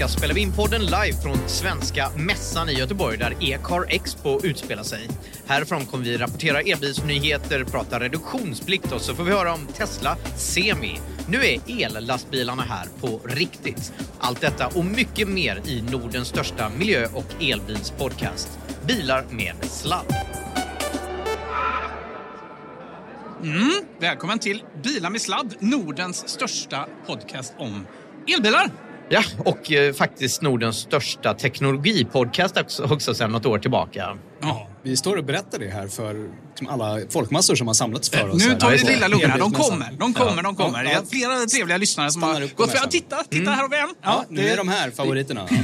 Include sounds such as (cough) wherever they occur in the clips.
Vecka spelar vi in podden live från Svenska Mässan i Göteborg där E-car Expo utspelar sig. Härifrån kommer vi rapportera elbilsnyheter, prata reduktionsplikt och så får vi höra om Tesla Semi. Nu är ellastbilarna här på riktigt. Allt detta och mycket mer i Nordens största miljö och elbilspodcast. Bilar med sladd. Mm, välkommen till Bilar med sladd, Nordens största podcast om elbilar. Ja, och eh, faktiskt Nordens största teknologipodcast också, också sedan något år tillbaka. Ja. Vi står och berättar det här för liksom alla folkmassor som har samlats för oss. Nu tar vi Ja, det lilla lugna. De kommer, de kommer, de kommer. Ja, Det ja. är flera trevliga lyssnare som har gått fram. Titta, titta, här har vi en. Ja, nu är de här favoriterna. (laughs)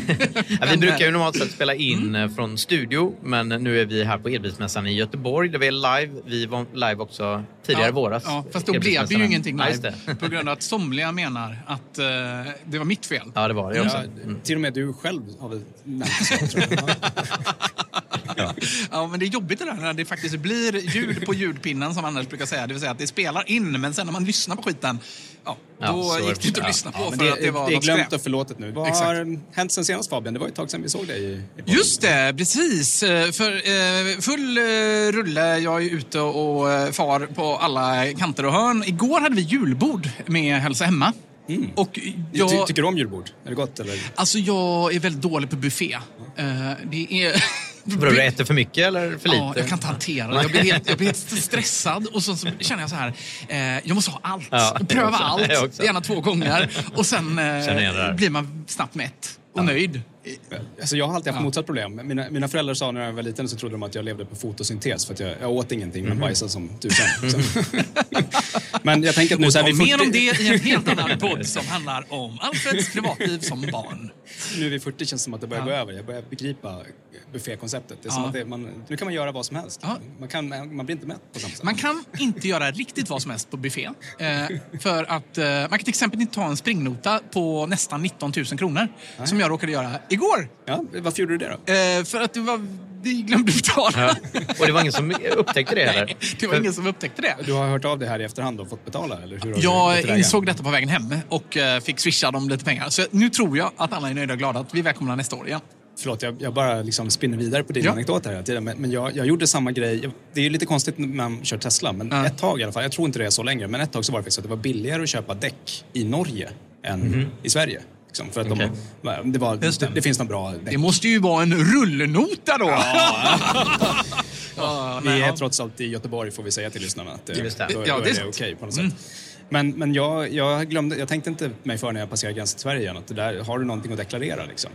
Ja, vi brukar ju normalt sett spela in eh, från studio, men nu är vi här på Elbilsmässan i Göteborg där vi är live. Vi var live också tidigare i våras. Ja, fast då blev det ju ingenting Ja, live. På grund av att (laughs) somliga menar att eh, det var mitt fel. Ja, det var det också. Ja, till och med du själv har väl nämnt så, tror jag. (laughs) Ja. Men det är jobbigt det där när det faktiskt blir ljud på ljudpinnen som Anders brukar säga. Det vill säga att det spelar in, men sen när man lyssnar på skiten, ja, Ja, då gick det. inte att lyssna på Ja, för det, att det var det är glömt skräp. och förlåtet nu. Vad Exakt. har hänt sen senast Fabian? Det var ett tag sedan vi såg dig i, i podden. Just det, precis. För eh, full eh, rulle. Jag är ute och eh, far på alla kanter och hörn. Igår hade vi julbord med Hälsa Hemma. Och Ty, jag, tycker du om julbord? Är det gott eller? alltså jag är väldigt dålig på buffé. Eh, Det är... (laughs) Vadå, du äter för mycket eller för lite? Ja, jag kan inte hantera det. Jag blir helt, jag blir helt (laughs) stressad och så, så känner jag så här, eh, jag måste ha allt. Ja, Pröva allt, gärna två gånger. Och sen eh, blir man snabbt mätt och nöjd. Alltså jag har alltid haft Ja. motsatt problem. Mina, mina föräldrar sa när jag var liten så trodde de att jag levde på fotosyntes för att jag, jag åt ingenting Mhm. men bajsade som tusan. Så- (laughs) (laughs) Men jag tänker att nu så här, Och vi mer 40 om det i en helt annan (laughs) podd som handlar om Alfreds privatliv som barn. Nu vid 40 känns det som att det börjar Ja. gå över. Jag börjar begripa buffékonceptet. Det är som Ja. att det, man, nu kan man göra vad som helst. Ja. Man, kan, man blir inte mätt på samma sätt. Man kan inte göra riktigt vad som helst på buffé. Eh, för att eh, man kan till exempel inte ta en springnota på nästan 19 000 kronor. Som jag råkade göra igår. Ja, varför gjorde du det då? Eh, för att det var, vi glömde betala. Och det var ingen som upptäckte det (laughs) heller? Nej, det var ingen som upptäckte det. Du har hört av det här i efterhand och fått betala? Eller hur du Jag insåg detta på vägen hem och eh, fick swisha dem lite pengar. Så nu tror jag att alla är nöjda och glada att vi är välkomna nästa år igen. Förlåt, jag, jag bara liksom spinner vidare på din Ja. anekdot här hela tiden. Men, men jag, jag gjorde samma grej. Det är ju lite konstigt när man kör Tesla, men Ja. ett tag i alla fall. Jag tror inte det är så längre, men ett tag så var det faktiskt att det var billigare att köpa däck i Norge än i Sverige. Liksom, för att Okej. de, det, var, det. det. Finns några bra däck. Det måste ju vara en rullnota då. (laughs) (laughs) Ja, Vi nej, är ja. trots allt i Göteborg får vi säga till lyssnarna att eh, Just det. då, Ja, då det är är okej på något sätt. Men, men jag, jag, glömde, jag tänkte inte mig för när jag passerade gränsen till Sverige igen att det där, har du någonting att deklarera liksom?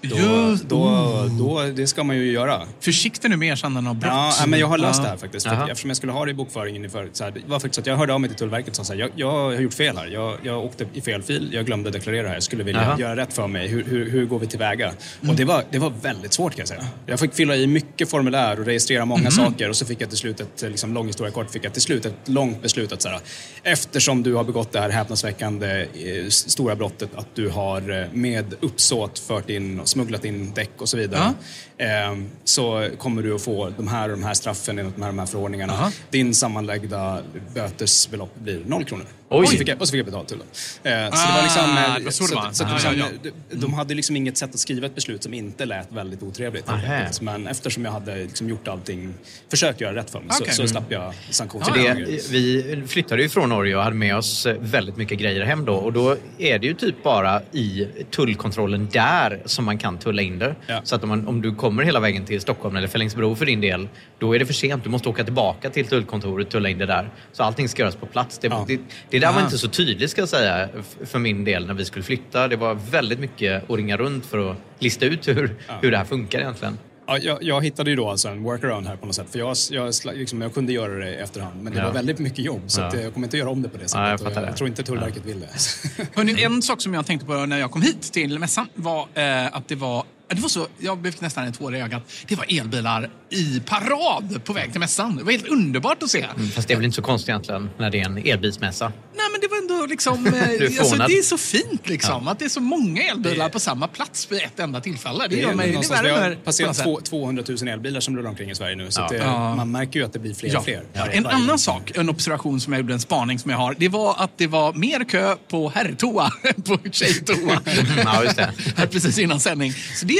Då, Just- då, då, det ska man ju göra. Försiktig nu med erkännanden av brott. Ja, men jag har löst Ja. det här faktiskt. För Jaha. eftersom jag skulle ha det i bokföringen inför, så här, det var faktiskt så att jag hörde av mig till Tullverket och sa jag, jag har gjort fel här. Jag, jag åkte i fel fil, jag glömde deklarera det här. Jag skulle vilja Jaha. göra rätt för mig. Hur, hur, hur går vi tillväga? Mm. Och det var, det var väldigt svårt kan jag säga. Jag fick fylla i mycket formulär och registrera många Mm. saker och så fick jag till slut ett, liksom, lång historia kort, fick jag till slut ett långt beslut att så här, eftersom du har begått det här häpnadsväckande eh, stora brottet att du har eh, med uppsåt fört in och smugglat in däck och så vidare. Eh, så kommer du att få de här och de här straffen enligt de här, de här förordningarna. Aha. Din sammanlagda bötesbelopp blir noll kronor. Oj. Och så fick jag, och så fick jag betalt till dem. Eh, så det var liksom... Ah, eh, så det var. så, så att Ah, ja, de, de hade liksom inget sätt att skriva ett beslut som inte lät väldigt otrevligt. enkelt. Men eftersom jag hade liksom gjort allting, försökt göra rätt för mig, Okej. så, så slapp jag sanktioner. Det, vi flyttade ju från Norge och hade med oss eh, väldigt mycket grejer hem då och då är det ju typ bara i tullkontrollen där som man kan tulla in det. Ja. Så att om, man, om du kommer hela vägen till Stockholm eller Fellingsbro för din del, då är det för sent. Du måste åka tillbaka till tullkontoret och tulla in det där. Så allting ska göras på plats. Det, Ja. det, det där var Ah. inte så tydligt ska jag säga för min del när vi skulle flytta. Det var väldigt mycket att ringa runt för att lista ut hur, hur det här funkar egentligen. Ja, jag, jag hittade ju då alltså en workaround här på något sätt. För jag, jag, liksom, jag kunde göra det i efterhand, men det Ja. var väldigt mycket jobb. Så Ja. att, eh, jag kommer inte göra om det på det sättet. Ja, jag fattar det. jag tror inte Tullverket vill det. (laughs) Hörrni, en sak som jag tänkte på när jag kom hit till mässan var eh, att det var det var så, jag blev nästan en tår i ögat. Det var elbilar i parad på väg till mässan. Det var helt underbart att se. Mm, Fast det är väl inte så konstigt egentligen när det är en elbilsmässa. Nej, men det var ändå liksom... (laughs) eh, alltså, det är så fint liksom. Att det är så många elbilar på samma plats vid ett enda tillfälle. Det gör mig... Det vi har passerat på något sätt. två- 200 000 elbilar som rullar omkring i Sverige nu. Så Ja. att det, Ja. man märker ju att det blir fler Ja. och fler. Ja. varje- En annan sak, en observation som jag gjorde, en spaning som jag har, det var att det var mer kö på herrtoa än (laughs) på tjejtoa. (laughs) Ja, just det. Här precis innan sändning. Så det,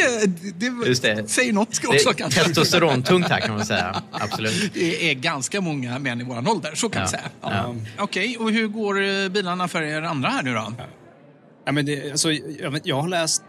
det, Just det. säger något Det också är kanske. testosterontungt här kan man säga. Absolut. (laughs) Det är ganska många män i våran ålder, så kan Ja. vi säga. Ja. Ja. Okej, och hur går eh, bilarna för er andra här nu då? Ja, men det, alltså, jag, jag har läst...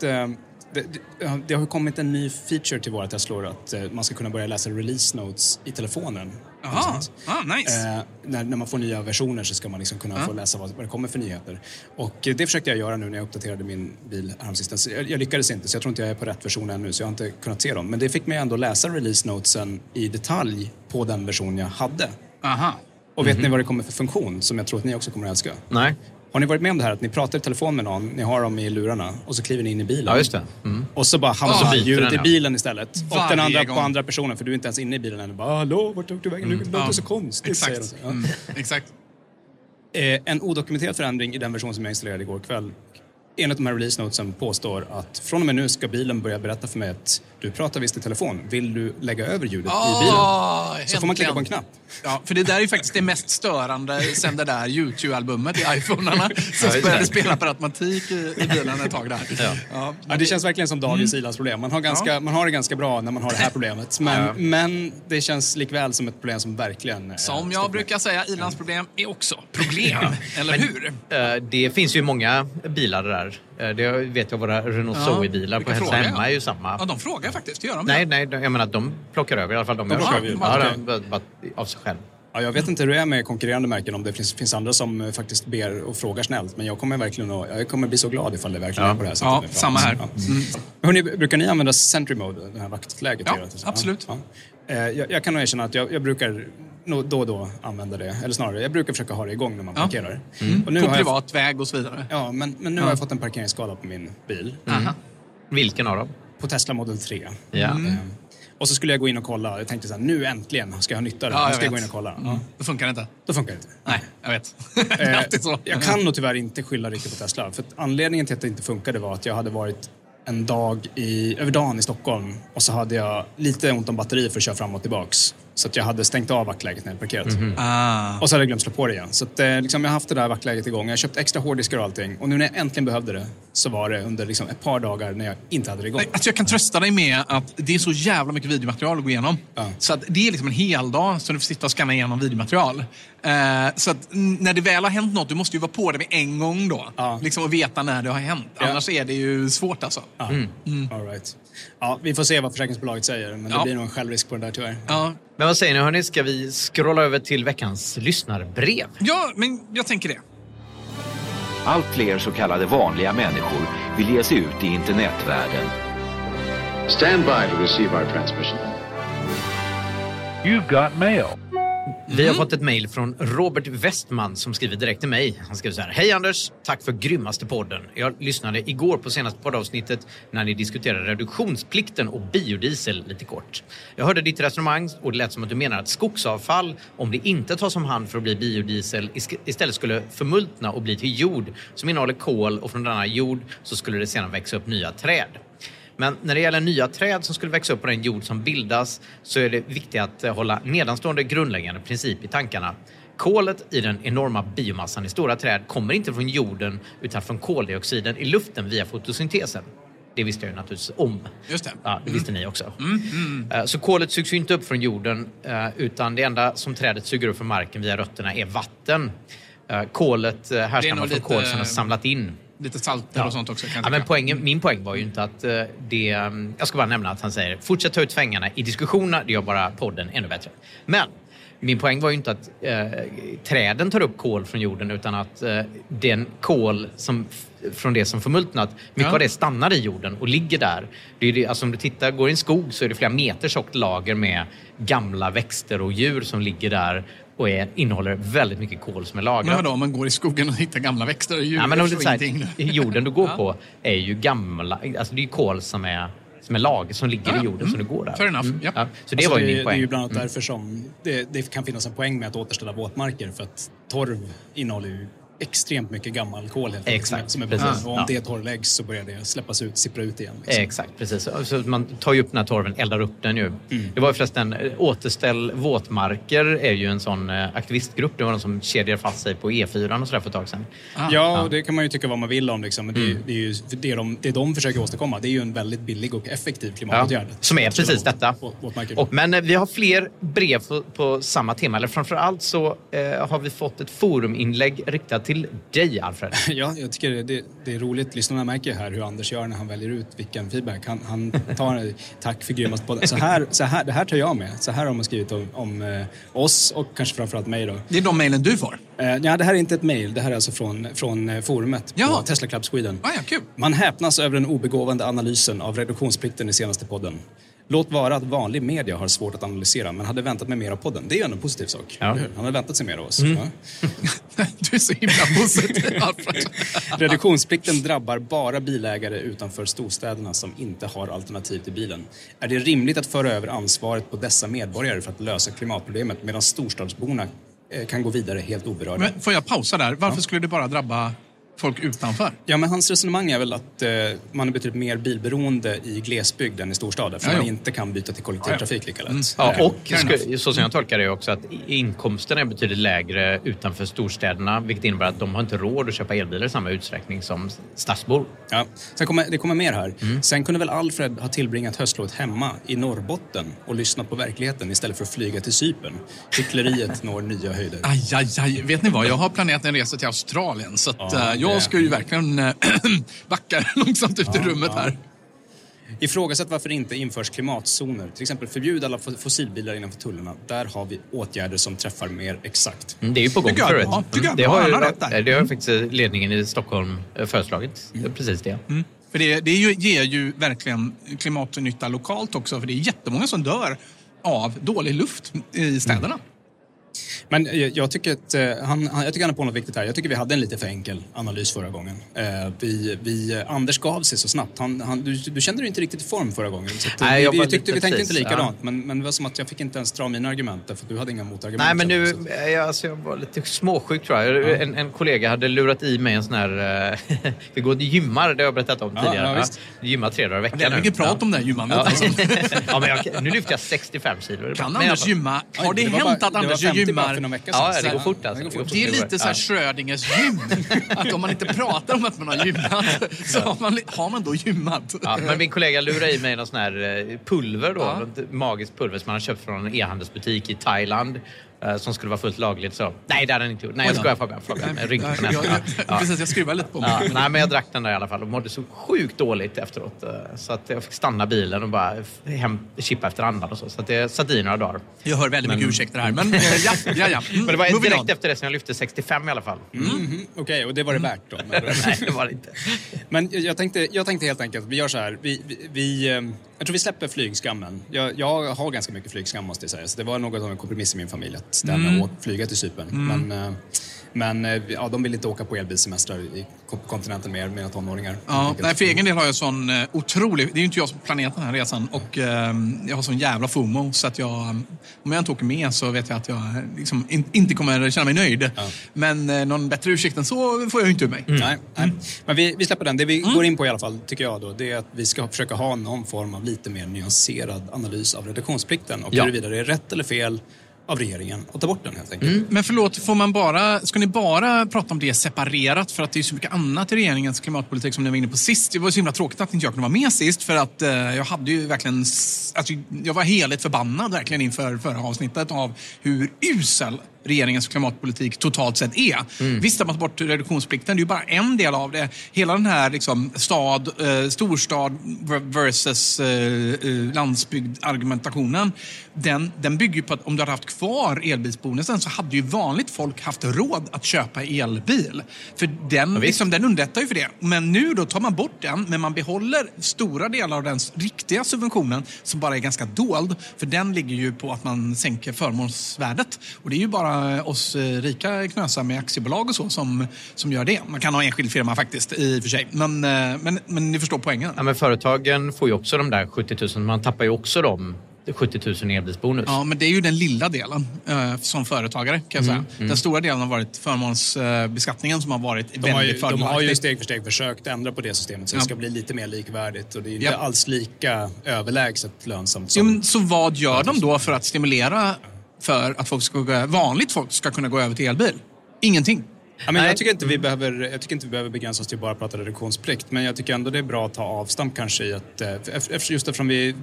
Det, det, det har kommit en ny feature till våra Teslor att eh, man ska kunna börja läsa release notes i telefonen. Jaha, ah, nice. Eh, när, när man får nya versioner så ska man liksom kunna få läsa vad, vad det kommer för nyheter. Och eh, det försökte jag göra nu när jag uppdaterade min bil häromsistens. Jag, jag lyckades inte så jag tror inte jag är på rätt version ännu så jag har inte kunnat se dem. Men det fick mig ändå läsa release notesen i detalj på den version jag hade. Aha. Och vet ni vad det kommer för funktion som jag tror att ni också kommer att älska? Nej. Har ni varit med om det här att ni pratar i telefon med någon, ni har dem i lurarna och så kliver ni in i bilen. Ja, just det. Mm. Och så bara hamnar byter ljudet den, i ja. bilen istället. Och Varje den andra gång. på andra personen, för du är inte ens inne i bilen än. Bara, Hallå, vart tog du vägen? Nu låter det så konstigt. säger de Exakt. Ja. Mm, exakt. Eh, en odokumenterad förändring i den version som jag installerade igår kväll. Enligt de här release notesen påstår att från och med nu ska bilen börja berätta för mig att du pratar visst i telefon. Vill du lägga över ljudet i bilen? Ah, Så får man klicka på en knapp. Ja, för det där är ju faktiskt det mest störande sen det där YouTube-albumet i iPhonerna som började spela per automatik i, i bilen ett tag där. Ja. Ja, det känns verkligen som dagens Ilans problem. Man har, ganska, man har det ganska bra när man har det här (laughs) problemet. Men, men det känns likväl som ett problem som verkligen... eh, Som jag brukar säga, Ilans problem är också problem. Eller hur? Eh, Det finns ju många bilar där. Eh, Det vet jag, våra Renault Ja, Zoe-bilar på vilka Hälsa Hemma är ju samma. Ja, de frågar faktiskt. Det gör de. Nej, nej, de- jag menar de plockar över i alla fall. De, De plockar över, Ja, de- bara av sig själv. Ja, jag vet inte hur det är med konkurrerande märken, om det finns, finns andra som eh, faktiskt ber och frågar snällt. Men jag kommer verkligen att, jag kommer bli så glad ifall det verkligen Ja. är på det här sättet. Ja, samma här. Ja. Hörrni, brukar ni använda Sentry Mode, det här vaktläget? Ja, absolut. Ja. Eh, Jag, jag kan nog erkänna att jag, jag brukar då och då använda det. Eller snarare, jag brukar försöka ha det igång när man Ja. parkerar. Mm. Och nu På har jag, privat väg och så vidare. ja, men, men nu har jag fått en parkeringsskala på min bil. Aha. Vilken av dem? På Tesla Model 3. Ja. Eh, Och så skulle jag gå in och kolla. Jag tänkte så här, nu äntligen ska jag ha nytta av det. Ja, nu jag ska jag gå in och kolla. Mm. Det funkar inte. Ja, då funkar det inte. Nej, jag vet. (laughs) det är Eh, alltid så. Jag kan nog tyvärr inte skylla riktigt på Tesla. För att anledningen till att det inte funkade var att jag hade varit en dag i, över dagen i Stockholm och så hade jag lite ont om batteri för att köra fram och tillbaks. Så att jag hade stängt av vaktläget när jag parkerat. Ah. Och så hade jag glömt slå på det igen. Så att, eh, liksom, jag har haft det där vaktläget igång. Jag har köpt extra hårddiskar och allting. Och nu när jag äntligen behövde det så var det under liksom, ett par dagar när jag inte hade det igång. Alltså jag kan trösta dig med att det är så jävla mycket videomaterial att gå igenom. Ja. Så att det är liksom en hel dag som du får sitta och scanna igenom videomaterial. Eh, så att när det väl har hänt något, du måste ju vara på det med en gång då. Ja. Liksom och veta när det har hänt. Ja. Annars är det ju svårt alltså. Ja. All right. Ja, vi får se vad försäkringsbolaget säger. Men det Ja. blir nog en självrisk på den där tyvärr. Ja. Men vad säger ni hörni, ska vi scrolla över till veckans lyssnarbrev? ja, men jag tänker det. Allt fler så kallade vanliga människor vill ge sig ut i internetvärlden. Stand by to receive our transmission. You've got mail. Vi har fått ett mejl från Robert Westman som skriver direkt till mig. Han skriver så här. Hej Anders! Tack för grymmaste podden. Jag lyssnade igår på senaste poddavsnittet när ni diskuterade reduktionsplikten och biodiesel lite kort. Jag hörde ditt resonemang och det lät som att du menar att skogsavfall, om det inte tas om hand för att bli biodiesel, istället skulle förmultna och bli till jord som innehåller kol och från denna jord så skulle det sedan växa upp nya träd. Men när det gäller nya träd som skulle växa upp på den jord som bildas så är det viktigt att eh, hålla nedanstående grundläggande princip i tankarna. Kolet i den enorma biomassan i stora träd kommer inte från jorden utan från koldioxiden i luften via fotosyntesen. Det visste jag ju naturligtvis om. Just det. Ja, det visste ni också. Eh, Så kolet sugs ju inte upp från jorden eh, utan det enda som trädet suger upp från marken via rötterna är vatten. Kolet härstammar från lite- kol som är samlat in Lite salter och sånt också. Ja, men poängen, min poäng var ju inte att eh, det... mm, Jag ska bara nämna att han säger fortsätt ta ut svängarna i diskussionerna, det gör bara podden ännu bättre. Men min poäng var ju inte att eh, träden tar upp kol från jorden utan att eh, den kol som från det som förmultnat, mycket Ja. av det stannar i jorden och ligger där. Det är det, alltså om du tittar, går i en skog så är det flera meter tjockt lager med gamla växter och djur som ligger där och är, innehåller väldigt mycket kol som är lagrat. Men vadå, om man går i skogen och hittar gamla växter och djur? Ja, men om det så här, jorden du går på är ju gamla, alltså det är ju kol som är, som är lag, som ligger Ja, i jorden som du går där. Fair enough, Mm. ja. Ja, så det Alltså, var ju det, min Det är poäng. ju bland annat Mm. därför som det, det kan finnas en poäng med att återställa våtmarker för att torv innehåller ju extremt mycket gammal kol helt Exakt, som är, precis. Och om Ja. det torrläggs så börjar det släppas ut, sippra ut igen. liksom. Exakt, precis. Så man tar ju upp den här torven, eldar upp den ju. Mm. Det var ju förresten, eh, Återställ våtmarker är ju en sån eh, aktivistgrupp. Det var de som kedjade fast sig på E4 och sådär för ett tag sedan. Ja, och det kan man ju tycka vad man vill om. Liksom. Men det, Mm. det, är ju, det, de, det de försöker åstadkomma det är ju en väldigt billig och effektiv klimatåtgärd. som är precis detta. Våtmarker. Och, men eh, vi har fler brev på, på samma tema. Eller framför allt så eh, har vi fått ett foruminlägg riktat till dig, Alfred. (laughs) Ja, jag tycker det, det, det är roligt. Lyssnarna märker här hur Anders gör när han väljer ut vilken feedback. Han, han tar tack för grymmast podden. Så här, så här, det här tar jag med. Så här har man skrivit om, om eh, oss och kanske framförallt mig då. Det är de mejlen du får? Eh, ja, det här är inte ett mejl. Det här är alltså från, från eh, forumet Jaha. på Tesla Club Sweden. Ah, ja, kul. Man häpnas över den obegåvande analysen av reduktionsplikten i senaste podden. Låt vara att vanlig media har svårt att analysera, men hade väntat mig mer av podden. Det är ju ändå en positiv sak. hur? Han hade väntat sig mer av oss. Mm. Ja. (laughs) Du är så himla positiv. (laughs) Reduktionsplikten drabbar bara bilägare utanför storstäderna som inte har alternativ till bilen. Är det rimligt att föra över ansvaret på dessa medborgare för att lösa klimatproblemet medan storstadsborna eh, kan gå vidare helt oberörda? Men får jag pausa där? Varför skulle det bara drabba folk utanför? Ja, men hans resonemang är väl att eh, man är betydligt mer bilberoende i glesbygd än i storstad eftersom Ja, man jo. inte kan byta till kollektivtrafik lika lätt. Ja, Eh, och så som jag tolkar det också att inkomsterna är betydligt lägre utanför storstäderna vilket innebär att de har inte råd att köpa elbilar i samma utsträckning som stadsbor. Ja. Sen kommer, det kommer mer här. Sen kunde väl Alfred ha tillbringat höstlovet hemma i Norrbotten och lyssnat på verkligheten istället för att flyga till Cypern. Hyckleriet når nya höjder. Aj, aj, aj. Vet ni vad? Jag har planerat en resa till Australien så att, Ja, eh, jag det- ska ju verkligen äh, (clears throat) backa (laughs) långsamt ut i rummet här. Ifrågasätt varför det inte införs klimatzoner. Till exempel förbjud alla fo- fossilbilar innanför tullarna. Där har vi åtgärder som träffar mer exakt. Mm, Det är ju på gång för övrigt. är det har, ju, rätt det har faktiskt ledningen i Stockholm eh, föreslagit. Är Precis det. För det, det är ju, ger ju verkligen klimatnytta lokalt också. För det är jättemånga som dör av dålig luft i städerna. Men jag, jag, tycker att, eh, han, jag tycker han är på något viktigt här. Jag tycker vi hade en lite för enkel analys förra gången. Eh, vi, vi, Anders gav sig så snabbt. Han, han, du, du kände dig inte riktigt i form förra gången. Så att, Nej, vi, jag vi, tyckte, vi tänkte precis, inte likadant. ja. Men, men det var som att jag fick inte ens dra mina argument därför att du hade inga motargument. Nej, men nu, jag. Så- jag, alltså, jag var lite småsjuk tror jag. En, en kollega hade lurat i mig en sån här... eh, (laughs) vi går och gymmar, det har jag berättat om Ja, tidigare. ja. Gymmar tre dagar i veckan Det är mycket prat Ja. om det här gymmandet. Ja. Alltså. (laughs) ja, men jag, nu lyfter jag 65 kilo. Kan. Men Anders jag- gymma? Har det, det hänt bara- att Anders 50 bara gymmar? för någon vecka sedan. Ja, det går fort alltså. det går fort. Det är lite så här Schrödingers gym. (laughs) Att om man inte pratar om att man har gymmat (laughs) så har man, har man då gymmat. Ja, men min kollega lurade i mig någon sån här eh, pulver då, Ja. magiskt pulver som han har köpt från en e-handelsbutik i Thailand. Eh, Som skulle vara fullt lagligt. Så. Nej, det hade han inte gjort. Nej, jag skojar Fabian. Fabian jag rynkte på näsan. (laughs) jag, Ja. Precis, jag skruvar lite på mig. Ja, nej, men jag drack den där i alla fall och mådde så sjukt dåligt efteråt. eh, Så att jag fick stanna bilen och bara hem, chippa efter andan och så. Så att det satt i några dagar. Jag hör väldigt mycket ursäkter här. Men eh, ja, ja, ja. Mm, (laughs) Men det var moving direkt efter det som jag lyfte 65 i alla fall. Mhm, Okej, och det var det värt då? Men- (laughs) nej, det var det inte. Men jag tänkte, jag tänkte helt enkelt, vi gör så här. Vi, vi, vi, jag tror vi släpper flygskammen. Jag, jag har ganska mycket flygskam måste jag säga. Så det var något av en kompromiss i min familj att det här med att flyga till Cypern. Men, eh, men eh, ja, de vill inte åka på elbilsemestrar i kontinenten mer, mina tonåringar. Ja, nej, för egen del har jag sån eh, otrolig... Det är ju inte jag som planerat den här resan. Och eh, jag har sån jävla FOMO så att jag... Om jag inte åker med så vet jag att jag eh, liksom in, inte kommer känna mig nöjd. Men eh, någon bättre ursäkt än så får jag ju inte ur mig. Nej, nej. Men vi, vi släpper den. Det vi går in på i alla fall, tycker jag då, det är att vi ska försöka ha någon form av lite mer nyanserad analys av reduktionsplikten och Ja. huruvida det är rätt eller fel av regeringen att ta bort den helt enkelt. Mm. Men förlåt, får man bara, ska ni bara prata om det separerat? För att det är så mycket annat i regeringens klimatpolitik som ni var inne på sist. Det var så himla tråkigt att inte jag kunde vara med sist för att eh, jag hade ju verkligen... Alltså, jag var heligt förbannad verkligen inför förra avsnittet av hur usel regeringens klimatpolitik totalt sett är. Visst att man tar bort reduktionsplikten, det är ju bara en del av det. Hela den här liksom, stad, eh, storstad versus eh, eh, landsbygd argumentationen, den, den bygger ju på att om du hade haft kvar elbilsbonusen så hade ju vanligt folk haft råd att köpa elbil. För den, liksom, den underlättar ju för det. Men nu då tar man bort den, men man behåller stora delar av den riktiga subventionen som bara är ganska dold. För den ligger ju på att man sänker förmånsvärdet. Och det är ju bara oss eh, rika knösar med aktiebolag och så som, som gör det. Man kan ha enskild firma faktiskt i och för sig. Men, eh, men, men ni förstår poängen. Ja, men företagen får ju också de där 70 000. Man tappar ju också de 70 000 i elbilsbonus. Ja, men det är ju den lilla delen eh, som företagare kan jag säga. Den stora delen har varit förmånsbeskattningen som har varit De har, ju, väldigt de har ju fördelaktig. steg för steg försökt ändra på det systemet så Ja. det ska bli lite mer likvärdigt och det är inte Ja. alls lika överlägset lönsamt som... men så vad gör de då för att stimulera för att folk ska gå, vanligt folk ska kunna gå över till elbil? Ingenting. Ja, men Nej. jag, tycker inte vi behöver, jag tycker inte vi behöver begränsa oss till bara att prata reduktionsplikt men jag tycker ändå det är bra att ta avstamp kanske i att, eh, just eftersom vi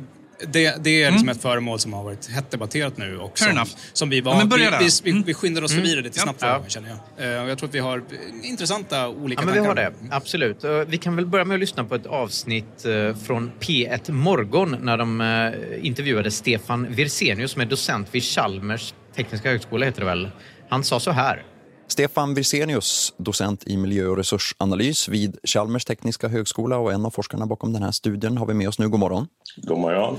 det, det är liksom ett föremål som har varit hett debatterat nu och Mm. Som, som vi var... Ja, men börja vi, vi, vi, Mm. vi skyndar oss förbi det lite snabbt Ja. känner jag. Eh, Och jag tror att vi har intressanta olika Ja, men vi har tankar. det. Absolut. Eh, Vi kan väl börja med att lyssna på ett avsnitt eh, från P1 Morgon när de intervjuade Stefan Wirsenius som är docent vid Chalmers tekniska högskola, heter det väl. Han sa så här. Stefan Wirsenius, docent i miljö och resursanalys vid Chalmers tekniska högskola och en av forskarna bakom den här studien har vi med oss nu. God morgon. God morgon.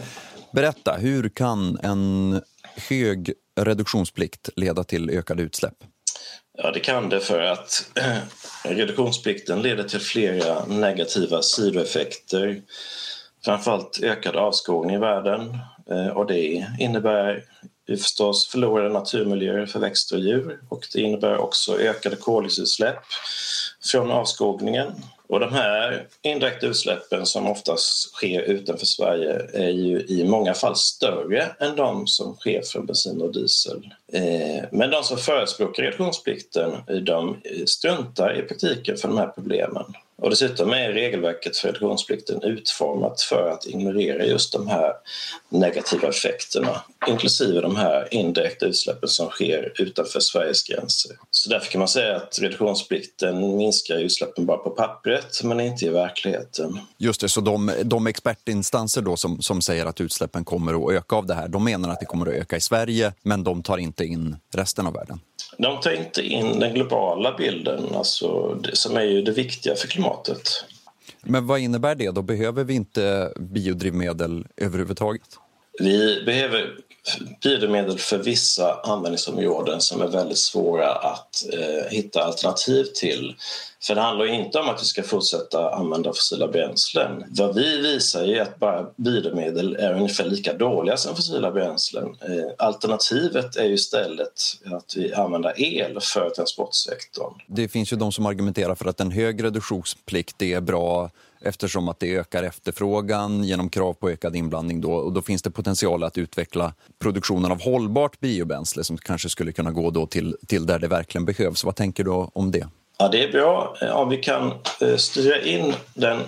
Berätta, hur kan en hög reduktionsplikt leda till ökade utsläpp? Ja, det kan det för att (clears throat) reduktionsplikten leder till flera negativa sidoeffekter. Framförallt ökad avskogning i världen eh, och det innebär vi förstås förlorade naturmiljöer för växter och djur och det innebär också ökade koldioxidutsläpp från avskogningen. Och de här indirekta utsläppen som oftast sker utanför Sverige är ju i många fall större än de som sker från bensin och diesel. Eh, men de som förespråkar reduktionsplikten de struntar i praktiken för de här problemen. Och dessutom är regelverket för reduktionsplikten utformat för att ignorera just de här negativa effekterna inklusive de här indirekta utsläppen som sker utanför Sveriges gränser. Så därför kan man säga att reduktionsplikten minskar utsläppen bara på pappret men inte i verkligheten. Just det, så de, de expertinstanser då som, som säger att utsläppen kommer att öka av det här, de menar att det kommer att öka i Sverige, men de tar inte in resten av världen. De tar inte in den globala bilden, alltså som är ju det viktiga för klimatet. Men vad innebär det då? Behöver vi inte biodrivmedel överhuvudtaget? Vi behöver biodrivmedel för vissa användningsområden som är väldigt svåra att eh, hitta alternativ till. För det handlar inte om att vi ska fortsätta använda fossila bränslen. Vad vi visar är att bara biodrivmedel är ungefär lika dåliga som fossila bränslen. Eh, alternativet är ju istället att vi använder el för transportsektorn. Det finns ju de som argumenterar för att en hög reduktionsplikt är bra eftersom att det ökar efterfrågan genom krav på ökad inblandning. Då, och då finns det potential att utveckla produktionen av hållbart biobränsle som kanske skulle kunna gå då till, till där det verkligen behövs. Vad tänker du om det? Ja, det är bra om vi kan eh, styra in den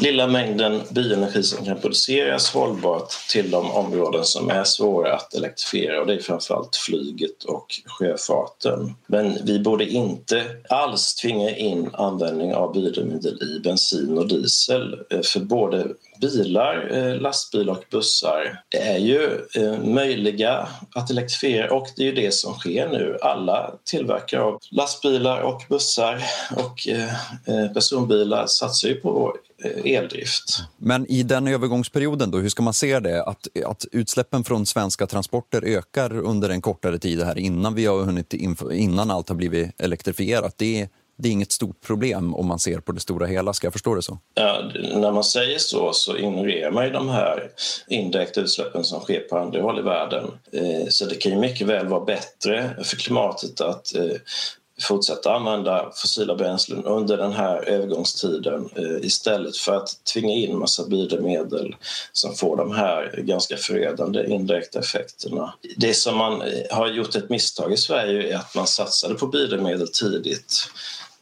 lilla mängden bioenergi som kan produceras hållbart till de områden som är svåra att elektrifiera och det är framförallt flyget och sjöfarten. Men vi borde inte alls tvinga in användning av biodrivmedel i bensin och diesel eh, för både bilar, eh, lastbilar och bussar är ju eh, möjliga att elektrifiera och det är ju det som sker nu. Alla tillverkare av lastbilar och bussar och eh, personbilar satsar ju på eldrift. Men i den övergångsperioden, då, hur ska man se det? Att, att utsläppen från svenska transporter ökar under en kortare tid här innan, vi har hunnit, innan allt har blivit elektrifierat. Det det är inget stort problem om man ser på det stora hela. Ska jag förstå det så? Ja, när man säger så så ignorerar man ju de här indirekta utsläppen som sker på andra håll i världen. Eh, så det kan ju mycket väl vara bättre för klimatet att eh, fortsätta använda fossila bränslen under den här övergångstiden eh, istället för att tvinga in massa biodrivmedel som får de här ganska förödande indirekta effekterna. Det som man har gjort ett misstag i Sverige är att man satsade på biodrivmedel tidigt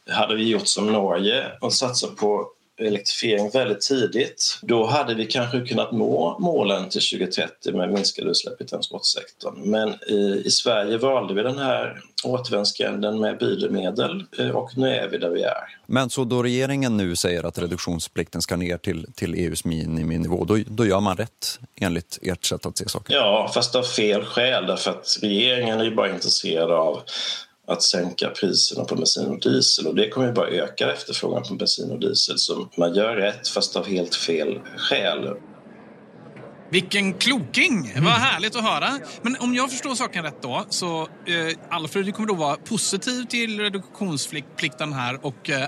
hade vi gjort som Norge och satsat på elektrifiering väldigt tidigt, då hade vi kanske kunnat nå målen till 2030 med minskade utsläpp i transportsektorn. Men i, i Sverige valde vi den här återvändsgränden med biodrivmedel eh, och nu är vi där vi är. Men så då regeringen nu säger att reduktionsplikten ska ner till, till EUs miniminivå, då, då gör man rätt enligt ert sätt att se saker? Ja, fast av fel skäl därför att regeringen är ju bara intresserad av att sänka priserna på bensin och diesel och det kommer ju bara öka efterfrågan på bensin och diesel. Så man gör rätt fast av helt fel skäl. Vilken kloking! Vad härligt att höra. Men om jag förstår saken rätt då, så eh, Alfred, du kommer då vara positiv till reduktionsplikten här och eh,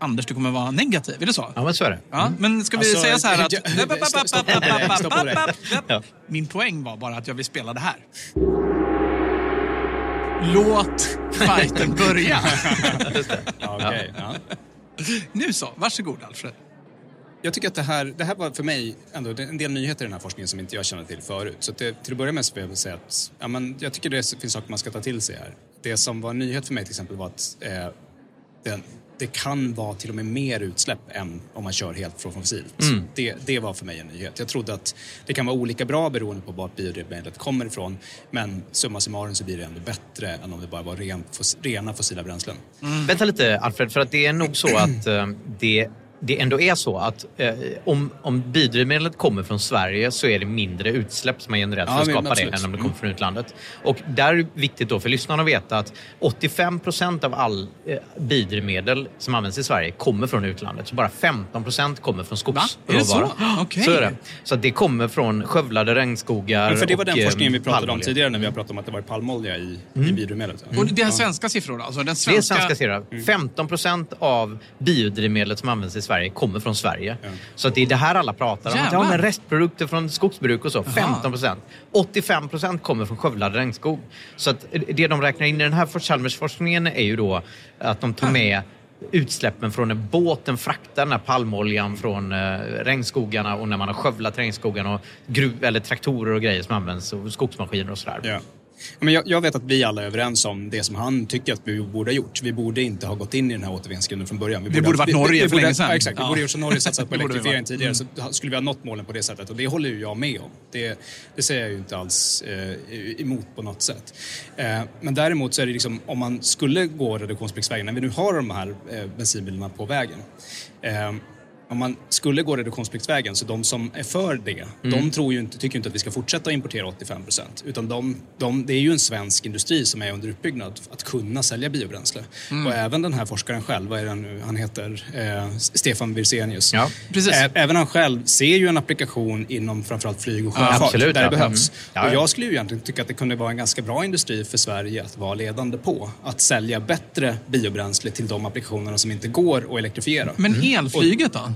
Anders, du kommer vara negativ. Är det så? Ja, men så är det. Ja, mm. men ska vi alltså, säga så här att... Min poäng var bara att jag vill spela det här. Låt fighten börja. (laughs) okay, ja. Nu så, varsågod Alfred. Jag tycker att det här, det här var för mig ändå en del nyheter i den här forskningen som inte jag kände till förut. Så det, till att börja med så vill jag säga att ja, men jag tycker det finns saker man ska ta till sig här. Det som var en nyhet för mig till exempel var att eh, den, det kan vara till och med mer utsläpp än om man kör helt från fossilt. Mm. Det, det var för mig en nyhet. Jag trodde att det kan vara olika bra beroende på vart biodrivmedlet kommer ifrån. Men summa summarum så blir det ändå bättre än om det bara var ren, rena fossila bränslen. Mm. Vänta lite Alfred, för att det är nog så (clears throat) att uh, det det ändå är så att eh, om, om biodrivmedlet kommer från Sverige så är det mindre utsläpp som har genererats ja, för att skapa det än om det kommer från utlandet. Och där är det viktigt då för lyssnarna att veta att 85 procent av all eh, biodrivmedel som används i Sverige kommer från utlandet. Så bara 15 procent kommer från skogsråvara. Så? Okay. så är det. Så det kommer från skövlade regnskogar Men för Det var och, den forskningen vi eh, pratade om tidigare när vi har pratat om att det var palmolja i, mm. i biodrivmedlet. Mm. Och det är svenska siffror alltså? Den svenska... Det är svenska siffror. 15 procent av biodrivmedlet som används i Sverige kommer från Sverige. Ja. Så det är det här alla pratar om. Ja, men restprodukter från skogsbruk och så. Aha. 15 procent. 85 procent kommer från skövlad regnskog. Så att det de räknar in i den här Chalmersforskningen är ju då att de tar med utsläppen från när båten fraktar den här palmoljan från eh, regnskogarna och när man har skövlat regnskogarna och gruv, eller traktorer och grejer som används och skogsmaskiner och sådär. Ja. Men jag, jag, vet att vi alla är överens om det som han tycker att vi borde ha gjort. Vi borde inte ha gått in i den här återvinningsgrunden från början. Vi borde, borde varit Norge vi, vi för länge sedan. Ja, exakt, vi borde gjort som Norge, satsat på (laughs) elektrifiering tidigare. Så skulle vi ha nått målen på det sättet. Och det håller ju jag med om. Det, det säger jag ju inte alls eh, emot på något sätt. Eh, men däremot så är det liksom, om man skulle gå reduktionspliktsvägen, när vi nu har de här eh, bensinbilarna på vägen. Eh, om man skulle gå reduktionspliktsvägen, så de som är för det, Mm. de tror ju inte, tycker inte att vi ska fortsätta importera 85 procent. Utan de, de, det är ju en svensk industri som är under uppbyggnad att kunna sälja biobränsle. Mm. Och även den här forskaren själv, vad är det nu han heter? Eh, Stefan Wirsenius. Ja, precis. Ä- även han själv ser ju en applikation inom framförallt flyg och Ja, sjöfart absolut, där det ja. behövs. Mm. Ja, ja. Och jag skulle ju egentligen tycka att det kunde vara en ganska bra industri för Sverige att vara ledande på. Att sälja bättre biobränsle till de applikationerna som inte går att elektrifiera. Men Mm. elflyget då?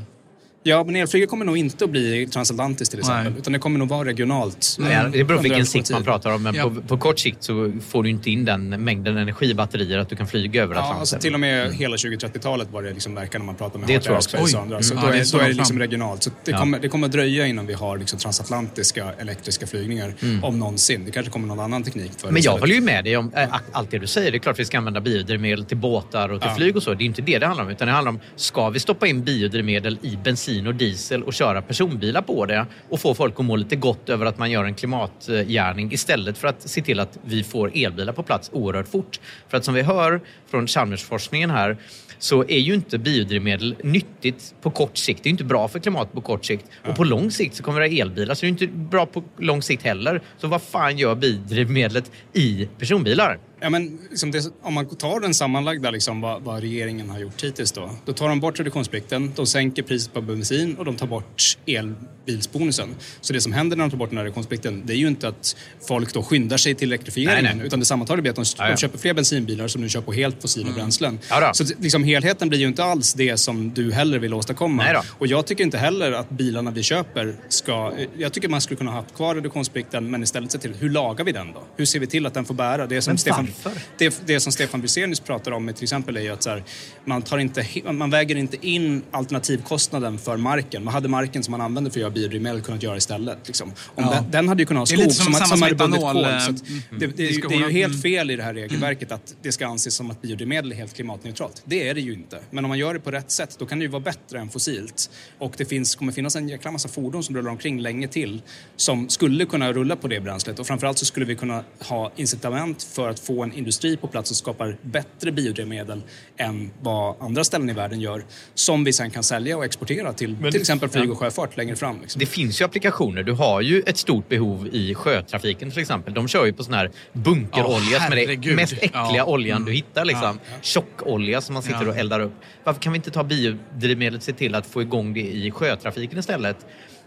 Ja, men elflyget kommer nog inte att bli transatlantiskt till exempel. Nej. Utan det kommer nog vara regionalt. Ja, det beror på vilken en sikt man pratar om. Men Ja. på, på kort sikt så får du inte in den mängden energi i batterier att du kan flyga över Ja, Atlanten. alltså till och med hela 2030-talet var det liksom verkar när man pratar med Det Heart Oj. och andra. Så Mm. då, Ja, det är då är det liksom regionalt. Så det, Ja. kommer, det kommer att dröja innan vi har liksom transatlantiska elektriska flygningar. Om någonsin. Det kanske kommer någon annan teknik för Men jag istället. håller ju med dig om äh, allt det du säger. Det är klart vi ska använda biodrivmedel till båtar och till Ja. flyg och så. Det är inte det det handlar om. Utan det handlar om, ska vi stoppa in biodrivmedel i bensin och diesel och köra personbilar på det och få folk att må lite gott över att man gör en klimatgärning istället för att se till att vi får elbilar på plats oerhört fort. För att som vi hör från Chalmersforskningen här så är ju inte biodrivmedel nyttigt på kort sikt. Det är inte bra för klimatet på kort sikt. Och på lång sikt så kommer det elbilar, så det är inte bra på lång sikt heller. Så vad fan gör biodrivmedlet i personbilar? Ja, men liksom det, om man tar den sammanlagda, liksom, vad, vad regeringen har gjort hittills då. Då tar de bort reduktionsplikten, de sänker priset på bensin och de tar bort elbilsbonusen. Så det som händer när de tar bort den här reduktionsplikten, det är ju inte att folk då skyndar sig till elektrifieringen. Nej, nej. Utan det sammantaget blir att de, Ja, ja. de köper fler bensinbilar som nu kör på helt fossila bränslen. Ja. Så liksom, helheten blir ju inte alls det som du heller vill åstadkomma. Nej. Och jag tycker inte heller att bilarna vi köper ska... Jag tycker man skulle kunna ha haft kvar reduktionsplikten men istället se till hur lagar vi den då? Hur ser vi till att den får bära? Det som Stefan, varför? det, det som Stefan Bysenius pratar om är till exempel är ju att så här, man, tar inte, man väger inte in alternativkostnaden för marken. Vad hade marken som man använder för att göra biodrivmedel kunnat göra istället? Liksom? Om Ja. den, den hade ju kunnat ha skog som som, som, hade bundit kol. Så att eh, det, det, det, är ju helt Mm. fel i det här regelverket att det ska anses som att biodrivmedel är helt klimatneutralt. Det är det ju inte. Men om man gör det på rätt sätt då kan det ju vara bättre än fossilt. Och det finns, kommer finnas en jäkla massa fordon som rullar omkring länge till som skulle kunna rulla på det bränslet. Och framförallt så skulle vi kunna ha incitament för att få en industri på plats som skapar bättre biodrivmedel än vad andra ställen i världen gör. Som vi sen kan sälja och exportera till till exempel flyg och sjöfart längre fram. Liksom. Det finns ju applikationer. Du har ju ett stort behov i sjötrafiken till exempel. De kör ju på sån här bunkerolja Åh, som är den mest äckliga Ja. oljan du Mm. hittar. Liksom. Tjockolja som man sitter Ja. och eldar upp. Varför kan vi inte ta biodrivmedlet och se till att få igång det i sjötrafiken istället?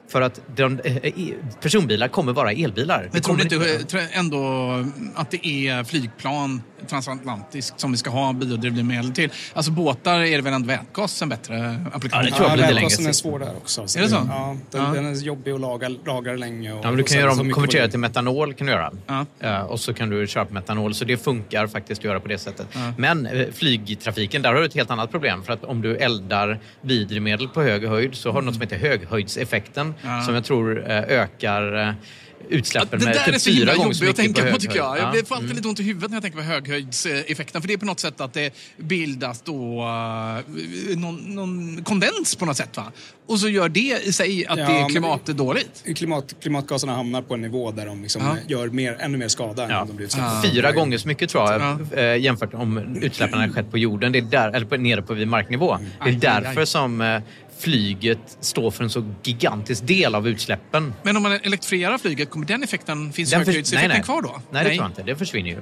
För att de, eh, eh, personbilar kommer vara elbilar. Men tror du inte jag ändå att det är flygplan transatlantiskt som vi ska ha biodrivmedel till? Alltså båtar är det väl ändå vätgas en bättre applikation? Ja, det tror jag blir lite vätgasen längre är svår där också. Är det så? Ja, den, Ja. den är jobbig att laga, laga länge. Och, Ja, men du kan göra så om, konvertera volym. till metanol kan du göra. Ja. Eh, och så kan du köra på metanol. Så det funkar faktiskt att göra på det sättet. Ja. Men eh, flygtrafiken, där har du ett helt annat problem. För att om du eldar biodrivmedel på hög höjd så har du något som heter höghöjdseffekten. Ja. Som jag tror eh, ökar utsläppen Det med där typ är så fyra gånger så jobbigt att mycket tänka på hög tycker jag. Jag Ja. blir- får alltid lite ont i huvudet när jag tänker på höghöjdseffekten. För det är på något sätt att det bildas då uh, någon, någon kondens på något sätt. Va? Och så gör det i sig att Ja, det är klimatdåligt. Klimat, klimatgaserna hamnar på en nivå där de liksom Ja. gör mer, ännu mer skada än Ja. om de blir utsläppta. Fyra gånger så mycket tror jag eh, jämfört om utsläppen hade skett på jorden. Det är där, eller på, nere på vid marknivå. Det är Aj, aj, därför aj. som eh, flyget står för en så gigantisk del av utsläppen. Men om man elektrifierar flyget, kommer den effekten, finns Den höghöjdseffekten kvar då? Nej, det tror jag inte. Det försvinner ju.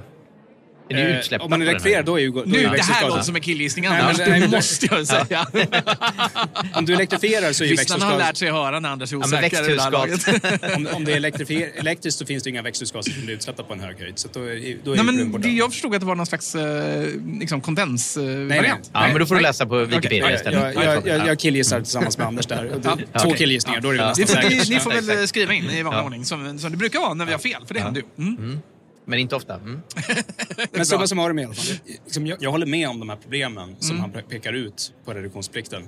Det är Eh, utsläppen om man elektrifierar då är ju... Då är Nu, ju det här låter som en killgissning Nej, Anders, men- nej, det men- måste jag säga. (laughs) Om du elektrifierar så är ju Lyssnarna har lärt sig höra när Anders är osäker laget. (laughs) om, om det är elektrifier, elektriskt så finns det inga växthusgaser som blir utsläppta på en hög höjd. Så då är, då är Nej, men det, jag förstod att det var någon slags eh, liksom kondensvariant. nej. Ja, men då får du läsa på Wikipedia jag, istället. jag, jag, jag, jag killgissar tillsammans med Anders där. Ja, två killgissningar, då är det Ja. nästan säkert. ni får Ja, väl skriva in i vanlig Ja. ordning som, som det brukar vara när vi har fel, för det händer ju. Mm. Men inte ofta. Mm. (laughs) Men summa summarum i alla fall. Liksom, jag, jag håller med om de här problemen som han pe- pekar ut på reduktionsplikten.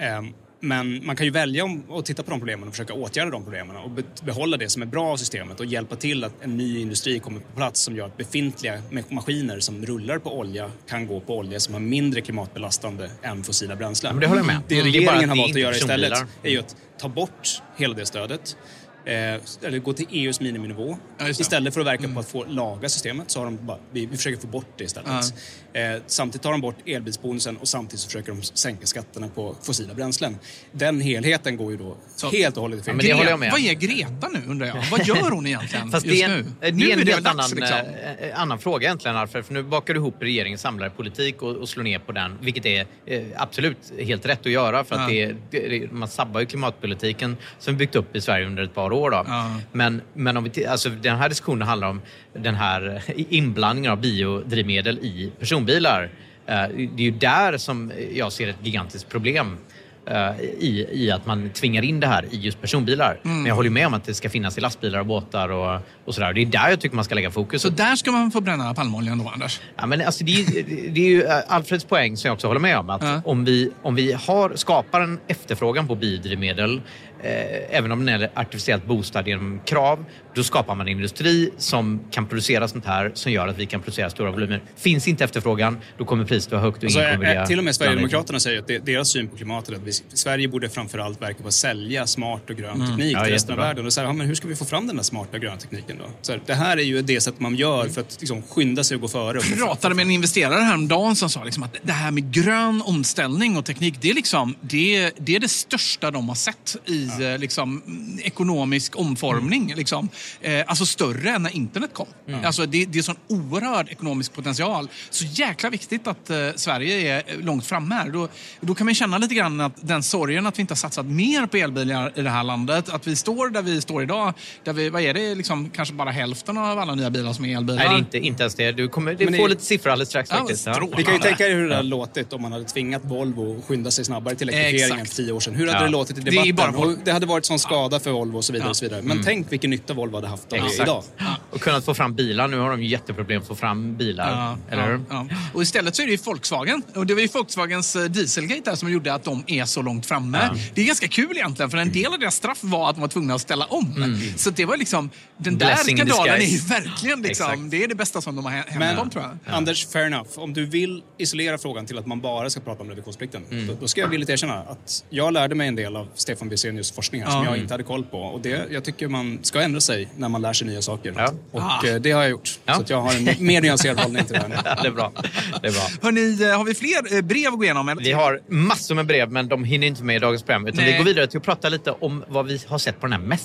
Ehm, men man kan ju välja att titta på de problemen och försöka åtgärda de problemen och be, behålla det som är bra av systemet och hjälpa till att en ny industri kommer på plats som gör att befintliga ma- maskiner som rullar på olja kan gå på olja som är mindre klimatbelastande än fossila bränslen. Men det håller jag med. Det Mm. Det regeringen har det är valt att göra istället är ju att ta bort hela det stödet eh, eller gå till EUs miniminivå. istället för att verka på att få laga systemet så har de bara, vi, vi försöker få bort det istället. Eh, samtidigt tar de bort elbilsbonusen och samtidigt så försöker de sänka skatterna på fossila bränslen. Den helheten går ju då helt och hållet i fel Ja, men det håller jag med om. Vad är Greta nu undrar jag? Vad gör hon egentligen (laughs) Fast just det är en, nu? det nu är en helt dags, annan, liksom. eh, annan fråga egentligen Alfred. För nu bakar du ihop regeringens samlade politik och, och slår ner på den. Vilket är eh, absolut helt rätt att göra. För att Ja. det, det, man sabbar ju klimatpolitiken som vi byggt upp i Sverige under ett par år. Då. Men, men om vi, alltså, den här diskussionen handlar om den här inblandningen av biodrivmedel i personbilar. Eh, Det är ju där som jag ser ett gigantiskt problem. eh, I, I att man tvingar in det här i just personbilar. Mm. Men jag håller med om att det ska finnas i lastbilar och båtar och, och sådär. Det är där jag tycker man ska lägga fokus. Så där ska man få bränna palmoljan då, Anders? Ja, men alltså, det, är, det är ju eh, Alfreds poäng som jag också håller med om. Att om, vi, om vi har, skapar en efterfrågan på biodrivmedel, eh, även om den är artificiellt boostad genom krav, då skapar man en industri som kan producera sånt här som gör att vi kan producera stora volymer. Finns inte efterfrågan, då kommer priset vara högt och Alltså, ingen kommer eh, till och med. Sverigedemokraterna säger att det, deras syn på klimatet är att vi, Sverige borde framförallt verka på att sälja smart och grön Mm. teknik Ja, till resten av världen. Och så här, ja, men hur ska vi få fram den där smarta gröna tekniken då? Så här, det här är ju det sätt man gör för att liksom, skynda sig och gå före. Fram- pratade med en investerare häromdagen som sa liksom att det här med grön omställning och teknik, det är, liksom, det, det, är det största de har sett i eh, liksom, mm, ekonomisk omformning. Liksom. Eh, alltså större än när internet kom. Mm. Alltså, det, det är sån oerhörd ekonomisk potential. Så jäkla viktigt att eh, Sverige är långt framme här. Då, då kan man känna lite grann att den sorgen att vi inte har satsat mer på elbilar i det här landet. Att vi står där vi står idag. Där vi, vad är det, liksom, kanske bara hälften av alla nya bilar som är elbilar. Nej, det är inte, inte ens det. Du kommer du Men får det- lite siffror alldeles strax. Ja, faktiskt. strålande. Ni kan ju tänka er hur det hade låtit om man hade tvingat Volvo att skynda sig snabbare till elektrifieringen för tio år sedan. Hur hade Ja. det låtit i Det debatten? bara Volvo. och det hade varit sån skada för Volvo och så vidare. Och så vidare. Men Mm. tänk vilken nytta Volvo hade haft av det idag. Och kunnat få fram bilar. Nu har de jätteproblem att få fram bilar. Ja, eller hur? ja, ja. Och istället så är det ju Volkswagen. Och det var ju Volkswagens eh, dieselgate där som gjorde att de är så långt framme. Ja. Det är ganska kul egentligen, för en del av deras straff var att de var tvungna att ställa om. Så det var liksom, den där Skandalen är ju verkligen liksom, Exakt. det är det bästa som de har hänt Men dem tror jag. Anders, fair enough. Om du vill isolera frågan till att man bara ska prata om reduktionsplikten, då, då ska jag villigt erkänna att jag lärde mig en del av Stefan Wirsenius forskning här som Ja. jag inte hade koll på. Och det, jag tycker man ska ändra sig när man lär sig nya saker. Ja. Och Ah. eh, det har jag gjort. Ja. Så att jag har en mer nyanserad hållning till det här nu. (laughs) Ja, det är bra. Det är bra. Hörrni, eh, har vi fler eh, brev att gå igenom? Eller? Vi har massor med brev, men de hinner inte med i dagens program. Utan Nej. vi går vidare till att prata lite om vad vi har sett på den här mässan.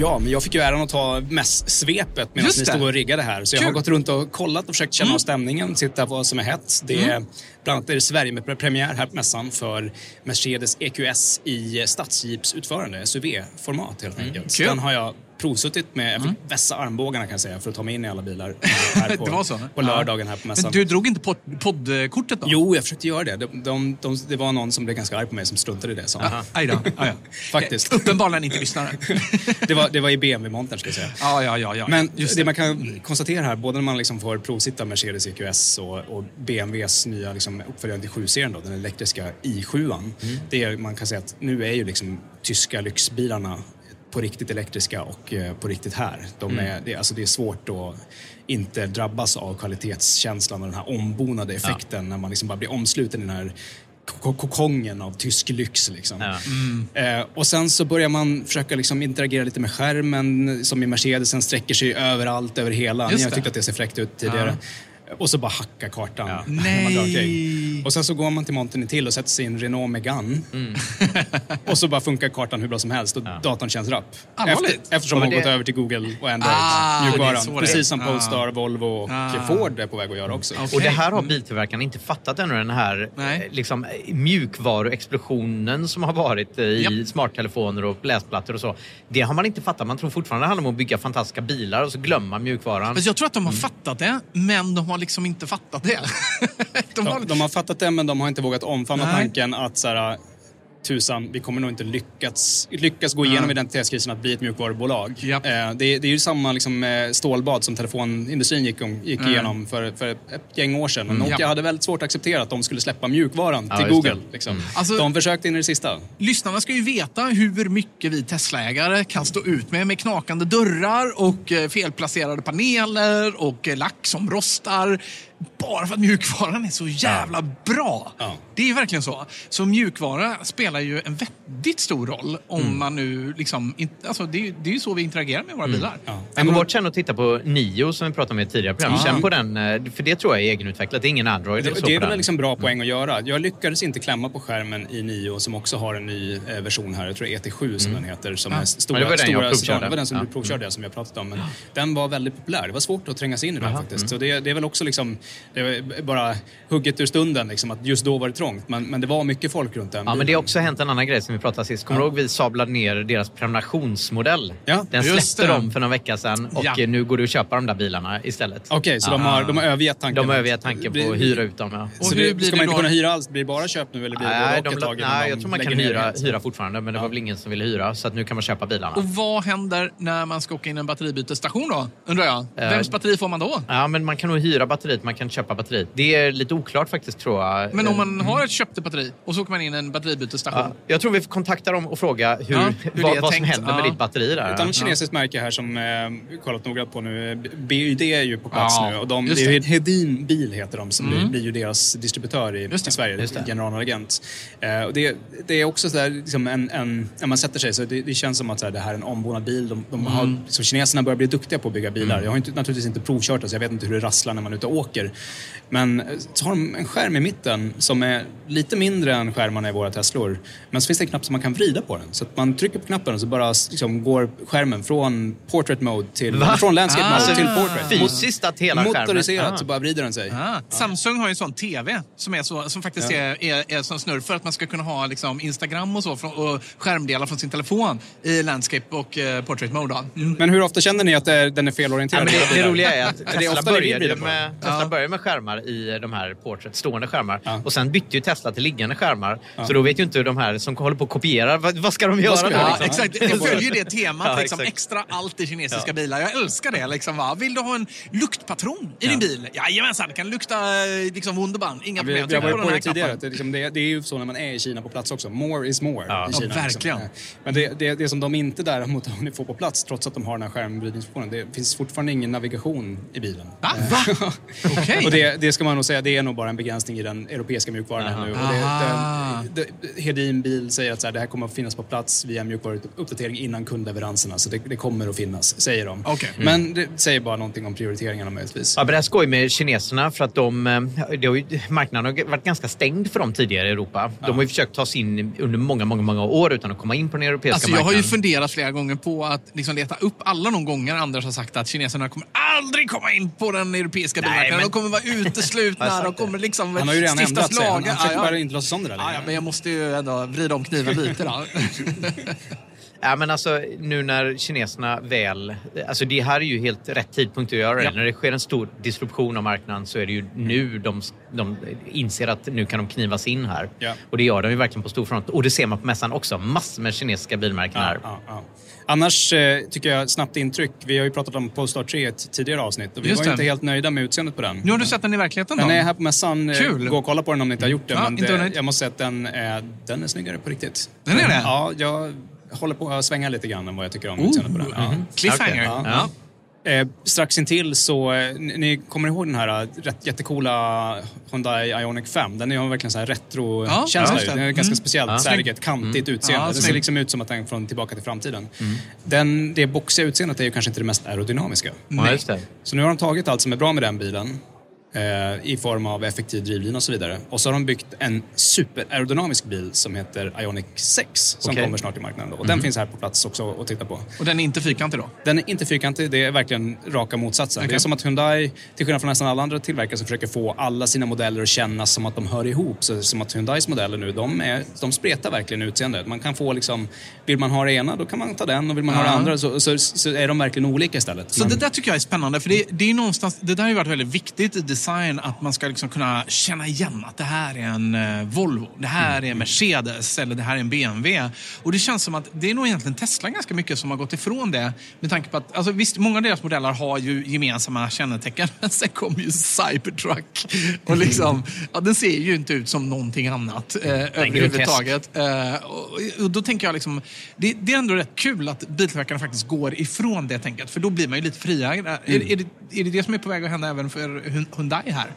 Ja, men jag fick ju äran att ta mäss-svepet medan ni stod och riggade här. Så jag har gått runt och kollat och försökt känna av stämningen, titta vad som är hett. Det är, Bland annat är det Sverige-premiär här på mässan för Mercedes EQS i stadsjeepsutförande, SUV-format helt enkelt. Så Kul. Den har jag provsuttit med, jag fick vässa armbågarna kan jag säga för att ta mig in i alla bilar. (laughs) Här på, Det var så? På lördagen här på mässan. Men du drog inte pod- poddkortet då? Jo, jag försökte göra det. De, de, de, det var någon som blev ganska arg på mig som struntade i det. Aj då. Aj då. (laughs) Faktiskt. Uppenbarligen inte lyssnare. (laughs) det, var, det var i BMW-montern ska jag säga. Ja, ja, ja. ja. Men Just det. man kan konstatera här, både när man liksom får provsitta Mercedes EQS och, och BMWs nya liksom uppföljare till 7-serien, då, den elektriska i7. Det är, man kan säga att nu är ju liksom tyska lyxbilarna på riktigt elektriska och eh, på riktigt här. De Mm. är, det, alltså det är svårt att inte drabbas av kvalitetskänslan och den här ombonade effekten när man liksom bara blir omsluten i den här ko- kokongen av tysk lyx. Liksom. Eh, och sen så börjar man försöka liksom interagera lite med skärmen som i Mercedesen sträcker sig överallt, över hela. Just Ni har det. tyckt att det ser fräckt ut tidigare. Och så bara hacka kartan. (laughs) när man Nej. drar omkring. Och sen så går man till montern till och sätter sig i en Renault Megane. (laughs) och så bara funkar kartan hur bra som helst och datorn känns rapp. Allvarligt? Efter, eftersom Ja, man men gått det- över till Google och Android. Ah, det mjukvaran. det. Precis som Ah. Polestar, Volvo och Ah. Ford är på väg att göra också. Och det här har biltillverkarna inte fattat ännu, den här Nej. eh, liksom, eh, mjukvaruexplosionen som har varit eh, i smarttelefoner och läsplattor och så. Det har man inte fattat. Man tror fortfarande det handlar om att bygga fantastiska bilar och så glömmer man mjukvaran. Jag tror att de har Mm. fattat det, men de har liksom inte fattat det. (laughs) de har... Ja, de har fattat det men de har inte vågat omfamna Nej. tanken att så här, tusan, vi kommer nog inte lyckats, lyckas gå igenom Ja. identitetskrisen att bli ett mjukvarubolag. Japp. Eh, det, är- det är ju samma liksom, eh, stålbad som telefonindustrin gick, om, gick Mm. igenom för, för ett gäng år sedan. Mm. Nokia Ja. hade väldigt svårt att acceptera att de skulle släppa mjukvaran Ja, till Google. det. Mm. Liksom. Alltså- de försökte in i det sista. Lyssnarna ska ju veta hur mycket vi Tesla-ägare kan stå ut med med knakande dörrar och eh, felplacerade paneler och eh, lack som rostar. Bara för att mjukvaran är så jävla bra. Ja. Det är verkligen så. Så mjukvara spelar ju en väldigt stor roll om Mm. man nu liksom... Alltså det, är, ju- det är ju så vi interagerar med våra bilar. Ja. Men gå bort sen och titta på Nio som vi pratade om i ett tidigare program. Ja. Känn på den, eh, för det tror jag är egenutvecklat. Det är ingen Android Det, eller så det är väl den. liksom bra poäng att göra. Jag lyckades inte klämma på skärmen i Nio som också har en ny eh, version här. Jag tror ET7 som den heter. Som Ja. är stora, Ja, det var den jag stora provkörde. sedan. Det var den som Ja. du provkörde som vi har pratat om. Men Den var väldigt populär. Det var svårt att tränga sig in i den faktiskt. Mm. Så det, det är väl också liksom, det är bara hugget ur stunden liksom, att just då var det trångt. Men, men det var mycket folk runt den Ja, men det bilen. har också hänt en annan grej som vi pratade sist. Kommer du ihåg vi sablade ner deras prenumerationsmodell? Ja, Den släppte det. de för några veckor sedan och Ja. nu går det att köpa de där bilarna istället. Okej, så Ja. de, har, de har övergett tanken. De har övergett tanken på blir- att hyra ut dem. Ja. Och Så hur det, blir ska det man inte kunna hyra alls? Blir det bara köp nu eller blir det Nej, både de, och tag nej, de jag tror man kan hyra, hyra fortfarande men det Ja. var väl ingen som ville hyra så att nu kan man köpa bilarna. Och vad händer när man ska åka in en batteribytesstation då? Undrar jag. Eh, Vems batteri får man då? Ja, men man kan nog hyra batteriet, man kan köpa batteriet. Det är lite oklart faktiskt tror jag. Men om Eh, man har ett köpt batteri och så åker man in en batteribytesstation. Ja, jag tror vi får kontakta dem och fråga hur, Ja, (laughs) hur det vad, är vad som händer med Ja. ditt batteri där. Ett annat kinesiskt märke här som eh, vi kollat noga på nu, BYD är ju på plats Ja, nu och de, det det. Hedin Bil heter de som Mm. blir ju deras distributör i, Just det, i Sverige, just det. generalagent. Eh, och det, det är också så där, liksom en, en, när man sätter sig så det, det känns som att så här, det här är en ombonad bil. De, de har, Mm. liksom, kineserna börjar bli duktiga på att bygga bilar. Jag har inte, naturligtvis inte provkört det så jag vet inte hur det rasslar när man är ute och åker. Men så har de en skärm i mitten som är lite mindre än skärmarna i våra Teslor. Men så finns det en knapp som man kan vrida på den. Så att man trycker på knappen och så bara liksom, går skärmen från portrait mode till, Va? från landscape Ah. mode till portrait. fysiskt att hela skärmen... Motoriserat Ah. så bara vrider den sig. Ah, Samsung har ju en sån TV som, är så, som faktiskt Ja. är, är, är som snurr för att man ska kunna ha liksom, Instagram och så och skärmdelar från sin telefon i landscape och eh, portrait mode. Mm. Men hur ofta känner ni att det är, den är Ja, felorienterad? men det, det roliga är att det Tesla vill började med, Tesla Ja. Började med skärmar i de här portrait, stående skärmar. Ja. Och sen bytte ju Tesla till liggande skärmar. Så då vet ju inte de här som håller på och kopierar, vad, vad ska de göra ska göra? Ja, liksom? exakt. Det följer det temat. Ja, liksom, extra allt i kinesiska bilar. Jag älskar det. Liksom, va? Vill du ha en luktpatron i din bil? Jajamensan, kan lukta eh, liksom, Wunderbaum. Inga problem. vi har Tryck varit på den det tidigare. det, liksom, det, det är ju så när man är i Kina på plats också. More is more Ja. i Ja, Kina. verkligen. Liksom. Men det, det, det som de inte däremot har hunnit få på plats, trots att de har den här skärmvridningsfunktionen, det finns fortfarande ingen navigation i bilen. Va? Va? (laughs) Okej. Och det, det ska man nog säga, det är nog bara en begränsning i den europeiska mjukvaran Aha. ännu. Och det, det, det, Hedin Bil säger att så här, det här kommer att finnas på plats via mjukvaruuppdatering innan kundleveranserna. Så det, det kommer att finnas, säger de. Okej. Men det säger bara någonting om prioriteringarna möjligtvis. Ja, men det är skoj med kineserna för att de, eh, det har ju, marknaden har varit ganska stängd för dem tidigare i Europa. De har ju försökt ta sig in under många, många, många år utan att komma in på den europeiska Alltså, jag har marknaden. ju funderat flera gånger på att liksom leta upp alla de gånger Anders har sagt att kineserna kommer aldrig komma in på den europeiska bilmarknaden. De kommer vara uteslutna. de kommer liksom Han har ju redan ändrat sig. Han, han försöker Ja, bara inte låtsas om det där Ja, ja, längre. men jag måste ju ändå vrida om kniven lite då. (laughs) (laughs) Ja, men alltså, nu när kineserna väl... Alltså det här är ju helt rätt tidpunkt att göra det. Ja. När det sker en stor disruption av marknaden så är det ju nu de, de inser att nu kan de knivas in här. Ja. Och det gör de ju verkligen på stor front. Och det ser man på mässan också. Massor med kinesiska bilmärken här. Ja. Annars eh, tycker jag snabbt intryck. Vi har ju pratat om Polestar 3 i ett tidigare avsnitt och vi Just var ju inte helt nöjda med utseendet på den. Nu har du sett den i verkligheten då? Den är här på mässan. Eh, Kul. Gå och kolla på den om ni inte har gjort det. Men inte det, jag måste säga att den är, den är snyggare på riktigt. Den är det? Ja, jag håller på att svänga lite grann om vad jag tycker om utseendet på den. Ja. Cliffhanger. Okej, Ja. Eh, strax intill så, eh, ni, ni kommer ihåg den här eh, rätt jättecoola Hyundai Ioniq 5? Den har verkligen så här retro-känsla. ja, den är ganska Mm. speciellt, Ja. särget, kantigt utseende. Ja, den ser liksom ut som att den är från Tillbaka till framtiden. Den, det boxiga utseendet är ju kanske inte det mest aerodynamiska. Det. Så nu har de tagit allt som är bra med den bilen i form av effektiv drivlina och så vidare. Och så har de byggt en superaerodynamisk bil som heter Ioniq 6 som Okej. kommer snart i marknaden. Då. Och den Mhm. finns här på plats också att titta på. Och den är inte fyrkantig då? Den är inte fyrkantig, det är verkligen raka motsatsen. Okej. Det är som att Hyundai, till skillnad från nästan alla andra tillverkare som försöker få alla sina modeller att kännas som att de hör ihop. Så som att Hyundais modeller nu, de, är, de spretar verkligen utseendet. Man kan få liksom, vill man ha det ena, då kan man ta den och vill man ha det andra så, så, så är de verkligen olika istället. Så Men- det där tycker jag är spännande, för det, det är någonstans, det där har ju varit väldigt viktigt i design, att man ska liksom kunna känna igen att det här är en eh, Volvo, det här är en Mercedes eller det här är en BMW. Och det känns som att det är nog egentligen Tesla ganska mycket som har gått ifrån det. Med tanke på att, alltså visst, många av deras modeller har ju gemensamma kännetecken, men (laughs) sen kommer ju Cybertruck. Och liksom, ja, den ser ju inte ut som någonting annat eh, överhuvudtaget. Eh, och, och då tänker jag liksom, det, det är ändå rätt kul att biltillverkarna faktiskt går ifrån det tänket, för då blir man ju lite friare. Är, är, det, är det det som är på väg att hända även för Hyundai här?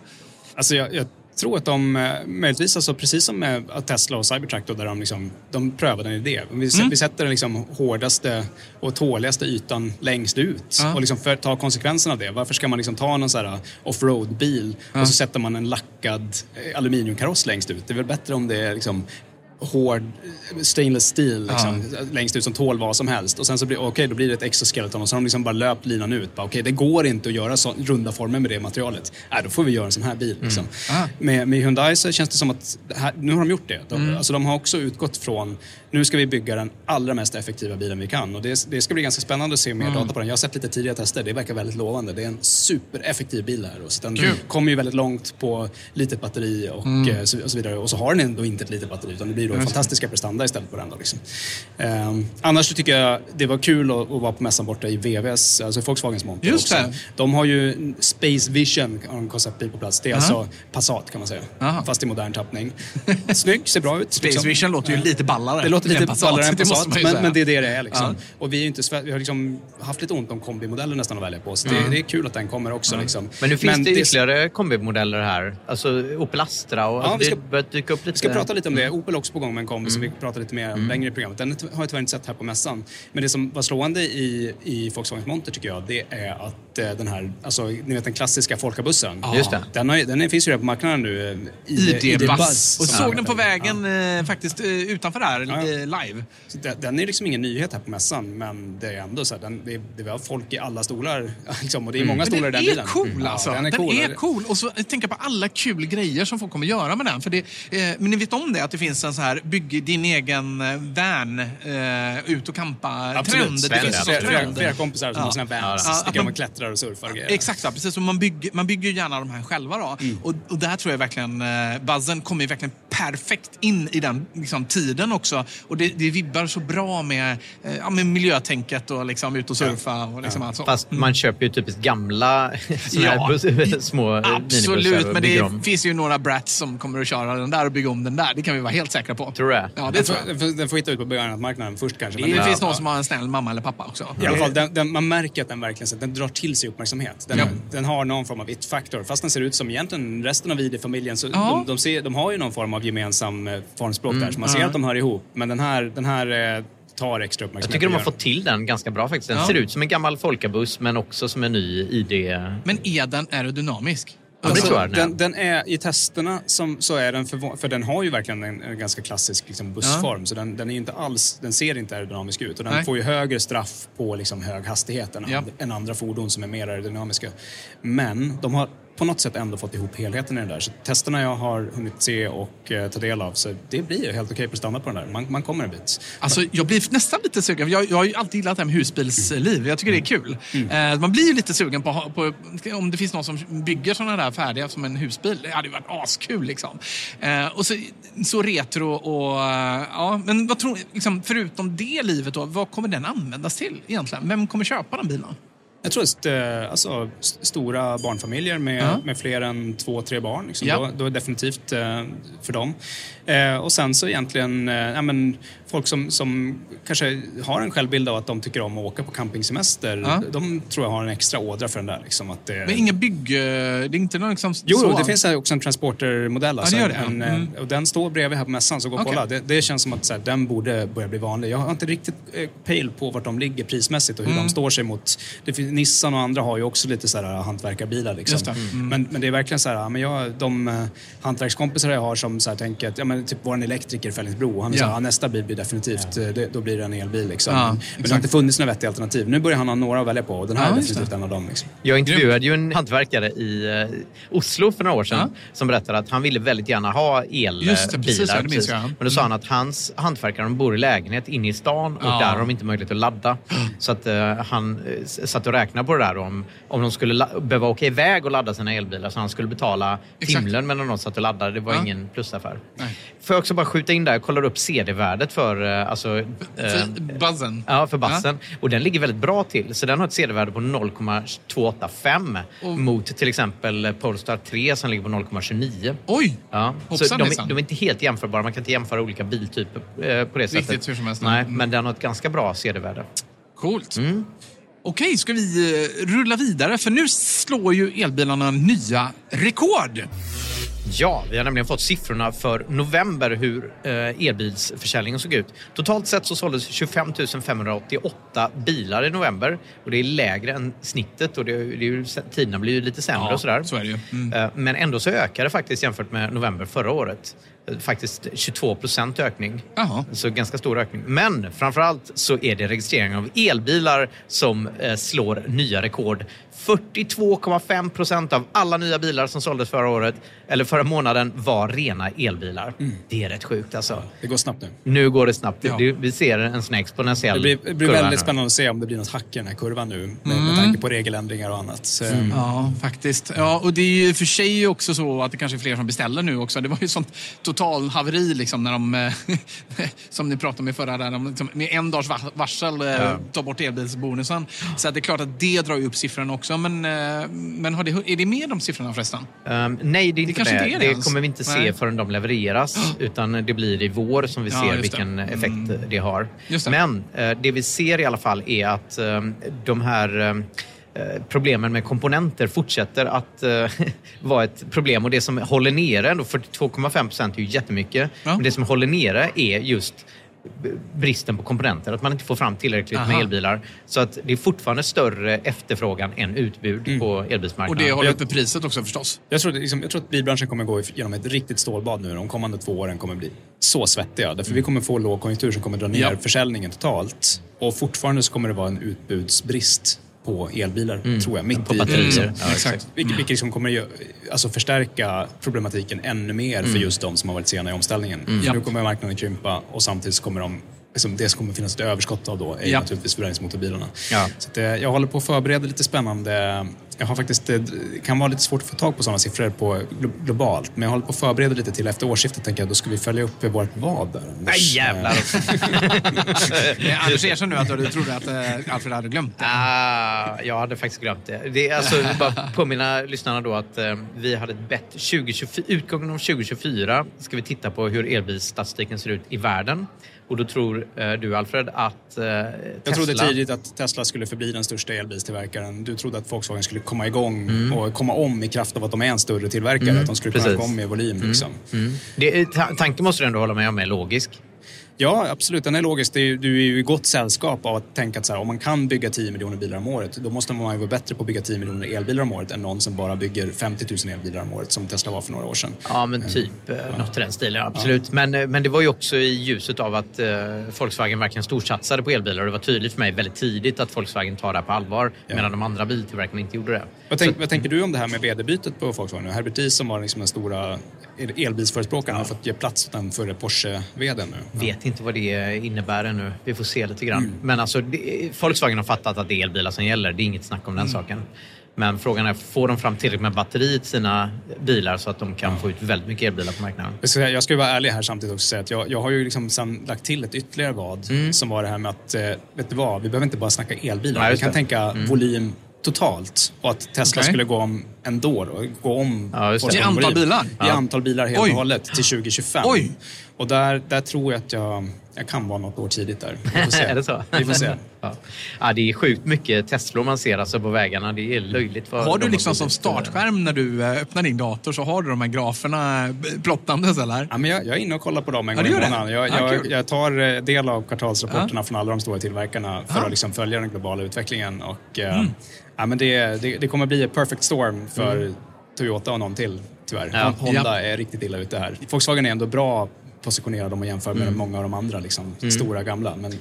Alltså jag, jag tror att de, eh, möjligtvis, alltså precis som med Tesla och Cybertruck, då, där de, liksom, de prövade en idé. Vi, Mm. vi sätter den liksom hårdaste och tåligaste ytan längst ut Ja. och liksom för, tar konsekvenserna av det. Varför ska man liksom ta någon så här offroad-bil Ja. och så sätter man en lackad eh, aluminiumkaross längst ut? Det är väl bättre om det är liksom hård stainless steel liksom, längst ut som tål vad som helst. Och sen så blir okej, då blir det ett exoskeleton och så har de liksom bara löpt linan ut. Okej, det går inte att göra så, runda former med det materialet. Nej, då får vi göra en sån här bil. Liksom. Ah. Med, med Hyundai så känns det som att här, nu har de gjort det. De, Mm. alltså, de har också utgått från nu ska vi bygga den allra mest effektiva bilen vi kan. Och det, det ska bli ganska spännande att se mer Mm. data på den. Jag har sett lite tidigare tester, det verkar väldigt lovande. Det är en supereffektiv bil här. Och så den Kul. kommer ju väldigt långt på litet batteri och, Mm. eh, så, och så vidare. Och så har den ändå inte ett litet batteri utan det blir då det. fantastiska prestanda istället på den. Då, liksom. Ehm, annars så tycker jag det var kul att, att vara på mässan borta i VVS, alltså Volkswagens monter Just också. det. De har ju Space Vision, en konceptbil på plats. Det är Aha. alltså Passat kan man säga. Fast i modern tappning. Snygg, ser bra ut. Space liksom. Vision låter ju lite ballare låter lite ballare än det Passat, men, men det är det det är. Liksom. Ja. Och vi, är inte, vi har liksom haft lite ont om kombimodeller nästan att välja på. Så Mm. det, det är kul att den kommer också. Liksom. Men nu finns det ytterligare kombimodeller här. Alltså Opel Astra och Ja, vi ska- det börjar dyka upp lite... Vi ska prata lite om Mm. det. Opel är också på gång med en kombi som vi pratar lite mer om längre i programmet. Den har jag tyvärr inte sett här på mässan. Men det som var slående i, i Volkswagen Monter tycker jag, det är att eh, den här, alltså ni vet den klassiska folkabussen. Ja. Just det. Den, har, den finns ju redan på marknaden nu. eh, ID ID-Buzz. Och Ja. såg den på vägen eh, faktiskt eh, utanför här, Ja. Eh, live. Så den, den är liksom ingen nyhet här på mässan, men det är ändå så här, den, det, det var folk i alla stolar. (laughs) Liksom, och det är många Men stolar i den bilen. är cool alltså. Ja, den är cool. Och så tänker på alla kul grejer som folk kommer göra med den. För det, eh, men ni vet om det, att det finns en så här bygg din egen eh, van, eh, ut och campa-trend. Det finns en trend. flera kompisar som har sina vans. Ja, de man- klättrar och surfar och grejer. Exakt, ja, precis. Och man, bygger, man bygger ju gärna de här själva. Då. Mm. Och, och där tror jag verkligen eh, buzzen kommer verkligen perfekt in i den liksom, tiden också. Och det, det vibbar så bra med, eh, ja, med miljötänket och liksom, ut och surfa. Och liksom allt sånt. Fast man köper ju typiskt gamla (laughs) såna Ja. här bus, (laughs) små Absolut, men det om. finns ju några brats som kommer att köra den där och bygga om den där. Det kan vi vara helt säkra på. Tror du det? Ja, det den, tror får, jag. den, får, hitta ut på begagnatmarknaden först kanske. Det men- finns Ja. någon som har en snäll mamma eller pappa också. I alla fall, den, den, man märker att den verkligen så att den drar till sig uppmärksamhet. Den, Ja. den har någon form av it-factor. Fast den ser ut som egentligen resten av ID-familjen. Så Ja. de, de, ser, de har ju någon form av gemensam eh, formspråk Mm. där. Så man ser Ja. att de hör ihop. Men den här, den här eh, tar extra uppmärksamhet. Jag tycker de har fått till den ganska bra faktiskt. Den Ja. ser ut som en gammal folkabuss men också som en ny ID. Men är den aerodynamisk? Ja, jag den är. den, den är I testerna som, så är den för, för den har ju verkligen en, en ganska klassisk liksom, bussform. Så den, den, är inte alls, den ser inte aerodynamisk ut. Och den Nej. får ju högre straff på liksom, hög hastighet än, Ja. and, än andra fordon som är mer aerodynamiska. Men de har på något sätt ändå fått ihop helheten i det där. Så testerna jag har hunnit se och eh, ta del av, så det blir ju helt okej prestanda på den där. Man, man kommer en bit. Alltså, jag blir nästan lite sugen. Jag, jag har ju alltid gillat det här med husbilsliv. Jag tycker det är kul. Mm. Eh, man blir ju lite sugen på, på om det finns någon som bygger sådana där färdiga som en husbil. Det hade ju varit askul liksom. Eh, och så, så retro och... eh, ja, men vad tror liksom, förutom det livet då, vad kommer den användas till egentligen? Vem kommer köpa den bilen? Jag tror att alltså, st- stora barnfamiljer med, Ja. med fler än två, tre barn, liksom, Ja. då, då är definitivt eh, för dem. Eh, och sen så egentligen, eh, ja, men, folk som, som kanske har en självbild av att de tycker om att åka på campingsemester, Ja. de tror jag har en extra ådra för den där. Liksom, att det, Men inga bygg... eh, Det är inte någon liksom... Jo, så. det finns också en transportermodell. Alltså, det det, ja. en, eh, Mm. och den står bredvid här på mässan, så gå och Okej. kolla. Det, det känns som att så här, den borde börja bli vanlig. Jag har inte riktigt eh, pejl på vart de ligger prismässigt och hur Mm. de står sig mot... Det finns, Nissan och andra har ju också lite så här hantverkarbilar. Liksom. Det. Mm. Men, men det är verkligen så här, men jag, de eh, hantverkskompisar jag har som så här, tänker att, ja men typ vår elektriker i Fällingsbro, han Ja. ja, nästa bil blir definitivt, eh, det, då blir det en elbil liksom. Ja, men det har inte funnits några vettiga alternativ. Nu börjar han ha några att välja på och den här Ja, är definitivt en av dem. Liksom. Jag intervjuade ju en hantverkare i eh, Oslo för några år sedan som berättade att han ville väldigt gärna ha elbilar. Just det, precis, ja, det minns jag. Men då sa han att hans hantverkare de bor i lägenhet inne i stan och Ja. där har de inte möjlighet att ladda. Så att eh, han eh, satt och räknade på det där om, om de skulle behöva åka iväg och ladda sina elbilar så han skulle betala timlön medan de satt och laddade. Det var Ja. ingen plusaffär. Nej. Får jag också bara skjuta in där, jag kollar upp CD-värdet för eh, alltså, eh, För buzzen. Ja, för bassen. Och den ligger väldigt bra till. Så den har ett CD-värde på 0,285 mot till exempel Polestar 3 som ligger på 0,29. Oj! Ja. Så Hoppsan, de, hejsan. är- de är inte helt jämförbara. Man kan inte jämföra olika biltyper eh, på det sättet. Riktigt hur som helst. Nej, Mm. men den har ett ganska bra CD-värde. Coolt. Okej, ska vi rulla vidare? För nu slår ju elbilarna nya rekord. Ja, vi har nämligen fått siffrorna för november hur eh, elbilsförsäljningen såg ut. Totalt sett så såldes 25 588 bilar i november och det är lägre än snittet och det, det ju, tiderna blir ju lite sämre Ja, och sådär. så. Mm. Eh, Men ändå så ökade det faktiskt jämfört med november förra året. Eh, Faktiskt 22 procent ökning. Jaha. Så ganska stor ökning. Men framförallt så är det registreringen av elbilar som slår nya rekord. 42,5 procent av alla nya bilar som såldes förra året, eller förra månaden, var rena elbilar. Det är rätt sjukt alltså. Det går snabbt nu. Nu går det snabbt. Ja. Vi ser en sån exponentiell Det blir, det blir väldigt nu. spännande att se om det blir något hack i den här kurvan nu med, Mm. med tanke på regeländringar och annat. Så, Ja, faktiskt. Ja, och det är ju för sig också så att det kanske är fler som beställer nu också. Det var ju sånt total haveri liksom när de, eh, (laughs) som ni pratade om i förra, där de liksom, med en dags va- varsel ja. tar bort elbilsbonusen. Så att det är klart att det drar ju upp siffrorna också. Men, eh, men har det, är det med de siffrorna förresten? Um, nej, det är inte det. inte är det det kommer vi inte se Nej. förrän de levereras. (gasps) Utan det blir i vår som vi Ja, ser just det. vilken effekt det har. Det. Men eh, det vi ser i alla fall är att eh, de här eh, problemen med komponenter fortsätter att eh, (laughs) vara ett problem. Och det som håller nere, ändå 42,5 procent är ju jättemycket, Ja. men det som håller nere är just bristen på komponenter, att man inte får fram tillräckligt med Aha. elbilar. Så att det är fortfarande större efterfrågan än utbud på Och elbilsmarknaden. det håller uppe priset också förstås. Jag tror, liksom, jag tror att bilbranschen kommer gå genom ett riktigt stålbad nu. De kommande två åren kommer bli så svettiga. Därför vi kommer få lågkonjunktur som kommer dra ner Ja. försäljningen totalt. Och fortfarande så kommer det vara en utbudsbrist på elbilar, tror jag. Mitt På batterier. krisen. Ja, exakt. Vilket, vilket liksom kommer ju, alltså förstärka problematiken ännu mer för just de som har varit sena i omställningen. Ja. Nu kommer marknaden krympa och samtidigt kommer de liksom det som kommer finnas ett överskott av då är Ja. naturligtvis förbränningsmotorbilarna. Ja. Så att, eh, jag håller på att förbereda lite spännande. Jag har faktiskt, eh, det kan vara lite svårt att få tag på sådana siffror på glo- globalt. Men jag håller på att förbereda lite till efter årsskiftet. Tänker jag, då ska vi följa upp vårt vad där. Nej jävlar! Eh, (laughs) Anders erkänn nu att du trodde att eh, Alfred hade glömt det. Ah, jag hade faktiskt glömt det. det är alltså, bara påminna lyssnarna då att eh, vi hade ett bett 2024, utgången av 2024 ska vi titta på hur elbilsstatistiken ser ut i världen. Och då tror eh, du Alfred att eh, Jag Tesla... trodde tidigt att Tesla skulle förbli den största elbilstillverkaren. Du trodde att Volkswagen skulle komma igång Mm. och komma om i kraft av att de är en större tillverkare. Att de skulle kunna precis. komma om i volym. Liksom. Mm. Det, tanken måste du ändå hålla med om är logisk. Ja, absolut. Den är logisk. Är, du är ju i gott sällskap av att tänka att så här, om man kan bygga 10 miljoner bilar om året, då måste man ju vara bättre på att bygga 10 miljoner elbilar om året än någon som bara bygger 50 000 elbilar om året, som Tesla var för några år sedan. Ja, men typ eh, något i den stilen. Absolut. Men, eh, men det var ju också i ljuset av att eh, Volkswagen verkligen storsatsade på elbilar och det var tydligt för mig väldigt tidigt att Volkswagen tar det här på allvar medan de andra biltillverkarna inte gjorde det. Vad, tänk, vad tänker du om det här med vd-bytet på Volkswagen? Herbert Diess som var liksom den stora el- elbilsförespråkaren har fått ge plats åt den förre Porsche-vdn nu. Vet inte vad det innebär ännu. Vi får se lite grann. Mm. Men alltså, det, Volkswagen har fattat att det är elbilar som gäller. Det är inget snack om den Mm. saken. Men frågan är, får de fram tillräckligt med batteri till sina bilar så att de kan få ut väldigt mycket elbilar på marknaden? Jag ska, jag ska vara ärlig här samtidigt också och säga att jag, jag har ju liksom lagt till ett ytterligare vad Mm. som var det här med att, eh, vet du vad, vi behöver inte bara snacka elbilar. Nej, vi kan det. tänka Mm. volym totalt och att Tesla Okej. skulle gå om ändå. Då, gå om Ja, I antal bilar? I Ja. antal bilar helt och hållet till 2025. Oj. Och där, där tror jag att jag, jag kan vara något år tidigt där. Vi får se. (laughs) är det så? Vi får se. Ja. ja, det är sjukt mycket Teslor man ser alltså på vägarna. Det är löjligt. vad Har du liksom som blivit. startskärm när du eh, öppnar din dator så har du de här graferna eh, plottandes eller? Ja, men jag, jag är inne och kollar på dem en Ja, gång i månaden. Jag, Ja, jag, jag tar eh, del av kvartalsrapporterna från alla de stora tillverkarna för Ja. att liksom följa den globala utvecklingen. Och, eh, Mm. Ja, men det, det, det kommer bli ett perfect storm för Toyota och någon till, tyvärr. Ja. Honda är riktigt illa ute här. Volkswagen är ändå bra positionerad om man jämför med många av de andra liksom, stora gamla. Men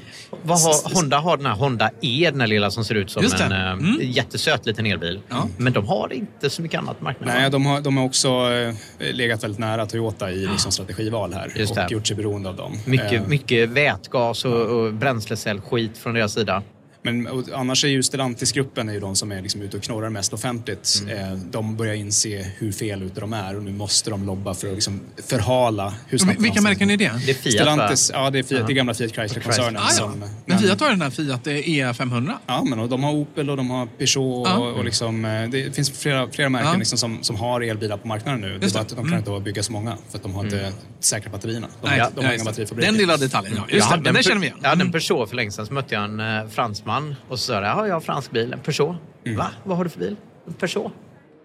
har, Honda har den här Honda E, den här lilla som ser ut som en eh, Mm. jättesöt liten elbil. Men de har inte så mycket annat på marknaden. Nej, de har, de har också eh, legat väldigt nära Toyota i liksom, strategival här Just och det. gjort sig beroende av dem. Mycket, Eh, mycket vätgas och, och bränslecellskit från deras sida. Men annars är ju Stellantis-gruppen är ju de som är liksom ute och knorrar mest offentligt. Mm. Eh, de börjar inse hur fel ute de är och nu måste de lobba för att liksom förhala hur snabbt Vilka märken är det? Det är Fiat Stellantis, va? ja det är Fiat, det är gamla Fiat Chrysler-koncernen. Ah, ja. som- Men Fiat har den här Fiat eh, E500. Ja, men och de har Opel och de har Peugeot Ja. och, och liksom, eh, det finns flera, flera märken Ja. liksom som, som har elbilar på marknaden nu. Det är bara det. att de kan Mm. inte bygga så många för att de har inte säkra batterierna. De, Nej, ja, de har just inga det. batterifabriker. Den lilla detaljen, ja. Jag Just det, men en den per- känner vi igen. Jag hade en Mm. Peugeot för länge sedan, så mötte jag en eh, fransman och så sa jag, ja, jag har fransk bil, en Peugeot. Mm. Va? Vad har du för bil? En Peugeot.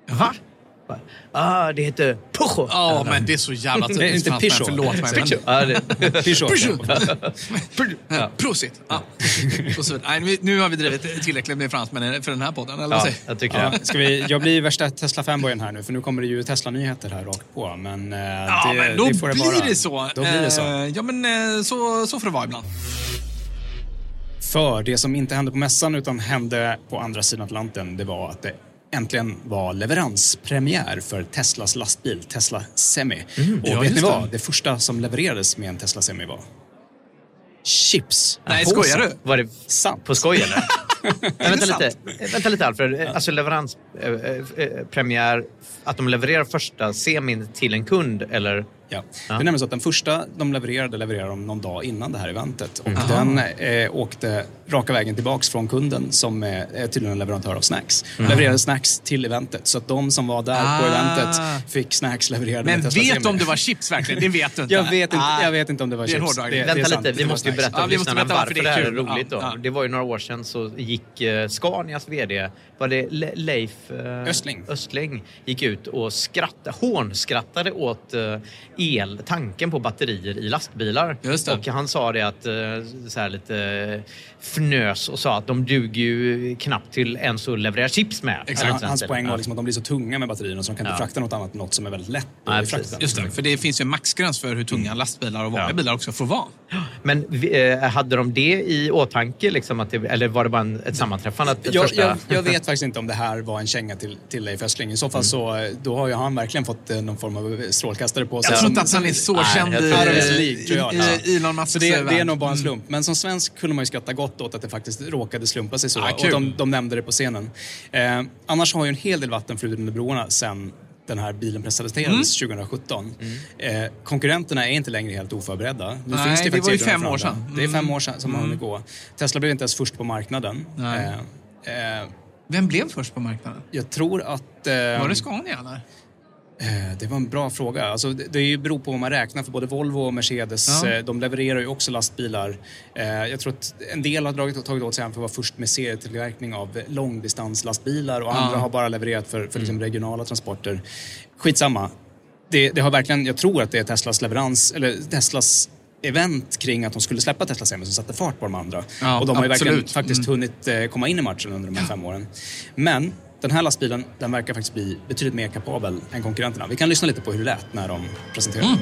Va? Ah, det heter Peugeot. Ja, men det är så jävla typiskt inte fransmän. Peugeot. Förlåt mig. Peugeot. Ja, det, Peugeot. Ja. Prosit! Ja. (laughs) Och så, nej, nu- har vi drivit tillräckligt med fransmän för den här podden, eller ja, jag tycker Ja, ska vi, jag blir värsta Tesla-fanboyen här nu för nu kommer det ju Tesla-nyheter här rakt på. Men, eh, Ja, det, men då det får det blir det så. Då blir det så. Eh, Ja, men eh, så, så får det vara ibland. För det som inte hände på mässan utan hände på andra sidan Atlanten, det var att det äntligen var leveranspremiär för Teslas lastbil, Tesla Semi. och Mm. ja, vet ni vad? det. Det. första som levererades med en Tesla Semi var chips. Nej, skojar du? Var det Sant. på skoj eller? (laughs) Vänta lite, Eh, vänta lite Alfred. Alltså leveranspremiär, att de levererar första semin till en kund eller? Ja. Det är nämligen så att den första de levererade, levererade de någon dag innan det här eventet. Och Mm. den eh, åkte raka vägen tillbaks från kunden som eh, är tydligen en leverantör av snacks. Mm. Levererade snacks till eventet. Så att de som var där på Ah. eventet fick snacks levererade Men vet Semi. du om det var chips verkligen? Det vet du inte. (laughs) Jag vet inte, Ah. jag vet inte om det var Det chips. det är Vänta sant. lite, vi Det var måste ju berätta Ja, för vi måste berätta varför varför det är det här är roligt. Då. Ja, ja. Det var ju några år sedan så gick eh, Scanias VD, var det Le- Leif eh, Östling. Östling, gick ut och skrattade, hånskrattade åt eh, el, tanken på batterier i lastbilar. Just det. Och han sa det att, eh, så här lite fnös och sa att de duger ju knappt till ens att leverera chips med. Han, till hans exempel. poäng var Ja. liksom att de blir så tunga med batterierna så de kan inte Ja. frakta något annat än något som är väldigt lätt Nej, i frakten. precis. Just det, för det finns ju en maxgräns för hur tunga lastbilar och vanliga Ja. bilar också får vara. Men eh, hade de det i åtanke, liksom, att det, eller var det bara en, ett sammanträffande? Att Jag, första... jag, jag vet faktiskt inte om det här var en känga till, till Leif Östling. I så fall så eh, då har ju han verkligen fått någon form av strålkastare på sig. Tror inte att han är så Nej, känd jag i, tror- jag. i, i Elon Musks Så det, det är nog bara en Mm. slump. Men som svensk kunde man ju skratta gott åt att det faktiskt råkade slumpa sig så. Ah, och de, de nämnde det på scenen. Eh, annars har ju en hel del vatten flutit under broarna sen den här bilen presenterades Mm. 2017. Eh, konkurrenterna är inte längre helt oförberedda. Nu Nej, finns det, det var ju fem år sedan. Det är fem Mm. år sedan som man hunnit gå. Tesla blev inte ens först på marknaden. Nej. Eh, eh, Vem blev först på marknaden? jag tror att... Eh, Var det Scania eller? Eh, Det var en bra fråga. Alltså, det, beror på vad man räknar för både Volvo och Mercedes. Ja. eh, De levererar ju också lastbilar. Eh, Jag tror att en del har dragit, tagit åt sig för att vara först med serietillverkning av långdistanslastbilar och Ja. andra har bara levererat för, för liksom regionala transporter. Skitsamma. Det, det har verkligen, jag tror att det är Teslas leverans, eller Teslas event kring att de skulle släppa Tesla Semi som satte fart på de andra. Ja, och de har ju verkligen faktiskt Mm. hunnit komma in i matchen under de här fem åren. Men den här lastbilen, den verkar faktiskt bli betydligt mer kapabel än konkurrenterna. Vi kan lyssna lite på hur det lät när de presenterade. Mm.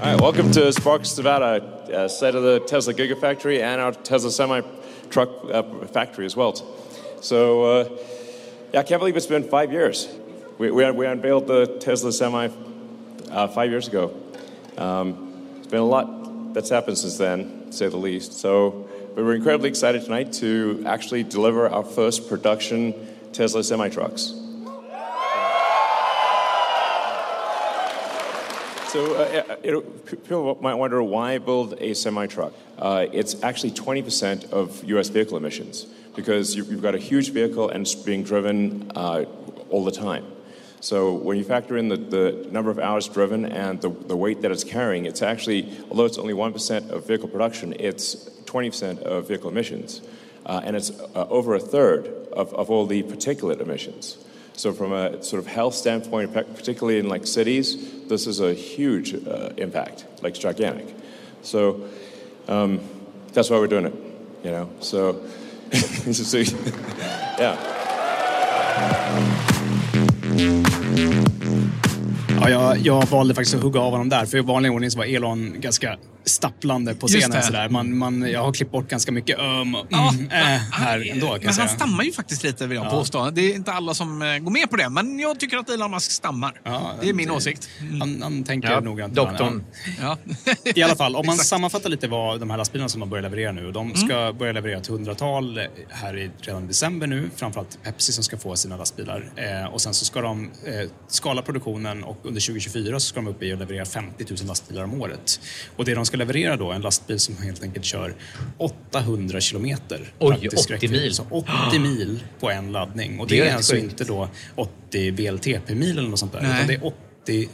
All right, welcome to Sparks, Nevada, uh, site of the Tesla Gigafactory and our Tesla semi truck uh, factory as well. So, uh, yeah, I can't believe it's been five years. We, we, we unveiled the Tesla semi uh, five years ago. Um, it's been a lot that's happened since then, to say the least. So, we're incredibly excited tonight to actually deliver our first production Tesla semi trucks. So uh, you people might wonder why build a semi truck. Uh, it's actually 20% of U.S. vehicle emissions because you, have got a huge vehicle and it's being driven uh, all the time. So when you factor in the, the number of hours driven and the, the weight that it's carrying, it's actually, although it's only 1% of vehicle production, it's 20% of vehicle emissions. Uh, and it's uh, over a third of, of all the particulate emissions. So from a sort of health standpoint, particularly in like cities, this is a huge uh, impact, like gigantic. So um, that's why we're doing it, you know. So, (laughs) so (laughs) yeah. Ja, jag, jag valde faktiskt att hugga av honom där, för i vanlig ordning så var Elon ganska stapplande på scenen. Sådär. Man, man, jag har klippt bort ganska mycket um, ja, mm, äh, här ändå. Kan men säga. han stammar ju faktiskt lite vill jag Ja. påstå. Det är inte alla som eh, går med på det, men jag tycker att Elon Musk stammar. det är min åsikt. Han, han tänker Ja, noggrant. doktorn. Ja. (laughs) I alla fall, om man sammanfattar lite vad de här lastbilarna som de börjar leverera nu. De ska Mm. börja leverera ett hundratal här i, redan i december nu. Framförallt Pepsi som ska få sina lastbilar. Eh, och sen så ska de eh, skala produktionen och under 2024 så ska de upp i att leverera 50 000 lastbilar om året. Och det de ska leverera då, en lastbil som helt enkelt kör 800 kilometer. Oj, praktisk 80 räckvidd. mil. Så 80 mil på en laddning. Och Det det, är är, alltså sjukt. inte då 80 VLTP-mil eller något sånt där. Nej. Utan det är 80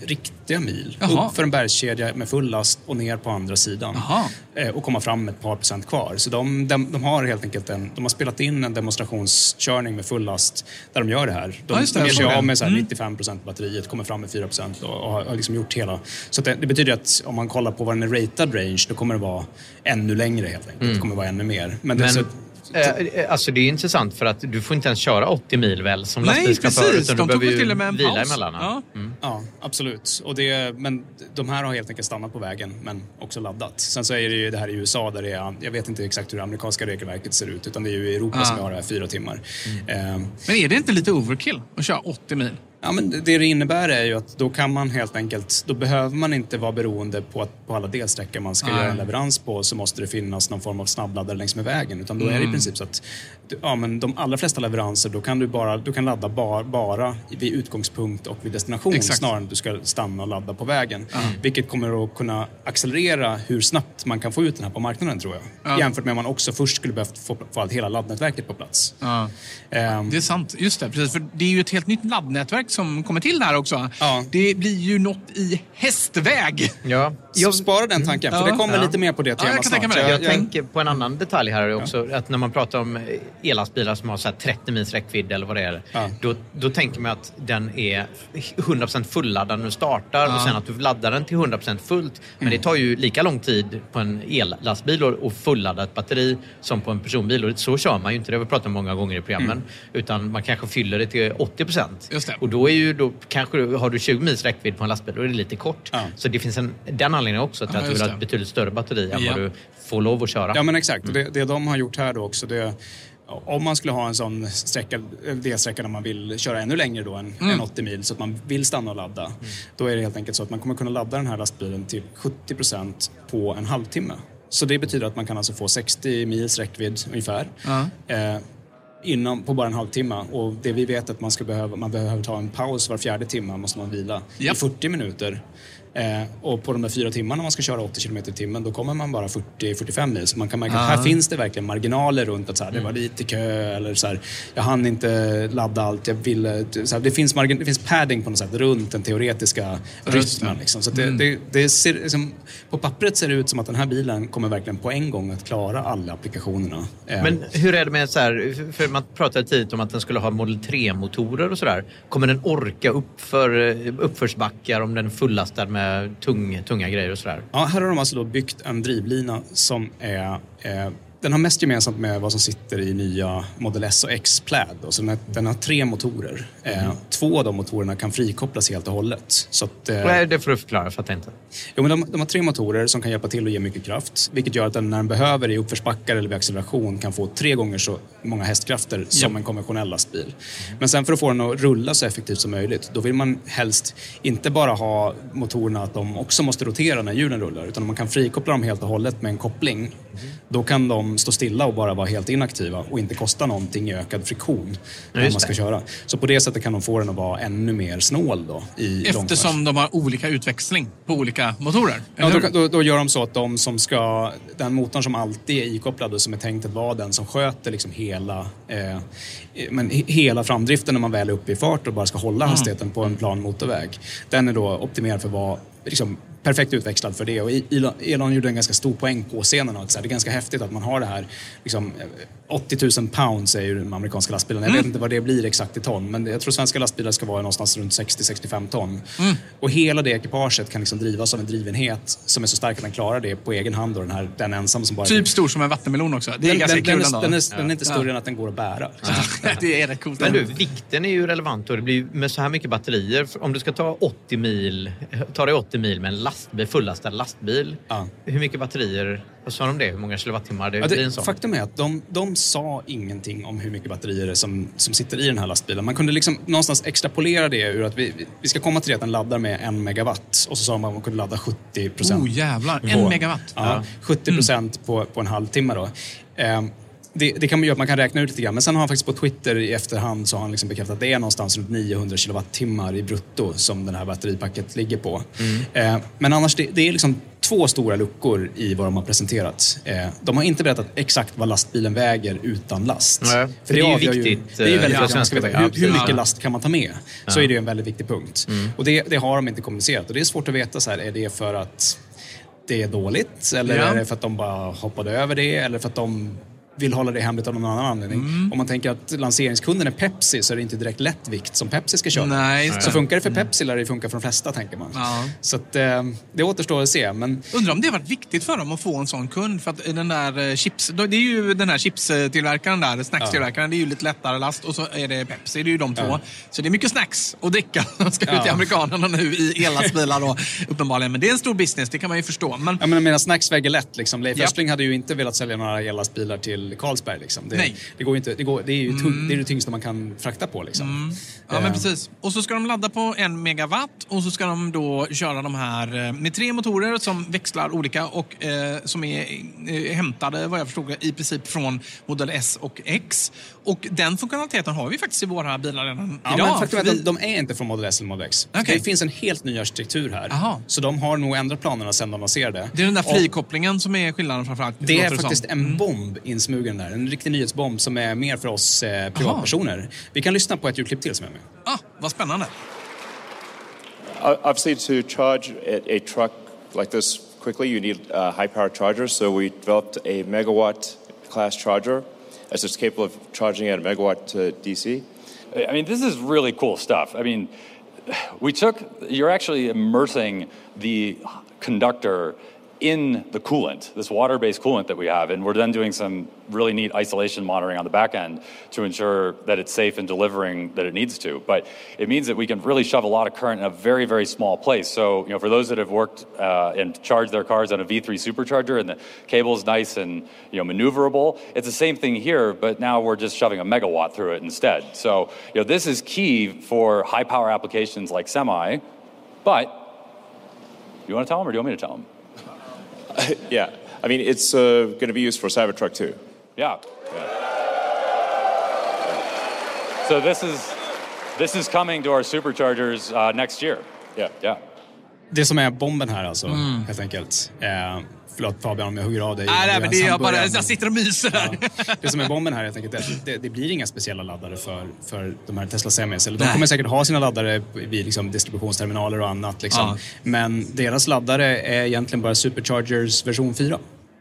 riktiga mil. Jaha. Upp för en bergskedja med full last och ner på andra sidan. Eh, och komma fram ett par procent kvar. Så de, de, de har helt enkelt en, de har spelat in en demonstrationskörning med full last där de gör det här. De, Ja, det, de ger sig av med så här Mm. 95 procent batteriet, kommer fram med 4 procent och, och har, liksom gjort hela. Så det, det betyder att om man kollar på vad den är ratad range, då kommer det vara ännu längre helt enkelt. Mm. Det kommer vara ännu mer. Men, det, Men, så, eh, alltså det är intressant för att du får inte ens köra 80 mil väl som lastbilschaufför utan De du tog behöver väl ju till och med en vila paus. emellan. Ja. Mm. Ja, absolut. Och det, men de här har helt enkelt stannat på vägen, men också laddat. Sen så är det ju det här i USA där det är, jag vet inte exakt hur det amerikanska regelverket ser ut, utan det är ju i Europa Ah. som har det här fyra timmar. Eh, Men är det inte lite overkill att köra 80 mil? Ja, men det det innebär är ju att då kan man helt enkelt, då behöver man inte vara beroende på att på alla delsträckor man ska Nej. göra en leverans på så måste det finnas någon form av snabbladdare längs med vägen. Utan då är det i Mm. princip så att ja, men de allra flesta leveranser då kan du, bara, du kan ladda bara, bara vid utgångspunkt och vid destination Exakt. snarare än att du ska stanna och ladda på vägen. Ja. Vilket kommer att kunna accelerera hur snabbt man kan få ut den här på marknaden tror jag. Ja. Jämfört med om man också först skulle behövt få, få allt hela laddnätverket på plats. Ehm, Det är sant. Just det, precis. För det är ju ett helt nytt laddnätverk som kommer till där också. Det blir ju något i hästväg. Ja. Jag sparar den tanken, för det kommer lite mer på det Ja, temat jag kan tänka mig snart. det. Jag, Jag- tänker på en annan detalj här också. Att när man pratar om ellastbilar som har så här 30 mils räckvidd eller vad det är. Då, då tänker man att den är 100% fulladdad när du startar och Ja. sen att du laddar den till 100% fullt. Men Mm. det tar ju lika lång tid på en ellastbil att att fulladda ett batteri som på en personbil. Och så kör man ju inte. Det har vi pratat om många gånger i programmen. Mm. Utan man kanske fyller det till 80%. Just det. Och då är ju då kanske du- har du 20 mils räckvidd på en lastbil, då är det lite kort. Så det finns en, den anledningen också till Ja, att du vill ha ett betydligt större batteri än Ja. vad du får lov att köra. Ja men exakt. Och Det, det de har gjort här då också, det, om man skulle ha en sån sträcka, delsträcka där man vill köra ännu längre då än, Mm. än 80 mil så att man vill stanna och ladda. Då är det helt enkelt så att man kommer kunna ladda den här lastbilen till 70% på en halvtimme. Så det betyder att man kan alltså få 60 mils räckvidd ungefär. Ja. Eh, inom, på bara en halvtimme. Och det vi vet att man, ska behöva, man behöver ta en paus var fjärde timme, måste man vila i 40 minuter. Eh, och på de där fyra timmarna man ska köra 80 km i timmen, då kommer man bara 40-45 mil. Så man kan märka att Ah. här finns det verkligen marginaler runt att så här, det var lite kö eller så här, jag hann inte ladda allt jag ville. Så här, det, finns margin, det finns padding på något sätt runt den teoretiska rytmen. Liksom. Så det, Mm. det, det ser, liksom, på pappret ser det ut som att den här bilen kommer verkligen på en gång att klara alla applikationerna. Eh, Men hur är det med så här, för man pratade tidigt om att den skulle ha Model 3-motorer och sådär. Kommer den orka upp för eh, uppförsbackar om den är fullastad med Eh, tung, tunga grejer och sådär? Ja, här har de alltså då byggt en drivlina som är eh, den har mest gemensamt med vad som sitter i nya Model S och X Plaid. Så den, har, den har tre motorer. Eh, Två av de motorerna kan frikopplas helt och hållet. Så att, eh, Nej, det får du förklara, jag fattar inte. Jo, men de, de har tre motorer som kan hjälpa till att ge mycket kraft. Vilket gör att den när den behöver i uppförsbackar eller vid acceleration kan få tre gånger så många hästkrafter som Ja. en konventionell lastbil. Men sen för att få den att rulla så effektivt som möjligt, då vill man helst inte bara ha motorerna att de också måste rotera när hjulen rullar. Utan man kan frikoppla dem helt och hållet med en koppling då kan de stå stilla och bara vara helt inaktiva och inte kosta någonting i ökad friktion när man ska det. köra. Så på det sättet kan de få den att vara ännu mer snål då i Eftersom de har olika utväxling på olika motorer. Ja, då, då, då gör de så att de som ska, den motorn som alltid är ikopplad och som är tänkt att vara den som sköter liksom hela, eh, men he- hela framdriften när man väl är uppe i fart och bara ska hålla Mm. hastigheten på en plan motorväg. Den är då optimerad för att vara liksom, perfekt utväxlad för det. Och Elon, gjorde en ganska stor poäng på scenen. Att, så här, det är ganska häftigt att man har det här, liksom, 80 000 pounds är ju de amerikanska lastbilarna. Jag Mm. vet inte vad det blir exakt i ton, men jag tror svenska lastbilar ska vara någonstans runt 60-65 ton. Mm. Och hela det ekipaget kan liksom drivas av en drivenhet som är så stark att den klarar det på egen hand. Och den, här, den ensam som bara... Typ stor som en vattenmelon också. Det är den, ganska den, kul den, är, den, är, den är inte Ja. större än att den går att bära. (laughs) det är rätt coolt. Men du, vikten är ju relevant och det blir med så här mycket batterier. Om du ska ta 80 mil, ta dig 80 mil med en lastbil, fullastad lastbil. Hur mycket batterier, vad sa de det? Hur många kilowattimmar det Ja, blir en det, sån? faktum är att de, de sa ingenting om hur mycket batterier det är som, som sitter i den här lastbilen. Man kunde liksom någonstans extrapolera det ur att vi, vi ska komma till det att den laddar med en megawatt. Och så sa de att man kunde ladda 70 procent. Oh, jävlar. En megawatt. Ja, Ja. 70 procent på, på en halvtimme då. Ehm, det, det kan man göra, att man kan räkna ut lite grann. Men sen har han faktiskt på Twitter i efterhand så har han liksom bekräftat att det är någonstans runt 900 kilowattimmar i brutto som det här batteripacket ligger på. Eh, men annars, det, det är liksom två stora luckor i vad de har presenterat. Eh, de har inte berättat exakt vad lastbilen väger utan last. Nej, för det är ju viktigt, det är ju eh, väldigt viktigt ska veta hur, hur mycket last kan man ta med. Så Ja. är det ju en väldigt viktig punkt. Och det, det har de inte kommunicerat. Och det är svårt att veta, så här, är det för att det är dåligt? Eller Ja. är det för att de bara hoppade över det? Eller för att de vill hålla det hemligt av någon annan anledning? Mm. Om man tänker att lanseringskunden är Pepsi så är det inte direkt lättvikt som Pepsi ska köra. Nej, så funkar det för Pepsi lär det funka för de flesta, tänker man. Ja. Så att, eh, det återstår att se. Men Undrar om det har varit viktigt för dem att få en sån kund. För att den där eh, chips, det är ju den här chipstillverkaren där, snackstillverkaren, det är ju lite lättare last och så är det Pepsi, det är ju de två. Ja. Så det är mycket snacks och dricka som (laughs) ska ut Ja. till amerikanerna nu i (laughs) ellastbilar då, uppenbarligen. Men det är en stor business, det kan man ju förstå. Men Jag menar, Snacks väger lätt. Liksom. Leif Ja. Östling hade ju inte velat sälja några ellastbilar till Carlsberg. Liksom. Det, Nej. Det, går inte, det, går, det, är ju tung, Mm. det är det tyngsta man kan frakta på. Liksom. Ja, men Eh, precis. Och så ska de ladda på en megawatt och så ska de då köra de här eh, med tre motorer som växlar olika och eh, som är eh, hämtade, vad jag förstod, i princip från Model S och X. Och den funktionaliteten har vi faktiskt i våra bilar redan Ja, idag. men faktum är för att vi- de, de är inte från Model S eller Model X. Okej. Det finns en helt ny arkitektur här. Aha. Så de har nog ändrat planerna sen de lanserade. Det är den där Och frikopplingen som är skillnaden framförallt. Det är faktiskt som. Mm. en bomb insmugen där. En riktig nyhetsbomb som är mer för oss eh, privatpersoner. Vi kan lyssna på ett ljudklipp till som är med. Ah, vad spännande. Obviously, to charge a, a truck like this quickly, you need uh, high power chargers. So we developed a megawatt class charger as it's capable of charging at a megawatt to DC. I mean, this is really cool stuff. I mean, we took, you're actually immersing the conductor in the coolant, this water based coolant that we have, and we're then doing some really neat isolation monitoring on the back end to ensure that it's safe and delivering that it needs to. But it means that we can really shove a lot of current in a very, very small place. So, you know, for those that have worked uh, and charged their cars on a V3 supercharger and the cable is nice and, you know, maneuverable, it's the same thing here, but now we're just shoving a megawatt through it instead. So, you know, this is key for high power applications like semi, but you want to tell them or do you want me to tell them? (laughs) yeah, I mean, it's uh, going to be used for Cybertruck too. Yeah. So this is this is coming to our superchargers uh, next year. Yeah, yeah. Det som är bomben här alltså, Mm. helt enkelt. Eh, förlåt Fabian om jag hugger av dig. Nej, nej, men det är jag, bara, jag sitter och myser här. Det som är bomben här helt enkelt är att det, det blir inga speciella laddare för, för de här Tesla Semis. Eller de kommer säkert ha sina laddare vid liksom distributionsterminaler och annat. Liksom. Ja. Men deras laddare är egentligen bara Superchargers version 4.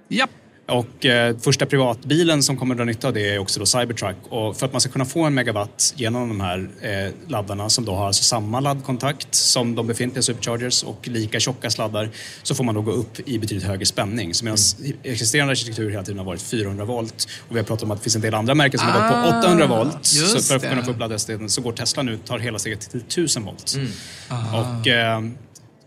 Japp. Och eh, första privatbilen som kommer dra nytta av det är också då Cybertruck. Och för att man ska kunna få en megawatt genom de här eh, laddarna som då har alltså samma laddkontakt som de befintliga Superchargers och lika tjocka sladdar så får man då gå upp i betydligt högre spänning. Så medan existerande arkitektur hela tiden har varit 400 volt och vi har pratat om att det finns en del andra märken som har gått Ah, på 800 volt. Så för att kunna få upp laddhastigheten så går Tesla nu tar hela steget till 1000 volt. Aha. Och eh,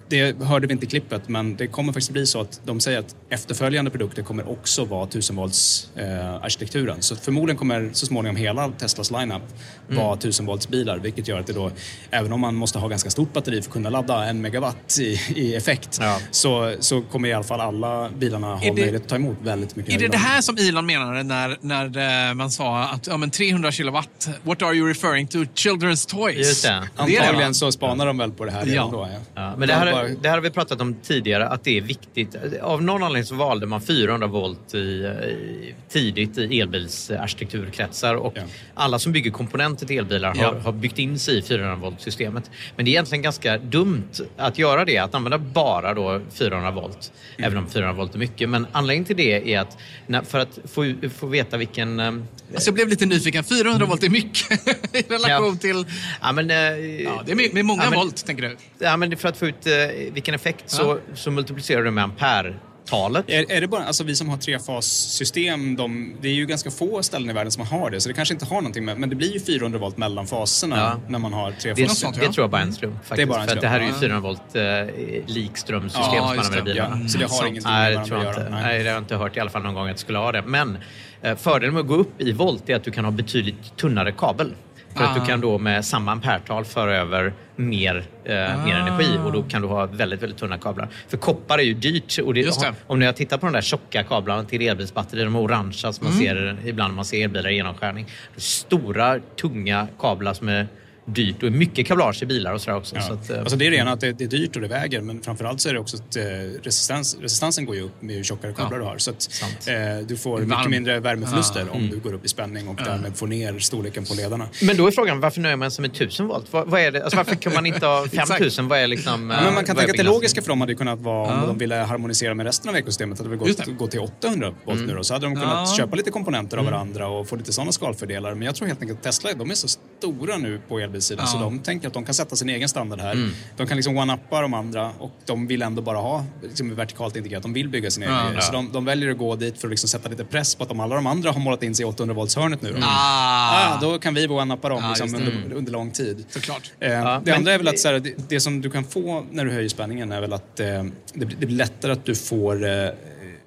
det hörde vi inte i klippet, men det kommer faktiskt bli så att de säger att efterföljande produkter kommer också vara 1000 volts eh, arkitekturen. Så förmodligen kommer så småningom hela Teslas lineup Mm. vara 1000 volts bilar, vilket gör att det då, även om man måste ha ganska stort batteri för att kunna ladda en megawatt i, i effekt, så, så kommer i alla fall alla bilarna ha det- möjlighet att ta emot väldigt mycket Är det det här som Elon menade när, när eh, man sa att ja, men 300 kilowatt, what are you referring to? Children's toys? Just det. är det, Antagligen va? så spanar de väl på det här redan Ja. då. Ja. Ja, men det här, det här har vi pratat om tidigare, att det är viktigt. Av någon anledning så valde man 400 volt i, i, tidigt i elbilsarkitekturkretsar och alla som bygger komponenter till elbilar har, Ja. har byggt in sig i 400 volt-systemet. Men det är egentligen ganska dumt att göra det, att använda bara då 400 volt, Mm. även om 400 volt är mycket. Men anledningen till det är att när, för att få, få veta vilken... Alltså jag blev lite nyfiken. 400 volt är mycket (laughs) i relation till... Ja, men, eh, Ja, det är med, med många Ja, men- volt, tänker du? Ja, men för att få ut eh, vilken effekt så, så multiplicerar du med ampere-talet. Är, är det bara, alltså vi som har trefassystem, de, det är ju ganska få ställen i världen som har det, så det kanske inte har någonting med, men det blir ju 400 volt mellan faserna Ja. när man har Det, trefas. det tror jag bara är en slump. Faktiskt. Det är bara en för att det här är ju slump. 400 volt eh, likströmsystem Ja, som man använder i det. bilarna. Ja, så det har Sant. ingenting Nej, med det tror jag varandra inte. att göra. Nej. det har jag inte hört i alla fall någon gång att det skulle ha det. Men eh, fördelen med att gå upp i volt är att du kan ha betydligt tunnare kabel. För att Ah. du kan då med samma ampertal föra över mer, eh, mer Ah. energi och då kan du ha väldigt, väldigt tunna kablar. För koppar är ju dyrt. Och det, det. Om ni har tittat på de där tjocka kablarna till elbilsbatteri, de orangea som man Mm. ser ibland när man ser elbilar i genomskärning. Stora, tunga kablar som är dyrt och mycket kablage i bilar och sådär också. Ja. Så att, eh, Alltså det är det ena att det, det är dyrt och det väger men framförallt så är det också att eh, resistens, resistansen går ju upp med ju tjockare kablar Ja, du har. Så att, eh, du får Varm. mycket mindre värmeförluster Ja. om Mm. du går upp i spänning och därmed får ner storleken på ledarna. Men då är frågan, varför nöjer man sig med 1000 volt? Vad, vad är det? Alltså, varför kan man inte ha (laughs) 5000? Vad är liksom... Ja, men man kan tänka att det logiska för dem hade kunnat vara om de ville harmonisera med resten av ekosystemet hade det Just gått, gå till 800 volt Mm. nu då. Så hade de kunnat köpa lite komponenter av Mm. varandra och få lite sådana skalfördelar. Men jag tror helt enkelt att Tesla, de är så stora nu på elbilssidan Ja. så de tänker att de kan sätta sin egen standard här. Mm. De kan liksom one-uppa de andra och de vill ändå bara ha liksom, vertikalt integrerat. De vill bygga sin egen Ja. Så de, de väljer att gå dit för att liksom sätta lite press på att om alla de andra har målat in sig i 800 volts hörnet nu då, Ah. ah, då kan vi one-uppa dem Ja, liksom, det. under, under lång tid. Såklart. Eh, Ja, det andra är väl att så här, det, det som du kan få när du höjer spänningen är väl att eh, det, blir- det blir lättare att du får eh,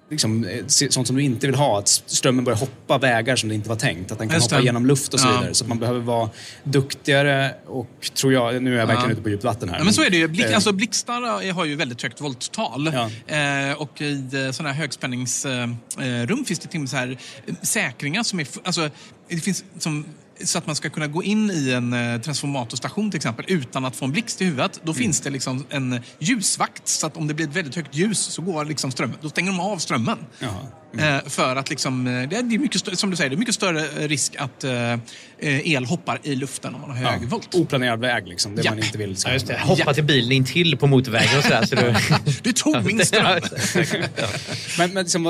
liksom, eh, sånt som du inte vill ha. Att strömmen börjar hoppa vägar som det inte var tänkt. Att den kan Just hoppa det. genom luft och så Ja. vidare. Så att man behöver vara duktigare och tror jag, nu är jag verkligen Ja. ute på djupt vatten här. Ja, men så är det ju. Blick, eh, alltså, blixtar har ju väldigt högt volttal. Eh, och i eh, sådana här högspänningsrum eh, rum finns det till och med så här säkringar som är... Alltså, det finns som så att man ska kunna gå in i en eh, transformatorstation till exempel utan att få en blixt i huvudet. Då finns det liksom en ljusvakt så att om det blir ett väldigt högt ljus så går liksom strömmen. Då stänger de av strömmen. Eh, för att liksom, eh, det är mycket, som du säger, det är mycket större risk att eh, eh, el hoppar i luften om man har hög volt. Oplanerad väg liksom, det Ja. man inte vill. Ja, just det. Hoppa till bilen in till på motorvägen och sådär. Så du... (laughs) du tog min (laughs) ström! Men, men liksom,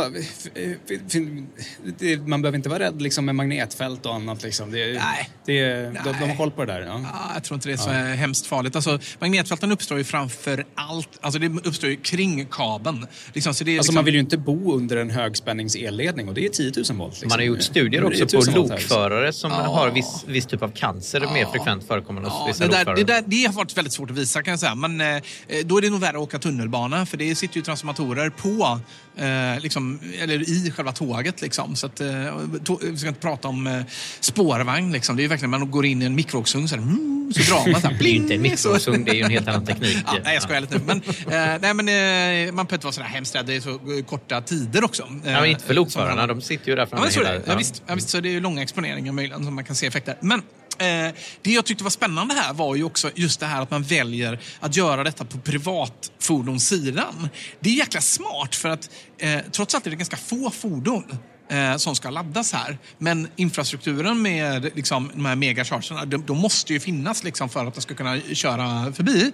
man behöver inte vara rädd liksom, med magnetfält och annat. Liksom. Det, Nej. Det, de, de har koll på det där. Ja. Ja, jag tror inte det är så Ja. hemskt farligt. Alltså, magnetfälten uppstår ju framför allt, alltså det uppstår ju kring kabeln. Liksom, så det är Alltså liksom, man vill ju inte bo under en högspänningselledning och det är 10 000 volt. Liksom. Man har gjort studier också 10 000 på liksom. lokförare som Ja. har viss, viss typ av cancer, mer frekvent förekommande hos vissa det, där, det, där, det har varit väldigt svårt att visa kan jag säga. Men eh, då är det nog värre att åka tunnelbana för det sitter ju transformatorer på, eh, liksom, eller i själva tåget. Liksom. Så att, eh, vi ska inte prata om eh, spårvagn. Liksom. Det är ju verkligen, man går in i en mikrovågsugn så, här, mm, så drar man så här, (laughs) Det är ju inte en mikrovågsugn, det är ju en helt annan teknik. (laughs) Ja, nej, jag skojar lite nu. Men, eh, nej, men, eh, man behöver inte vara så där hemskt rädd. Det är så eh, korta tider också. Ja, men inte för lokförarna, de sitter ju där Ja, framme men så är det. Ja, visst, ja, visst, så det är ju långa exponeringar möjligen som man kan se effekter. Men eh, det jag tyckte var spännande här var ju också just det här att man väljer att göra detta på privatfordonssidan. Det är jäkla smart för att eh, trots allt är det ganska få fordon eh, som ska laddas här. Men infrastrukturen med liksom, de här megachargerna, de, de måste ju finnas liksom, för att de ska kunna köra förbi.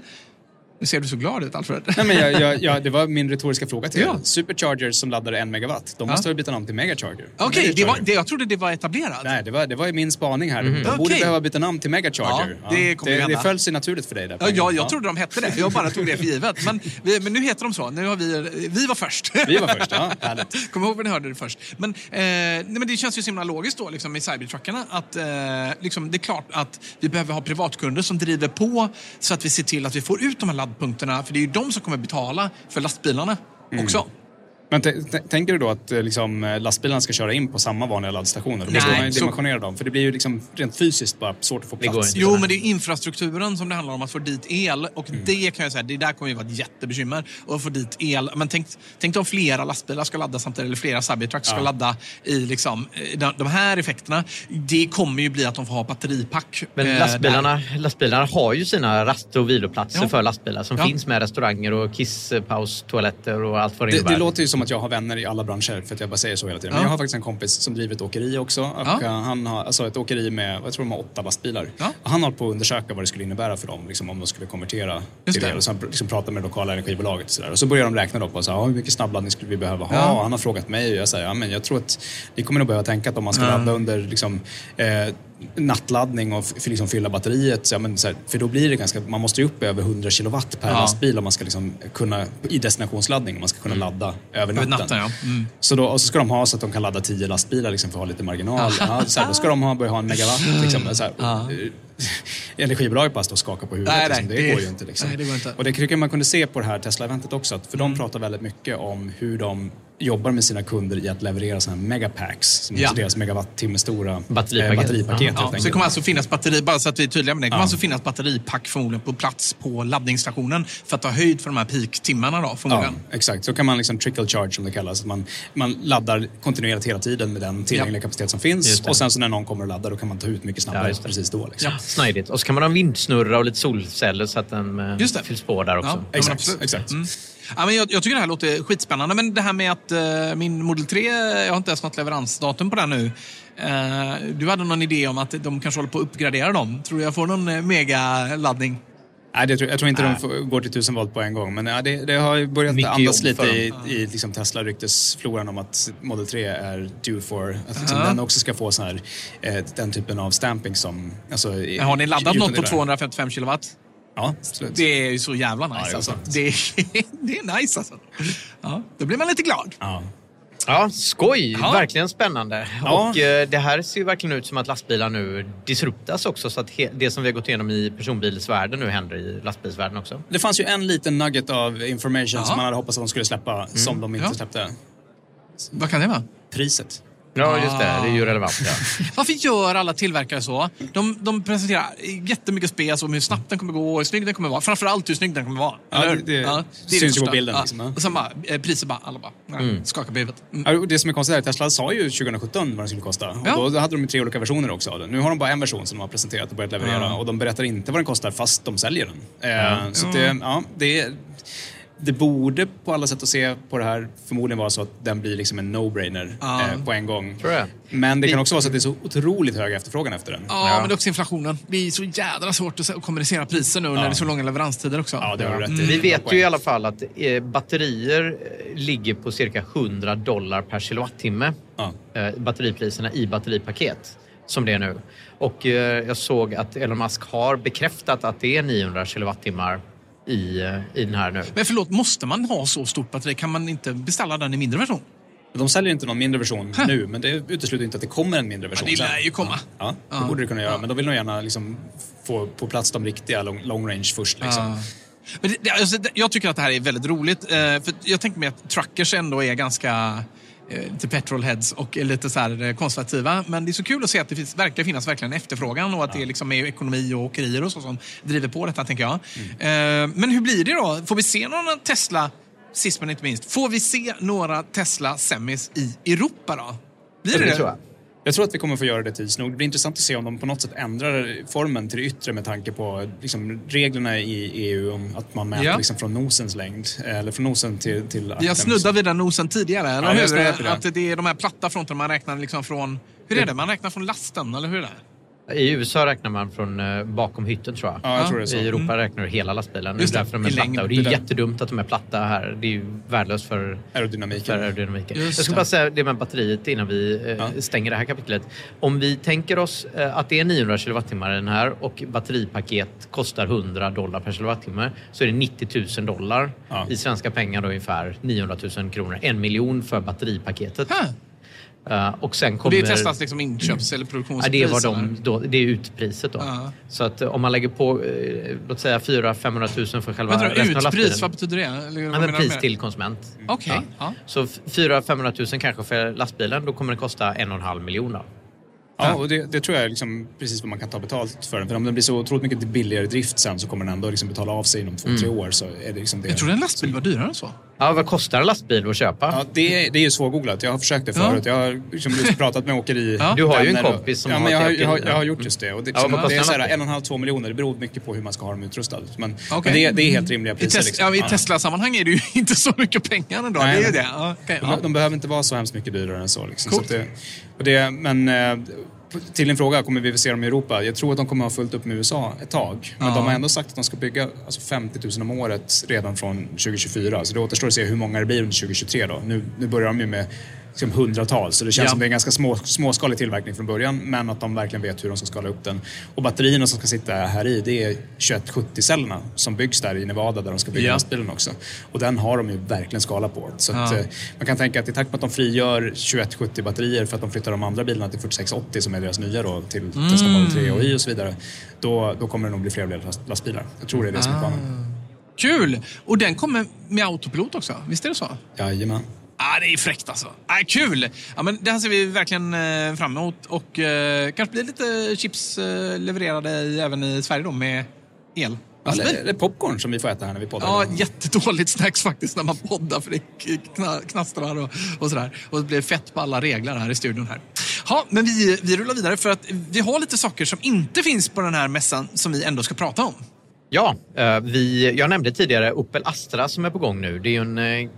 Nu ser du så glad ut, Alfred. Nej, men jag, jag, jag, det var min retoriska fråga till Ja. er. Superchargers som laddade en megawatt, de Ja. måste väl byta namn till megacharger? Okej, det Megacharger. var, det, jag trodde det var etablerat. Nej, det var, det var min spaning här. De borde Mhm. Okej. behöva byta namn till megacharger. Ja, det kommer det, det föll sig naturligt för dig där. Ja, jag, jag trodde de hette det. Jag bara tog det för givet. Men, vi, men nu heter de så. Nu har vi, vi var först. Vi var först, ja. Härligt. (laughs) Kom ihåg när ni hörde det först. Men, eh, nej, men det känns ju så himla logiskt då liksom, med Cybertruckarna att eh, liksom, det är klart att vi behöver ha privatkunder som driver på så att vi ser till att vi får ut de här laddpunkterna. För det är ju de som kommer betala för lastbilarna Mm. också. Men tänker du då att eh, liksom, eh, lastbilarna ska köra in på samma vanliga laddstationer? Då måste Nej, man dimensionera dem, för det blir ju liksom rent fysiskt bara svårt att få plats. Jo, men det är infrastrukturen som det handlar om att få dit el. Och Mm. det kan jag säga, det där kommer ju vara ett jättebekymmer. Att få dit el. Men tänk, tänk om flera lastbilar ska ladda samtidigt, eller flera Cybertrucks ska Ja. ladda i liksom, de, de här effekterna. Det kommer ju bli att de får ha batteripack. Men eh, lastbilarna, lastbilarna har ju sina rast och viloplatser Ja. för lastbilar som Ja. finns med restauranger och kisspaus, toaletter och allt vad det, Det, innebär. det låter ju som att jag har vänner i alla branscher, för att jag bara säger så hela tiden. Men Ja. jag har faktiskt en kompis som driver ett åkeri också. Och eh, Han har alltså ett åkeri med, jag tror de har åtta lastbilar. Han har på att undersöka vad det skulle innebära för dem, liksom, om de skulle konvertera Just till det. Och sen liksom prata med det lokala energibolaget och sådär. Och så börjar de räkna då på så här, "Ja, hur mycket snabbladdning skulle vi behöva ha? Ja. Och han har frågat mig och jag säger, ja men jag tror att vi kommer nog behöva tänka att om man ska ladda under liksom, eh, nattladdning och liksom fylla batteriet, så, ja, men, så här, för då blir det ganska, man måste ju upp över 100 kilowatt per Ja. lastbil om man ska liksom kunna, i destinationsladdning, om man ska kunna ladda över natten. Natten, ja. Mm. Så då, och så ska de ha så att de kan ladda 10 lastbilar liksom, för att ha lite marginal. Ja, så här, då ska de ha, börja ha en megawatt. Liksom, så här, eh, (laughs) Energibolaget bara står och skakar på huvudet. Nej, liksom. det, det- går ju inte. Liksom. nej, det går inte. Och det tycker jag man kunde se på det här Tesla-eventet också. För Mm. de pratar väldigt mycket om hur de jobbar med sina kunder i att leverera sådana här megapacks. Som Ja. är deras megawattimme stora Batteripaket. batteripaket helt Ja, så det kommer alltså finnas batteri, bara så att vi är tydliga med det, det kommer Ja. alltså finnas batteripack förmodligen på plats på laddningsstationen för att ta höjd för de här peak-timmarna då förmodligen. Ja, exakt. Så kan man liksom trickle charge som det kallas. Man, man laddar kontinuerligt hela tiden med den tillgängliga Ja. kapacitet som finns. Och sen så när någon kommer och laddar då kan man ta ut mycket snabbare Ja, precis då. Liksom. Ja, snidigt. Och så kan man ha vindsnurra och lite solceller så att den eh, fylls på där också. Ja, ja, absolut. exakt. Mm. Ja, men jag, jag tycker det här låter skitspännande. Men det här med att eh, min Model 3, jag har inte ens något leveransdatum på den nu. Eh, du hade någon idé om att de kanske håller på att uppgradera dem. Tror du jag får någon eh, megaladdning? Nej, det, tror- jag tror inte Nej. de går till 1000 volt på en gång. Men ja, det, det har börjat Mycket andas lite i, i liksom Tesla-ryktesfloran om att Model 3 är due for, att liksom Ja. den också ska få sån här, eh, den typen av stamping som... Alltså, Men har ni laddat något på det där. 255 kilowatt? Ja, absolut. Det är ju så jävla nice Ja, det är alltså. (laughs) Det, är nice alltså. Ja, då blir man lite glad. Ja. Ja, skoj! Ja. Verkligen spännande. Ja. Och eh, det här ser ju verkligen ut som att lastbilar nu disruptas också så att det som vi har gått igenom i personbilsvärlden nu händer i lastbilsvärlden också. Det fanns ju en liten nugget av information Ja. som man hade hoppats att de skulle släppa, som de inte Ja. släppte. Vad kan det vara? Priset. Ja, just det. Det är ju relevant. Ja. (laughs) Varför gör alla tillverkare så? De, de presenterar jättemycket spes om hur snabbt den kommer gå och hur snygg den kommer vara. Framförallt hur snygg den kommer vara. Ja, eller det- hur? det är syns ju på bilden, Ja. liksom, ja. Och sen bara, eh, priser bara, alla bara, nej, Mm. skakar på huvudet. Mm. Ja, Det som är konstigt är att Tesla sa ju 2017 vad den skulle kosta. Och Ja. Då hade de tre olika versioner också av den. Nu har de bara en version som de har presenterat och börjat leverera. Ja. Och de berättar inte vad den kostar fast de säljer den. Eh, Ja. Så Ja. det, ja, det, det borde på alla sätt att se på det här förmodligen vara så att den blir liksom en no-brainer Ja. eh, på en gång. Tror jag. Men det kan Vi- också vara så att det är så otroligt hög efterfrågan efter den. Ja, men det är också inflationen. Det är så jädra svårt att kommunicera priser nu när det är så långa leveranstider också. Ja, det har du rätt i. Vi vet ju i alla fall att eh, batterier eh, ligger på cirka 100 dollar per kilowattimme. Eh, batteripriserna i batteripaket som det är nu. Och eh, jag såg att Elon Musk har bekräftat att det är 900 kilowattimmar i, i den här nu. Men förlåt, måste man ha så stort batteri? Kan man inte beställa den i mindre version? De säljer inte någon mindre version nu, men det utesluter inte att det kommer en mindre version det lär ju komma. Ja, det Ja. borde det kunna göra. Men de vill nog gärna liksom få på plats de riktiga long, long range först. Liksom. Ja. Men det, alltså, det, jag tycker att det här är väldigt roligt. Eh, för jag tänker mig att truckers ändå är ganska lite petrolheads och lite så här eh, konservativa. Men det är så kul att se att det finns, verkar finnas verkligen en efterfrågan och att det liksom är ekonomi och åkerier och så som driver på detta, tänker jag. Eh, men hur blir det då? Får vi se några Tesla, sist men inte minst, får vi se några Tesla Semis i Europa då? Blir det det? Jag tror att vi kommer få göra det tids nog. Det blir intressant att se om de på något sätt ändrar formen till det yttre med tanke på liksom, reglerna i EU om att man mäter Ja. liksom, från nosens längd. Eller från nosen till, till axeln. snuddat vid den nosen tidigare, eller Ja, hur? det. Att det är de här platta fronterna man räknar liksom från... Hur är det? Man räknar från lasten, eller hur är det? I USA räknar man från eh, bakom hytten tror jag. Ja, jag tror det. I Europa Mm. räknar du hela lastbilen. Just det därför de är platta. Och det är jättedumt att de är platta här. Det är ju värdelöst för aerodynamiken. För aerodynamiken. Just Jag ska det. bara säga det med batteriet innan vi eh, stänger det här kapitlet. Om vi tänker oss eh, att det är 900 kilowattimmar i den här och batteripaket kostar 100 dollar per kilowattimme så är det 90 000 dollar i svenska pengar då ungefär 900 000 kronor. En miljon för batteripaketet. Eh, och sen Och kommer... det är Teslas liksom inköps eller Ja, produktionspris? det, är vad de, då, det är utpriset då. Ja. Så att eh, om man lägger på, eh, låt säga 400-500 000 för själva Vänta, resten av lastbilen. vad betyder det? Eller vad Ja, men pris med det? till konsument. Okej, ja. Så 400-500 000 kanske för lastbilen, då kommer det kosta en och en halv miljon. Då. Ja, och det, det tror jag är liksom precis vad man kan ta betalt för den. För om den blir så otroligt mycket billigare drift sen så kommer den ändå liksom betala av sig inom två, Mm. tre år. Så är det liksom det. Jag trodde en lastbil var dyrare än så. Ja, vad kostar en lastbil att köpa? Ja, det, är, det är svårgooglat. Jag har försökt det Ja. förut. Jag har liksom pratat med åkeri... Ja. Du har ju en kompis som ja, har men jag, har, jag, har, jag har gjort just det. Och det, Ja, vad det är en så här, en och en halv, två miljoner. Det beror mycket på hur man ska ha dem utrustade. Men, men Okej. det, är- det är helt rimliga I, priser. tes- liksom. ja, I Tesla-sammanhang är det ju (laughs) inte så mycket pengar ändå. Nej, det är ju men- det. Ja, okej, de, ja. de behöver inte vara så hemskt mycket dyrare än så. Liksom. så Coolt. att det, och det, men eh, till din fråga, kommer vi se dem i Europa? Jag tror att de kommer ha fullt upp med USA ett tag. Men Ja. de har ändå sagt att de ska bygga alltså 50 000 om året redan från 2024. Så det återstår att se hur många det blir under 2023 då. Nu, nu börjar de ju med liksom hundratals, så det känns Ja. som det är en ganska små, småskalig tillverkning från början, men att de verkligen vet hur de ska skala upp den. Och batterierna som ska sitta här i, det är 2170-cellerna som byggs där i Nevada där de ska bygga Ja. lastbilen också. Och den har de ju verkligen skala på. Så att, Ja. eh, man kan tänka att i takt med att de frigör 2170 batterier för att de flyttar de andra bilarna till 4680 som är deras nya då, till Mm. Tesla Model 3 och Y och så vidare, då, då kommer det nog bli fler lastbilar. Jag tror det är det som är planen. Kul! Och den kommer med autopilot också, visst är det så? Jajamän. Ah, det är fräckt alltså. Ah, kul! Ja, men det här ser vi verkligen eh, fram emot. Och eh, kanske blir lite chips eh, levererade i, även i Sverige då med el. Eller, eller popcorn som vi får äta här när vi poddar. Ja, jättedåligt snacks faktiskt när man poddar för det kna- knastrar och, och sådär. Och det blir fett på alla regler här i studion här. Ja, men vi, vi rullar vidare för att vi har lite saker som inte finns på den här mässan som vi ändå ska prata om. Ja, eh, vi, jag nämnde tidigare Opel Astra som är på gång nu. Det är en eh,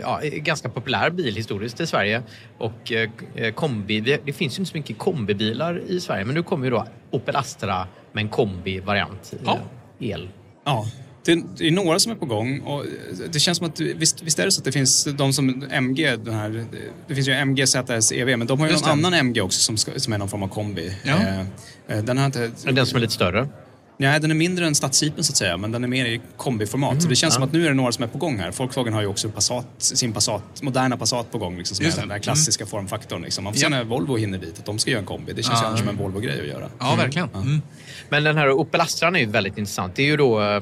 ja, ganska populär bil historiskt i Sverige. Och eh, kombi, det, finns ju inte så mycket kombibilar i Sverige men nu kommer ju då Opel Astra med en kombi-variant. eh, El. Ja, det, är några som är på gång och det känns som att visst, visst är det så att det finns de som MG, den här, det finns ju MG ZS EV men de har ju Just någon det. annan MG också som, ska, som är någon form av kombi. Ja. Eh, eh, den inte... Den som är lite större? Nej, den är mindre än stadsjeepen så att säga, men den är mer i kombiformat. så det känns ja. som att nu är det några som är på gång här. Volkswagen har ju också Passat, sin Passat, moderna Passat på gång, liksom, som Just är den där klassiska formfaktorn. Liksom. Man får se Ja. när Volvo hinner dit, att de ska göra en kombi. Det känns ju Ja. som en Volvo-grej att göra. Ja, verkligen. Mm. Men den här Opel Astra är ju väldigt intressant. Det är ju då eh,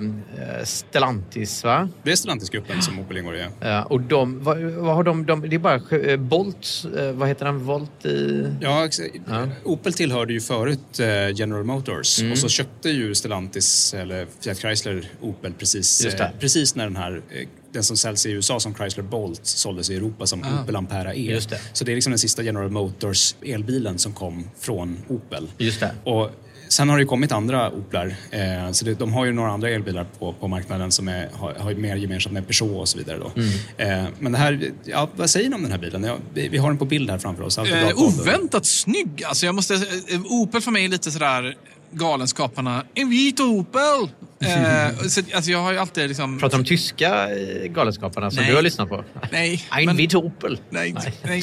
Stellantis va? Det är Stellantis-gruppen som Opel ingår i. ja. Ja, och de, vad, vad har de, de, det är bara eh, Bolt, eh, vad heter den, Volt i... Ja, ex- Opel tillhörde ju förut General Motors Mm. och så köpte ju Stellantis, eller Fiat Chrysler, Opel precis, eh, precis när den här eh, den som säljs i USA som Chrysler Bolt såldes i Europa som Ah. Opel Ampera E. Just det. Så det är liksom den sista General Motors elbilen som kom från Opel. Just det. Och sen har det ju kommit andra Oplar. Eh, så det, de har ju några andra elbilar på, på marknaden som är, har, har mer gemensamt med Peugeot och så vidare. Då. Mm. Eh, men det här, ja, vad säger ni om den här bilen? Ja, vi, vi har den på bild här framför oss. Eh, oväntat snygg. Alltså jag måste, eh, Opel för mig är lite sådär Galenskaparna. En vit Opel! Eh, (laughs) så, alltså jag har ju alltid liksom... Pratar de tyska eh, Galenskaparna som Nej. du har lyssnat på? Nej. Ein men- vit Opel. Nej, nej. (laughs)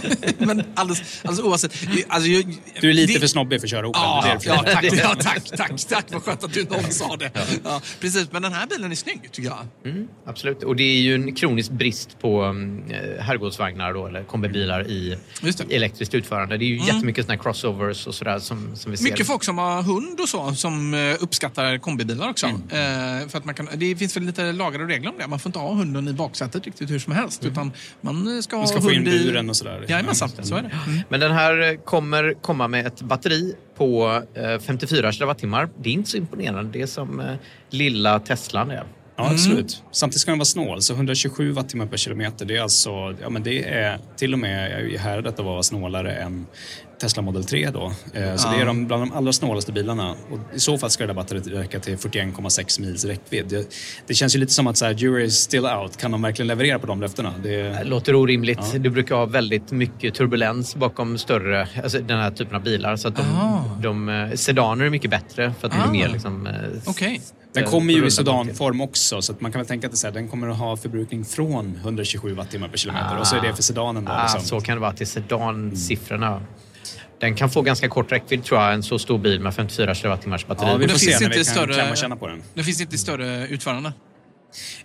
(laughs) men alldeles, alldeles oavsett. Alltså, jag, Du är lite det- för snobbig för att köra Opel. Ja, ja, för- tack, ja, tack, tack, tack. Vad skönt att du någon sa det. Ja, precis, men den här bilen är snygg tycker jag. Mm, absolut. Och det är ju en kronisk brist på um, herrgårdsvagnar då, eller kombibilar i, elektriskt utförande. Det är ju Mm. jättemycket såna här crossovers och sådär som, som vi ser. Mycket folk som har hund och så som eh, uppskattar kombibilar också. Mm. Eh, för att man kan, det finns väl lite lagar och regler om det. Man får inte ha hunden i baksätet riktigt hur som helst. Utan man eh, ska ha Man ska få in hund i... buren och sådär. Jajamensan, så är det. Mm. Men den här eh, kommer komma med ett batteri på eh, 54 kilowattimmar. Det är inte så imponerande. Det är som eh, lilla Teslan är. Ja, absolut. Samtidigt ska den vara snål, så 127 wattimmar per kilometer, det är alltså, ja men det är till och med i häradet att vara snålare än Tesla Model 3 då. Eh, Så Ja. det är de, bland de allra snålaste bilarna. Och I så fall ska det där batteriet räcka till 41,6 mils räckvidd. Det, det känns ju lite som att så här, jury is still out. Kan de verkligen leverera på de löftena? Det, Det låter orimligt. Ja. Du brukar ha väldigt mycket turbulens bakom större, alltså den här typen av bilar. Så att de, Ah. de, eh, sedaner är mycket bättre för att de Ah. är mer liksom... eh, Okej. Den kommer ju i sedanform också, så att man kan väl tänka att det så här, den kommer att ha förbrukning från 127 wattimmar per kilometer. Och så är det för sedanen då. Ah, Liksom. Så kan det vara till sedansiffrorna. Den kan få ganska kort räckvidd tror jag, en så stor bil med 54 kilowattimmars batteri. Ja, vi får det se finns när inte vi kan större- klämma och känna på den. Det finns inte större utförande.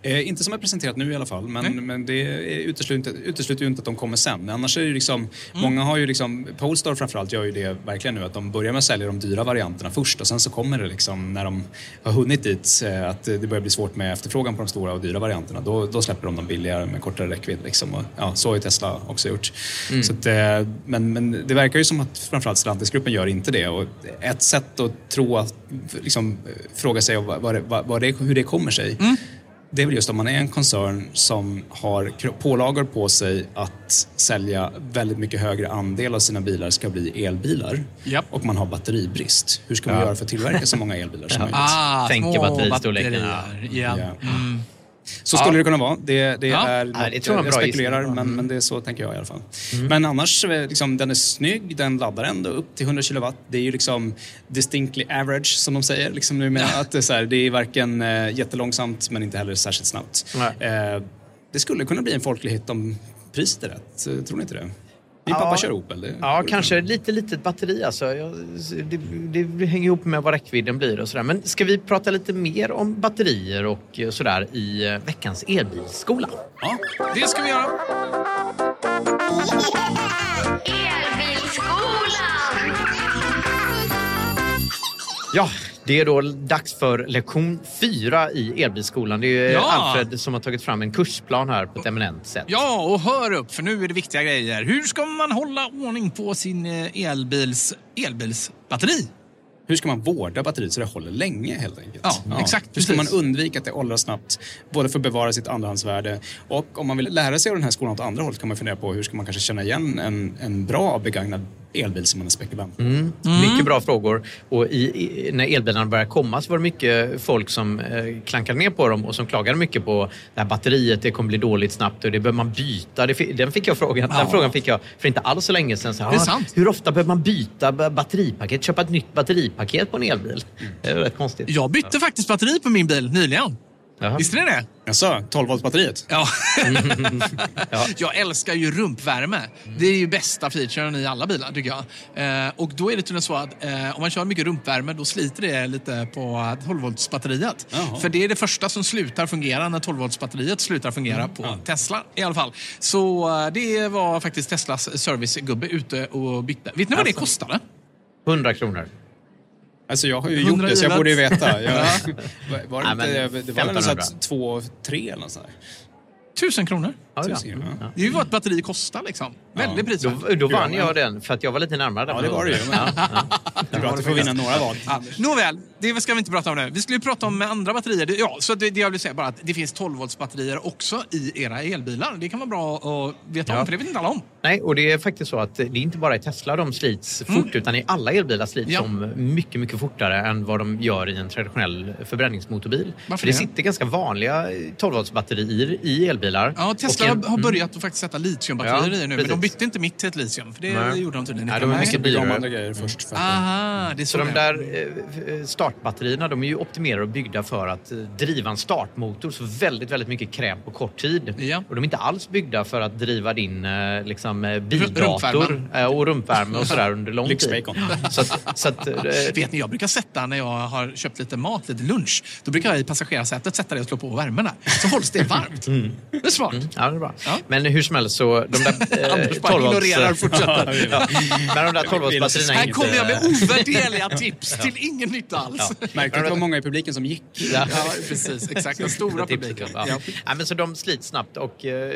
Eh, inte som är presenterat nu i alla fall, men, men det utesluter, utesluter ju inte att de kommer sen. Annars är det ju liksom, Mm. många har ju liksom, Polestar framförallt gör ju det verkligen nu, att de börjar med att sälja de dyra varianterna först och sen så kommer det liksom när de har hunnit dit, eh, att det börjar bli svårt med efterfrågan på de stora och dyra varianterna, då, då släpper de de billigare med kortare räckvidd. Liksom. Och, ja, så har ju Tesla också gjort. Mm. Så att, eh, men, men det verkar ju som att framförallt Stellantis-gruppen gör inte det. Och ett sätt att tro att, liksom, eh, fråga sig vad, vad, vad, det, hur det kommer sig, det är väl just om man är en koncern som har pålagor på sig att sälja väldigt mycket högre andel av sina bilar ska bli elbilar och man har batteribrist. Hur ska man Ja. göra för att tillverka så många elbilar som (laughs) möjligt? Ah, Tänker små batteristorleken. batterier. Ja. Ja. Mm. Så skulle Ja. det kunna vara. Det, det Ja. är Ja, något, det tror jag bra spekulerar, men, men det är så tänker jag i alla fall. Men annars, eh, liksom, den är snygg, den laddar ändå upp till 100 kilowatt. Det är ju liksom distinctly average som de säger. Liksom nu med att det, är så här, det är varken eh, jättelångsamt men inte heller särskilt snabbt. Eh, det skulle kunna bli en folklig hit om priset är rätt. Eh, Tror ni inte det? Min Ja. pappa kör Opel. Det, Ja, kanske lite litet batteri alltså. Jag, det, det hänger ihop med vad räckvidden blir och sådär. Men ska vi prata lite mer om batterier och eh, sådär i eh, veckans elbilsskola? Ja, det ska vi göra. (laughs) Ja, det är då dags för lektion fyra i elbilsskolan. Det är Ja. Alfred som har tagit fram en kursplan här på ett eminent sätt. Ja, och hör upp för nu är det viktiga grejer. Hur ska man hålla ordning på sin eh, elbils, elbilsbatteri? Hur ska man vårda batteriet så det håller länge helt enkelt? Ja, exakt, Hur ska man precis. undvika att det åldras snabbt? Både för att bevara sitt andrahandsvärde och om man vill lära sig av den här skolan åt andra hållet kan man fundera på hur ska man kanske känna igen en, en bra begagnad elbil som man är spekulant på. Mm. Mycket bra frågor. Och i, i, när elbilarna började komma så var det mycket folk som eh, klankade ner på dem och som klagade mycket på det här batteriet, det kommer bli dåligt snabbt och det behöver man byta. Det, den, fick jag frågan, Ja. den frågan fick jag för inte alls så länge sedan. Så, Det är "Ah, sant. Hur ofta behöver man byta ba- batteripaket, köpa ett nytt batteripaket på en elbil? Det är rätt konstigt. Jag bytte faktiskt batteri på min bil nyligen. Visste ni det? Jaså, 12 volt batteriet? (laughs) Ja. Jag älskar ju rumpvärme. Det är ju bästa featuren i alla bilar tycker jag. Eh, och då är det tydligen så att eh, om man kör mycket rumpvärme då sliter det lite på 12 volts batteriet. Jaha. För det är det första som slutar fungera när 12 volts batteriet slutar fungera Mm. på Tesla i alla fall. Så eh, det var faktiskt Teslas servicegubbe ute och bytte. Vet ni vad det Alltså. kostade? 100 kronor. Alltså jag har ju 100 gjort det så jag borde ju veta. Jag, (laughs) Ja. var- det, Nej, inte, det var väl så 1500. att två, tre eller något sånt där. Tusen kronor. Tusen kronor, ja. Det är ju vad ett batteri kostar liksom. Väldigt prisvärt. Då, då vann jag den för att jag var lite närmare. Ja, det var det ju. Men... (laughs) Det är bra att du får vinna några val. Ja, nåväl, det ska vi inte prata om nu. Vi skulle ju prata om andra batterier. Det- Ja, så det, det jag vill säga bara att det finns 12 volts batterier också i era elbilar. Det kan vara bra att veta Ja. om, för det vet inte alla om. Nej, och det är faktiskt så att det är inte bara i Tesla de slits fort utan i alla elbilar slits Ja. de mycket, mycket fortare än vad de gör i en traditionell förbränningsmotorbil. Varför För det det? sitter ganska vanliga 12-voltsbatterier i elbilar. Ja, Tesla en- har- har börjat att faktiskt sätta litiumbatterier Ja, i nu, men precis. de bytte inte mitt till ett litium. För det Nej. gjorde de tydligen Nej, inte. de är Nej. mycket dyrare. grejer först. För att... Aha, det är så, Så de där eh, startbatterierna de är ju optimerade och byggda för att eh, driva en startmotor så väldigt, väldigt mycket kräm på kort tid. Ja. Och de är inte alls byggda för att driva din eh, liksom, eh, bildator eh, och rumpvärme och sådär under lång tid. Så att, så att, eh, Vet ni, jag brukar sätta när jag har köpt lite mat, lite lunch, då brukar jag i passagerarsätet sätta det och slå på värmen där. Så hålls det varmt. Mm. Det är smart. Ja, det är bra. Men hur som helst så de där (laughs) eh, Anders bara 12 volts- ignorerar och fortsätter. (laughs) ja. Men de där 12 volts batterierna är Här kommer jag med (laughs) ovärderliga tips till ingen nytta alls. Märkte att det var många i publiken som gick. Ja. Ja, precis. Exakt. Den stora publiken. Ja. Ja. Ja, men så de slits snabbt och eh,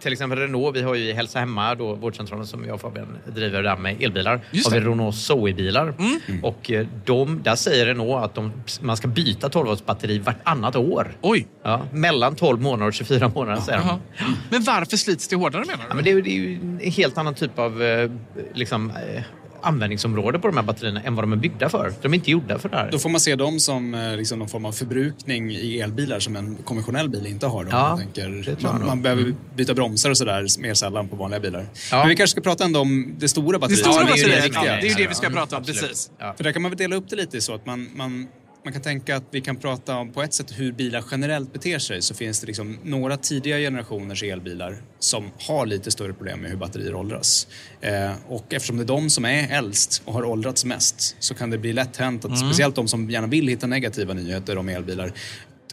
till- exempel Renault, vi har ju Hälsa Hemma, då, vårdcentralen som jag och Fabian driver där med elbilar, Just har vi. Mm. Renault Zoe-bilar. Och eh, de, där säger Renault att de, man ska byta 12 volts batteri vartannat år. Oj. Ja, mellan 12 månader och 24 månader säger de. Jaha. Men varför slits det hårdare menar du? Ja, men det, är, det är ju en helt annan typ av eh, liksom, eh, användningsområde på de här batterierna än vad de är byggda för. De är inte gjorda för det här. Då får man se dem som eh, liksom, någon form av förbrukning i elbilar som en konventionell bil inte har. Då, Ja, man, tänker, det man, man behöver Mm. byta bromsar och sådär mer sällan på vanliga bilar. Ja. Men vi kanske ska prata ändå om det stora Det batteriet. stora Ja, det är ju viktiga. ja, det är det vi ska Ja, prata om. Precis. Ja. För där kan man väl dela upp det lite så att man, man, man kan tänka att vi kan prata om på ett sätt hur bilar generellt beter sig så finns det liksom några tidiga generationers elbilar som har lite större problem med hur batterier åldras. Eh, och eftersom det är de som är äldst och har åldrats mest så kan det bli lätt hänt att Mm. speciellt de som gärna vill hitta negativa nyheter om elbilar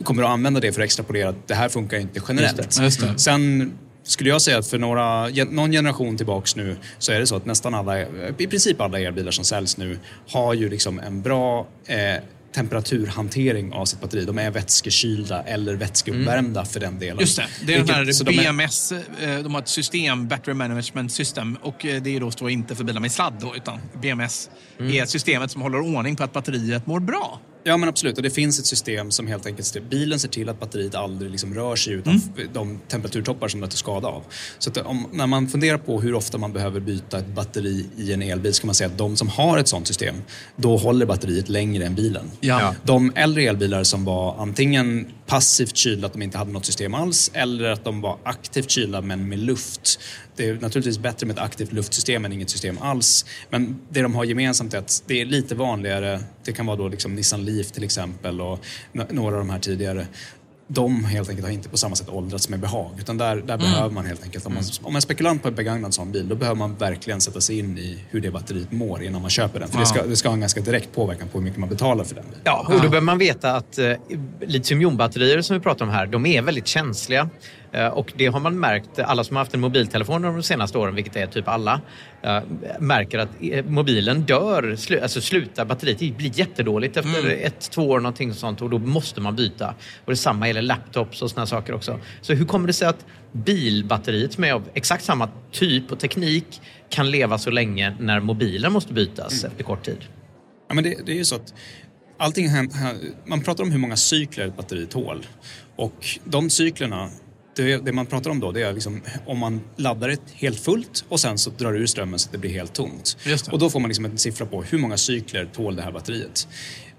kommer att använda det för att extrapolera att det här funkar inte generellt. Just det. Just det. Sen skulle jag säga att för några, någon generation tillbaks nu så är det så att nästan alla, i princip alla elbilar som säljs nu har ju liksom en bra eh, temperaturhantering av sitt batteri. De är vätskekylda eller vätskeuppvärmda för den delen. Just det, det är Vilket- så här de är- BMS, eh, de har ett system, Battery Management System, och eh, det är då står inte för bilar med sladd då, utan BMS Mm. är systemet som håller ordning på att batteriet mår bra. Ja men absolut, och det finns ett system som helt enkelt, bilen ser till att batteriet aldrig liksom rör sig utan Mm. de temperaturtoppar som det tar skada av. Så om, när man funderar på hur ofta man behöver byta ett batteri i en elbil så kan man säga att de som har ett sånt system, då håller batteriet längre än bilen. Ja. De äldre elbilar som var antingen passivt kylda, att de inte hade något system alls, eller att de var aktivt kylda men med luft. Det är naturligtvis bättre med ett aktivt luftsystem än inget system alls. Men det de har gemensamt är att det är lite vanligare. Det kan vara då liksom Nissan Leaf till exempel och några av de här tidigare. De helt enkelt har inte på samma sätt åldrats med behag. Utan där, där behöver man helt enkelt, om man, om man är spekulant på en begagnad sån bil, då behöver man verkligen sätta sig in i hur det batteriet mår innan man köper den. För det, ska, Ja. det ska ha en ganska direkt påverkan på hur mycket man betalar för den bilen. Ja, och då behöver man veta att eh, litiumjonbatterier som vi pratar om här, de är väldigt känsliga. Eh, och det har man märkt, alla som har haft en mobiltelefon de senaste åren, vilket är typ alla, eh, märker att eh, mobilen dör, alltså slutar batteriet blir jättedåligt efter Mm. ett, två år någonting sånt och då måste man byta. Och detsamma gäller laptops och såna saker också. Så hur kommer det sig att bilbatteriet som är av exakt samma typ och teknik kan leva så länge när mobilen måste bytas efter kort tid? Ja, men det, det är ju så att allting man pratar om hur många cykler ett batteri tål. Och de cyklerna, det, det man pratar om då, det är liksom om man laddar det helt fullt och sen så drar ur strömmen så att det blir helt tomt. Och då får man liksom en siffra på hur många cykler tål det här batteriet.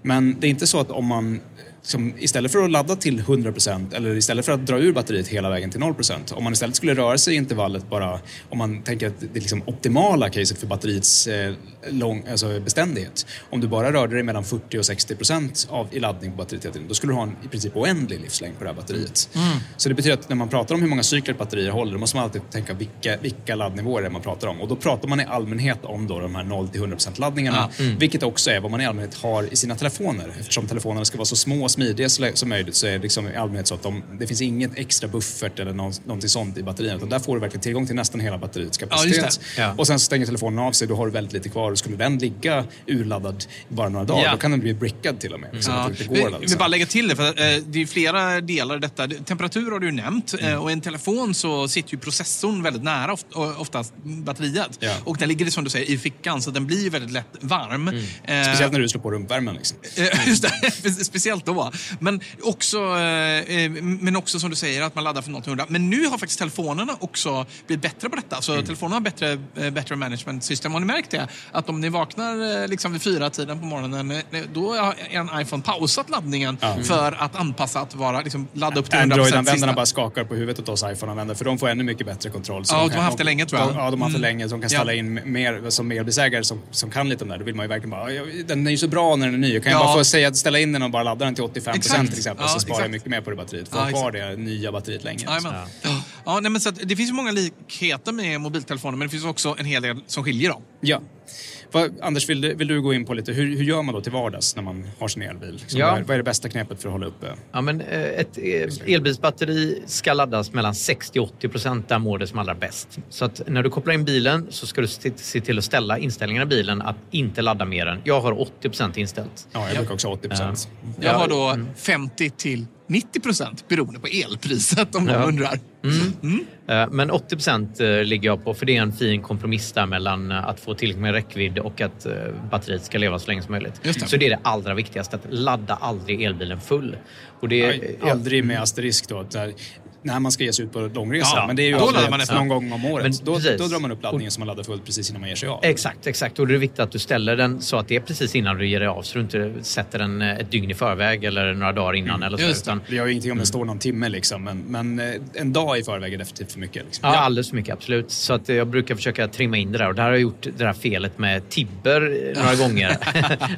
Men det är inte så att om man som istället för att ladda till 100% eller istället för att dra ur batteriet hela vägen till 0% om man istället skulle röra sig i intervallet bara om man tänker att det är liksom optimala caset för batteriets eh, lång, alltså beständighet. Om du bara rörde dig mellan 40 och 60% av, i laddning på batteriet hela tiden, då skulle du ha en i princip oändlig livslängd på det här batteriet. Mm. Så det betyder att när man pratar om hur många cykler ett batteri håller, då måste man alltid tänka vilka, vilka laddnivåer det är man pratar om. Och då pratar man i allmänhet om då de här 0-100% laddningarna, Ja, mm. vilket också är vad man i allmänhet har i sina telefoner. Eftersom telefonerna ska vara så små och smidiga som möjligt så är det liksom i allmänhet så att de, det finns ingen extra buffert eller någon, någonting sånt i batterierna. Utan där får du verkligen tillgång till nästan hela batteriets Ja, kapacitet. det. Ja. Och sen stänger telefonen av sig, då har du väldigt lite kvar. Och skulle den ligga urladdad bara några dagar, Ja. då kan den bli brickad till och med. Så Ja. går Vi, vi sen. bara lägga till det, för att, eh, det är flera delar i detta. Temperatur har du ju nämnt Mm. eh, och i en telefon så sitter ju processorn väldigt nära oft, oftast batteriet. Ja. Och den ligger som du säger i fickan så den blir väldigt lätt varm. Eh, Mm. Speciellt när du slår på rumpvärmen. Liksom. (laughs) Eh, Just det, speciellt då. Men också, eh, eh, men också som du säger att man laddar från 0 till 100. Men nu har faktiskt telefonerna också blivit bättre på detta. Så telefonerna har bättre eh, battery management system. Har ni märkt det? Att om ni vaknar eh, liksom vid fyra tiden på morgonen, då har en iPhone pausat laddningen för att anpassa att vara, liksom, ladda upp till 100% Android-användarna bara skakar på huvudet åt oss iPhone-användare för de får ännu mycket bättre kontroll. Så Ja, de de kan- har haft det länge, tror jag. De, ja, de har haft det Mm. länge. Så de kan ställa in mer, som elbilsägare som, som kan lite om det här. Då vill man ju verkligen bara, "Ja, den är ju så bra när den är ny. Jag kan Ja. bara få säga att ställa in den och bara ladda den till 85% Exakt. till exempel. Ja, så sparar jag exakt. mycket mer på det batteriet. Får Ja, ha kvar det nya batteriet länge. Jajamän. Ja. Ja, nej, men så att, det finns många likheter med mobiltelefoner men det finns också en hel del som skiljer dem. Ja. Vad, Anders, vill du, vill du gå in på lite, hur, hur gör man då till vardags när man har sin elbil? Liksom, Ja. vad, är, vad är det bästa knepet för att hålla uppe? Ja, men eh, ett eh, elbilsbatteri ska laddas mellan 60 och 80 procent. Där mår det som allra bäst. Så att när du kopplar in bilen så ska du se till att ställa inställningarna i bilen att inte ladda mer än... Jag har 80 procent inställt. Ja, jag brukar också ha 80 procent. Jag har då 50 till 90 procent beroende på elpriset om Ja. någon undrar. Mm. Eh, Men 80 procent ligger jag på för det är en fin kompromiss där mellan eh, att få tillräckligt med räckvidd och att eh, batteriet ska leva så länge som möjligt. Det. Så det är det allra viktigaste, att ladda aldrig elbilen full. Och det, Ja, aldrig med asterisk då. Där, när man ska ge sig ut på långresa. Ja, men det är ju då laddar man efter. någon gång om året. Men då, precis. då drar man upp laddningen som man laddar fullt precis innan man ger sig av. Exakt, exakt. Och det är viktigt att du ställer den så att det är precis innan du ger dig av så du inte sätter den eh, ett dygn i förväg eller några dagar innan. Eller så, Just utan, Det gör ju ingenting om det står någon timme liksom, men, men eh, en dag i förväg är definitivt för mycket. Liksom. Ja, alldeles för mycket, absolut. Så att eh, jag brukar försöka trimma in det där. Och där har jag gjort det där felet med Tibber några (laughs) gånger.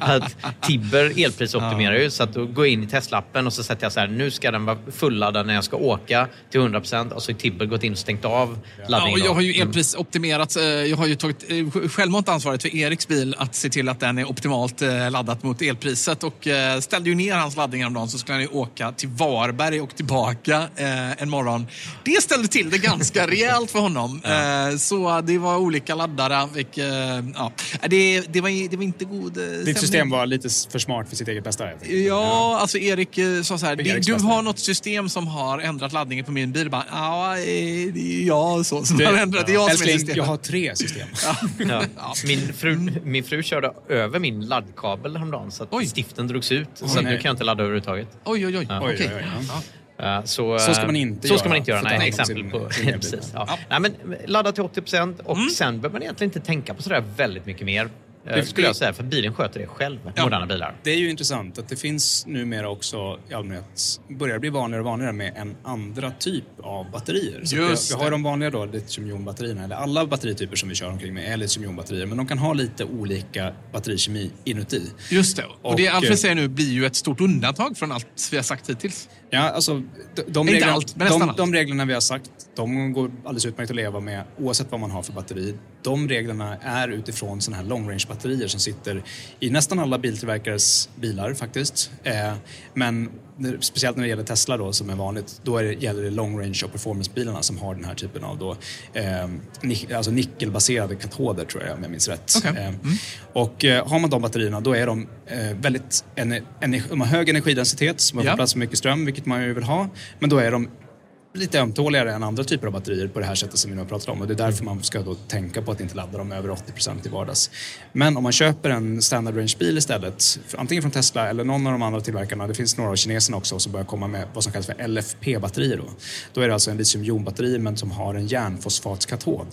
(laughs) att Tibber elprisoptimerar ju. Så att då går jag in i testlappen och så sätter jag så här, nu ska den vara fulladdad när jag ska åka. Till 100% och så har Tibber gått in och stängt av Ja, laddningen. och jag har ju Mm. elprisoptimerat. eh, Jag har ju tagit eh, självmant ansvaret för Eriks bil att se till att den är optimalt eh, laddat mot elpriset och ställde ju ner hans laddning häromdagen så skulle han ju åka till Varberg och tillbaka en morgon. Det ställde till det ganska (laughs) rejält för honom. Eh, Så det var olika laddare. eh, Ja, det, det, var, det var inte god eh, Ditt stämning. system var lite för smart för sitt eget bästa. Ja, alltså Erik sa så här. För "Det- Eriks Du bästa." har något system som har ändrat laddningen på min bil. Bara, ja, det är jag så, som Du- har ändrat. Det är jag som är systemet. jag har tre system. (laughs) Ja. Min, fru, min fru körde över min laddkabel häromdagen så att stiften drogs ut. så att nu kan jag inte ladda överhuvudtaget. Oj, oj, oj. Ja. Oj, oj, oj. Ja. Ja, så, Så ska man inte så ska göra man inte göra. Nej, exempel sin- på... sin precis, ja. Nej, men ladda till 80% och sen behöver man egentligen inte tänka på sådär väldigt mycket mer. Det- skulle jag säga, för bilen sköter det själv, Ja. moderna bilar. Det är ju intressant att det finns numera också i allmänhet, börjar bli vanligare och vanligare med en andra typ av batterier. Så Just vi, har det. de vanliga då, litiumjonbatterierna, eller alla batterityper som vi kör omkring med är litiumjonbatterier, men de kan ha lite olika batterikemi inuti. Just det. Och, det Och, Alfred eh, säger nu blir ju ett stort undantag från allt vi har sagt hittills. Ja, alltså de, de, Inte reglerna, allt, de, de reglerna vi har sagt, de går alldeles utmärkt att leva med oavsett vad man har för batteri. De reglerna är utifrån sådana här long range batterier som sitter i nästan alla biltillverkares bilar faktiskt. Eh, men speciellt när det gäller Tesla då som är vanligt, då är det, gäller det long range och performancebilarna som har den här typen av då, eh, nick, alltså nickelbaserade katoder tror jag om jag minns rätt. Okej. Eh, och eh, har man de batterierna då är de eh, väldigt ener, ener, de har hög energidensitet som har Ja. fått plats med mycket ström, vilket man ju vill ha. Men då är de lite ömtåligare än andra typer av batterier på det här sättet som vi nu har pratat om. Och det är därför man ska då tänka på att inte ladda dem över 80% i vardags. Men om man köper en standard range-bil istället, antingen från Tesla eller någon av de andra tillverkarna, det finns några av kineserna också som börjar komma med vad som kallas för LFP-batterier. Då. då är det alltså en litiumjonbatteri men som har en järnfosfatskatod.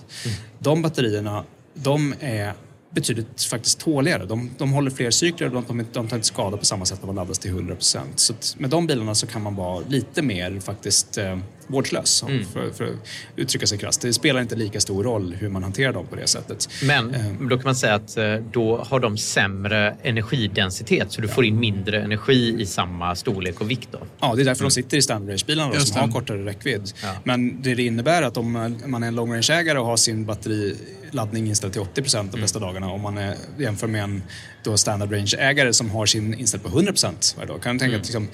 De batterierna, de är betydligt faktiskt tåligare. De, de håller fler cykler och de, de, tar inte skada på samma sätt av att laddas till 100%. Så att med de bilarna så kan man vara lite mer faktiskt eh, vårdslös Mm. för, för att uttrycka sig krasst. Det spelar inte lika stor roll hur man hanterar dem på det sättet. Men Eh, då kan man säga att eh, då har de sämre energidensitet så du får in mindre energi i samma storlek och vikt. Då. Ja, det är därför de sitter i standard range-bilarna som har det. kortare räckvidd. Ja. Men det det innebär att om man är en long range-ägare och har sin batteriladdning inställd till 80 de Mm. bästa dagarna, om man är, jämför med en då standard range-ägare som har sin inställd på 100 varje dag, kan du tänka Mm. att liksom,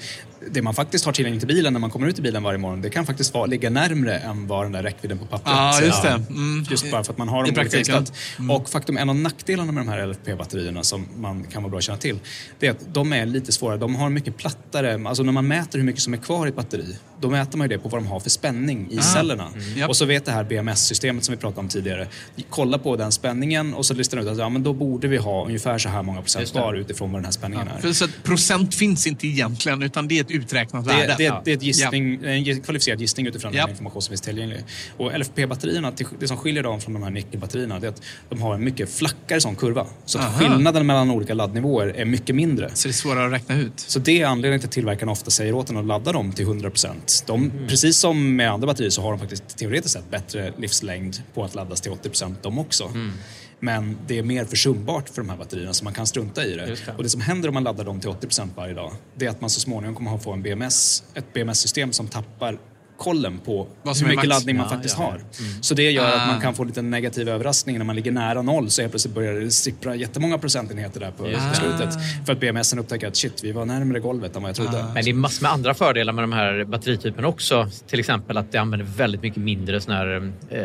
det man faktiskt har tillgängligt till bilen när man kommer ut i bilen varje morgon, det kan faktiskt vara, ligga närmre än vad den där räckvidden på pappret Ja, just säger. det. Mm. Just bara för att man har I dem olika praktiken. inställt. Och faktum, en av nackdelarna med de här LFP-batterierna som man kan vara bra att känna till, det är att de är lite svårare. De har mycket plattare, alltså när man mäter hur mycket som är kvar i ett batteri, då mäter man ju det på vad de har för spänning i Ah. cellerna. Mm. Japp. Och så vet det här BMS-systemet som vi pratade om tidigare, kolla på den spänningen och så listar den ut att ja, men då borde vi ha ungefär så här många procent det. kvar utifrån vad den här spänningen är. För så procent finns inte egentligen utan det är ett uträknat Det, värde. det, det är ett gissning, Ja. en kvalificerad gissning utifrån Ja. den information som finns tillgänglig. Och LFP-batterierna, det som skiljer dem från de här nickelbatterierna, det är att de har en mycket flackare sån kurva. Så att Aha. skillnaden mellan olika laddnivåer är mycket mindre. Så det är svårare att räkna ut. Så det är anledningen till att tillverkarna ofta säger åt en att ladda dem till 100%. De, Mm. Precis som med andra batterier så har de faktiskt teoretiskt sett bättre livslängd på att laddas till 80% de också. Mm. Men det är mer försumbart för de här batterierna så man kan strunta i det. Det. Och det som händer om man laddar dem till 80% varje dag, det är att man så småningom kommer att få en BMS, ett BMS-system som tappar kollen på hur mycket max. laddning man Ja, faktiskt ja. har. Så det gör att Ah. man kan få lite negativ överraskning när man ligger nära noll så helt plötsligt börjar det sippra jättemånga procentenheter där på, det. slutet. För att BMSen upptäcker att shit, vi var närmare golvet än vad jag trodde. Men det är massor med andra fördelar med de här batterityperna också. Till exempel att det använder väldigt mycket mindre såna här, eh,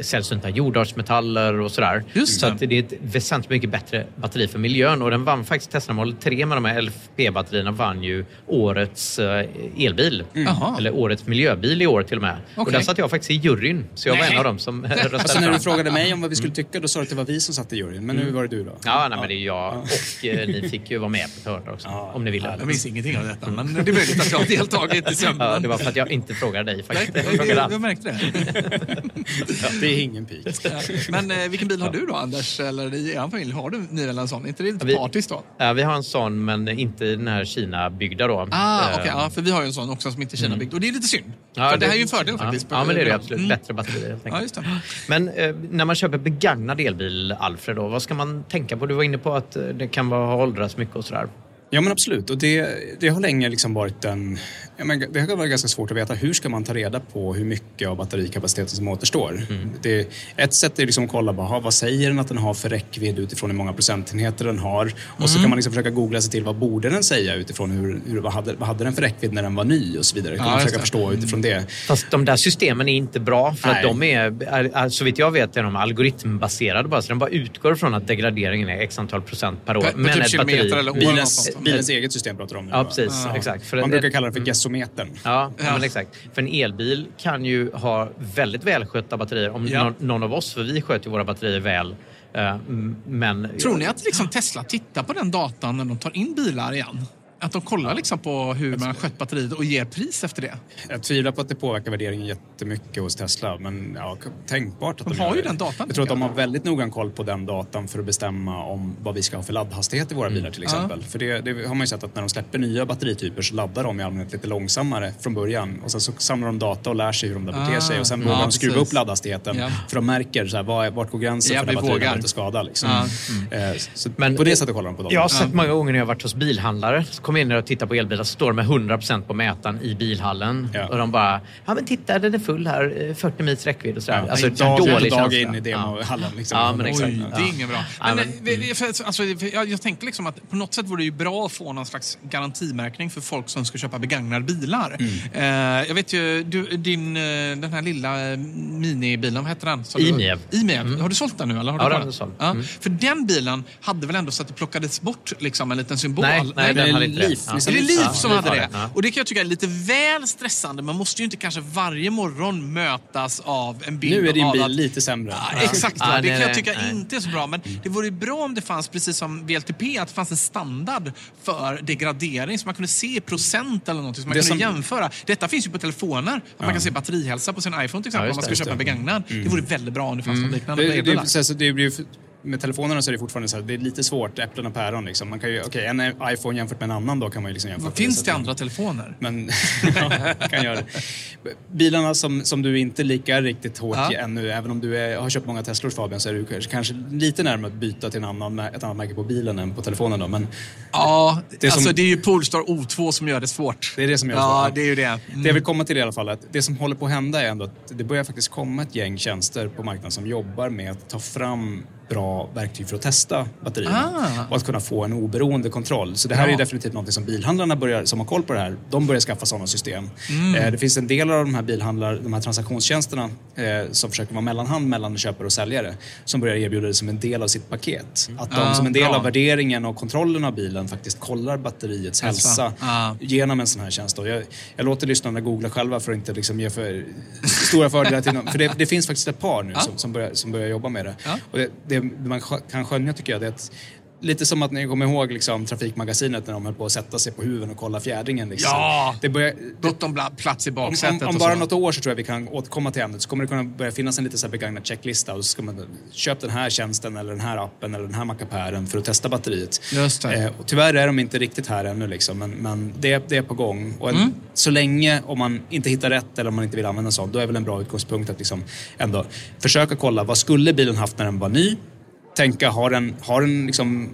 sällsynta jordartsmetaller och sådär. Just Så det. att det är ett väsentligt mycket bättre batteri för miljön och den vann faktiskt Tesla Model 3 med de här LFP-batterierna vann ju årets eh, elbil. Jaha. Eller årets miljöbil i år till och med. Och Okej. där satt jag faktiskt i juryn. Så jag var Nej. en av dem som (laughs) röstade Alltså när du frågade mig om vad vi skulle tycka, då sa du att det var vi som satt i juryn. Men nu var det du då? Ja, nej, men det är jag och eh, ni fick ju vara med på ett hörn också. om ni ville. Jag minns ingenting av detta, men det är möjligt att jag har deltagit i sömnen. Ja, det var för att jag inte frågade dig Nej, faktiskt. jag, Jag frågade jag, allt. märkte det. Det är ingen pik. Ja. Men eh, vilken bil har du då, Anders? Eller i er familj, har du ni väl en sån? Är inte det lite Vi- partisk då? Ja, vi har en sån, men inte den här Kina-byggda då. Ah, Eh, okej. ja, för vi har ju en sån också som inte är Kina-byggd. Och det är lite synd. Ja, det, här är ju en fördel faktiskt. Ja, men det är det absolut. Bättre batteri helt enkelt. Ja, just det. Men eh, när man köper begagnad elbil, Alfred, då, vad ska man tänka på? Du var inne på att eh, det kan vara ha åldrats mycket och sådär. Ja men absolut och det, det har länge liksom varit en... Ja, men det har varit ganska svårt att veta hur ska man ta reda på hur mycket av batterikapaciteten som återstår. Mm. Det, ett sätt är liksom att kolla bara, vad säger den att den har för räckvidd utifrån hur många procentenheter den har. Och så Mm. kan man liksom försöka googla sig till vad borde den säga utifrån hur, hur, vad, hade, vad hade den för räckvidd när den var ny och så vidare. Kan Ja, man försöka det. förstå utifrån det. Fast de där systemen är inte bra för att Nej. de är, är, så vitt jag vet, är de algoritmbaserade bara. Så den bara utgår från att degraderingen är x antal procent per år. På- på typ kilometer eller år eller Bilens, bilens eget system pratar du om Ja, precis. Exakt. För man brukar kalla det för gessometern. Ja, ja. Men exakt. För en elbil kan ju ha väldigt välskötta batterier. Om Ja. någon, av oss, för vi sköter ju våra batterier väl. eh, Men... Tror ni att liksom Tesla tittar på den datan när de tar in bilar igen? Att de kollar liksom på hur man har skött batteriet och ger pris efter det? Jag tvivlar på att det påverkar värderingen jättemycket hos Tesla, men ja, tänkbart att De de, har ju det. den datan, Jag tror att de har väldigt noggrann koll på den datan för att bestämma om vad vi ska ha för laddhastighet i våra bilar till Mm. Ja. exempel. För det, det har man ju sett att när de släpper nya batterityper så laddar de i allmänhet lite långsammare från början och sen så samlar de data och lär sig hur de där beter Ah, sig och sen ja, vågar de skruva precis. upp laddhastigheten Ja. för de märker så här, vad är, vart går gränsen Ja, för när går inte skada. Liksom. Ja. Eh, Så Men- på det sättet kollar de på dem. Jag har sett många gånger när jag har varit hos bilhandlare. Kommer in där och tittar på elbilar så står de med 100% på mätaren i bilhallen. Och de bara, ja men titta den är full här, eh, 40 mils räckvidd och sådär. Ja, alltså, dag- dålig dag in i demohallen, liksom. Ja, men exakt. Oj, det är inget bra. Ja, Men, men- eh, vi- för, alltså, jag, jag tänker liksom att på något sätt vore det ju bra att få någon slags garantimärkning för folk som ska köpa begagnade bilar. Mm. Eh, jag vet ju, du, din, eh, den här lilla eh, minibilen, vad heter den? Som du- Imiev. Imiev. Har du sålt den nu? Eller har Ja, du den kvar är såld. Ja. Mm. För den bilen hade väl ändå så att det plockades bort liksom, en liten symbol? Nej, nej, den hade inte det. Liv. Ja. Är det Liv Ja, som Liv hade det? det. Ja. Och det kan jag tycka är lite väl stressande. Man måste ju inte kanske varje morgon mötas av en bild Nu är din bil att lite sämre. Ja, exakt, Ja, det nej, kan jag tycka nej. inte är så bra. Men det vore ju bra om det fanns, precis som VLTP, att det fanns en standard för degradering så man kunde se procent eller något som man Det kunde som- jämföra. Detta finns ju på telefoner. Att man Ja. kan se batterihälsa på sin iPhone till Ja, exempel om man ska det, köpa det. begagnad. Mm. Det vore väldigt bra om det fanns något liknande Det, det, elbilar. det, så det blir ju, med telefonerna så är det fortfarande så här, det är lite svårt, äpplen och päron. Liksom. Man kan ju, okej, en iPhone jämfört med en annan då kan man ju liksom jämföra. Finns det andra telefoner? Men, (laughs) ja, kan göra det. Bilarna som, som du inte är lika riktigt hårt Ja. ännu, även om du är, har köpt många Teslor Fabian, så är du kanske, lite närmare att byta till en annan, ett annat märke på bilen än på telefonen. Då. Men Ja, Det som- alltså det är ju Polestar O2 som gör det svårt. det är det som gör det Ja, svårt. det är ju det. Mm. Det jag vill komma till i alla fall, att det som håller på att hända är ändå att det börjar faktiskt komma ett gäng tjänster på marknaden som jobbar med att ta fram bra verktyg för att testa batterierna Ah. och att kunna få en oberoende kontroll. Så det här Ja. är definitivt något som bilhandlarna börjar, som har koll på det här, de börjar skaffa sådana system. Mm. Eh, det finns en del av de här bilhandlar, de här transaktionstjänsterna eh, som försöker vara mellanhand mellan köpare och säljare som börjar erbjuda det som en del av sitt paket. Att de Ah, som en del av värderingen och kontrollen av bilen faktiskt kollar batteriets Hälsa. Ah. genom en sån här tjänst. Jag, jag låter lyssnarna googla själva för att inte liksom ge för stora fördelar till någon. För det, det finns faktiskt ett par nu Ja. som, som, börjar, som börjar jobba med det. Ja. Och det, det man kan skönja tycker jag det är att Lite som att ni kommer ihåg liksom, Trafikmagasinet när de höll på att sätta sig på huven och kolla fjädringen. Liksom. Ja! Det börjar, Gott om plats i om, baksätet om, om och bara något år så tror jag vi kan återkomma till ämnet så kommer det kunna börja finnas en lite så här begagnad checklista och så ska man köpa den här tjänsten eller den här appen eller den här mackapären för att testa batteriet. Just det. Eh, och tyvärr är de inte riktigt här ännu liksom, men, men det, det är på gång. Och en, Mm. Så länge om man inte hittar rätt eller om man inte vill använda en sån, då är väl en bra utgångspunkt att liksom ändå försöka kolla vad skulle bilen haft när den var ny? Tänka, har den, har, den liksom,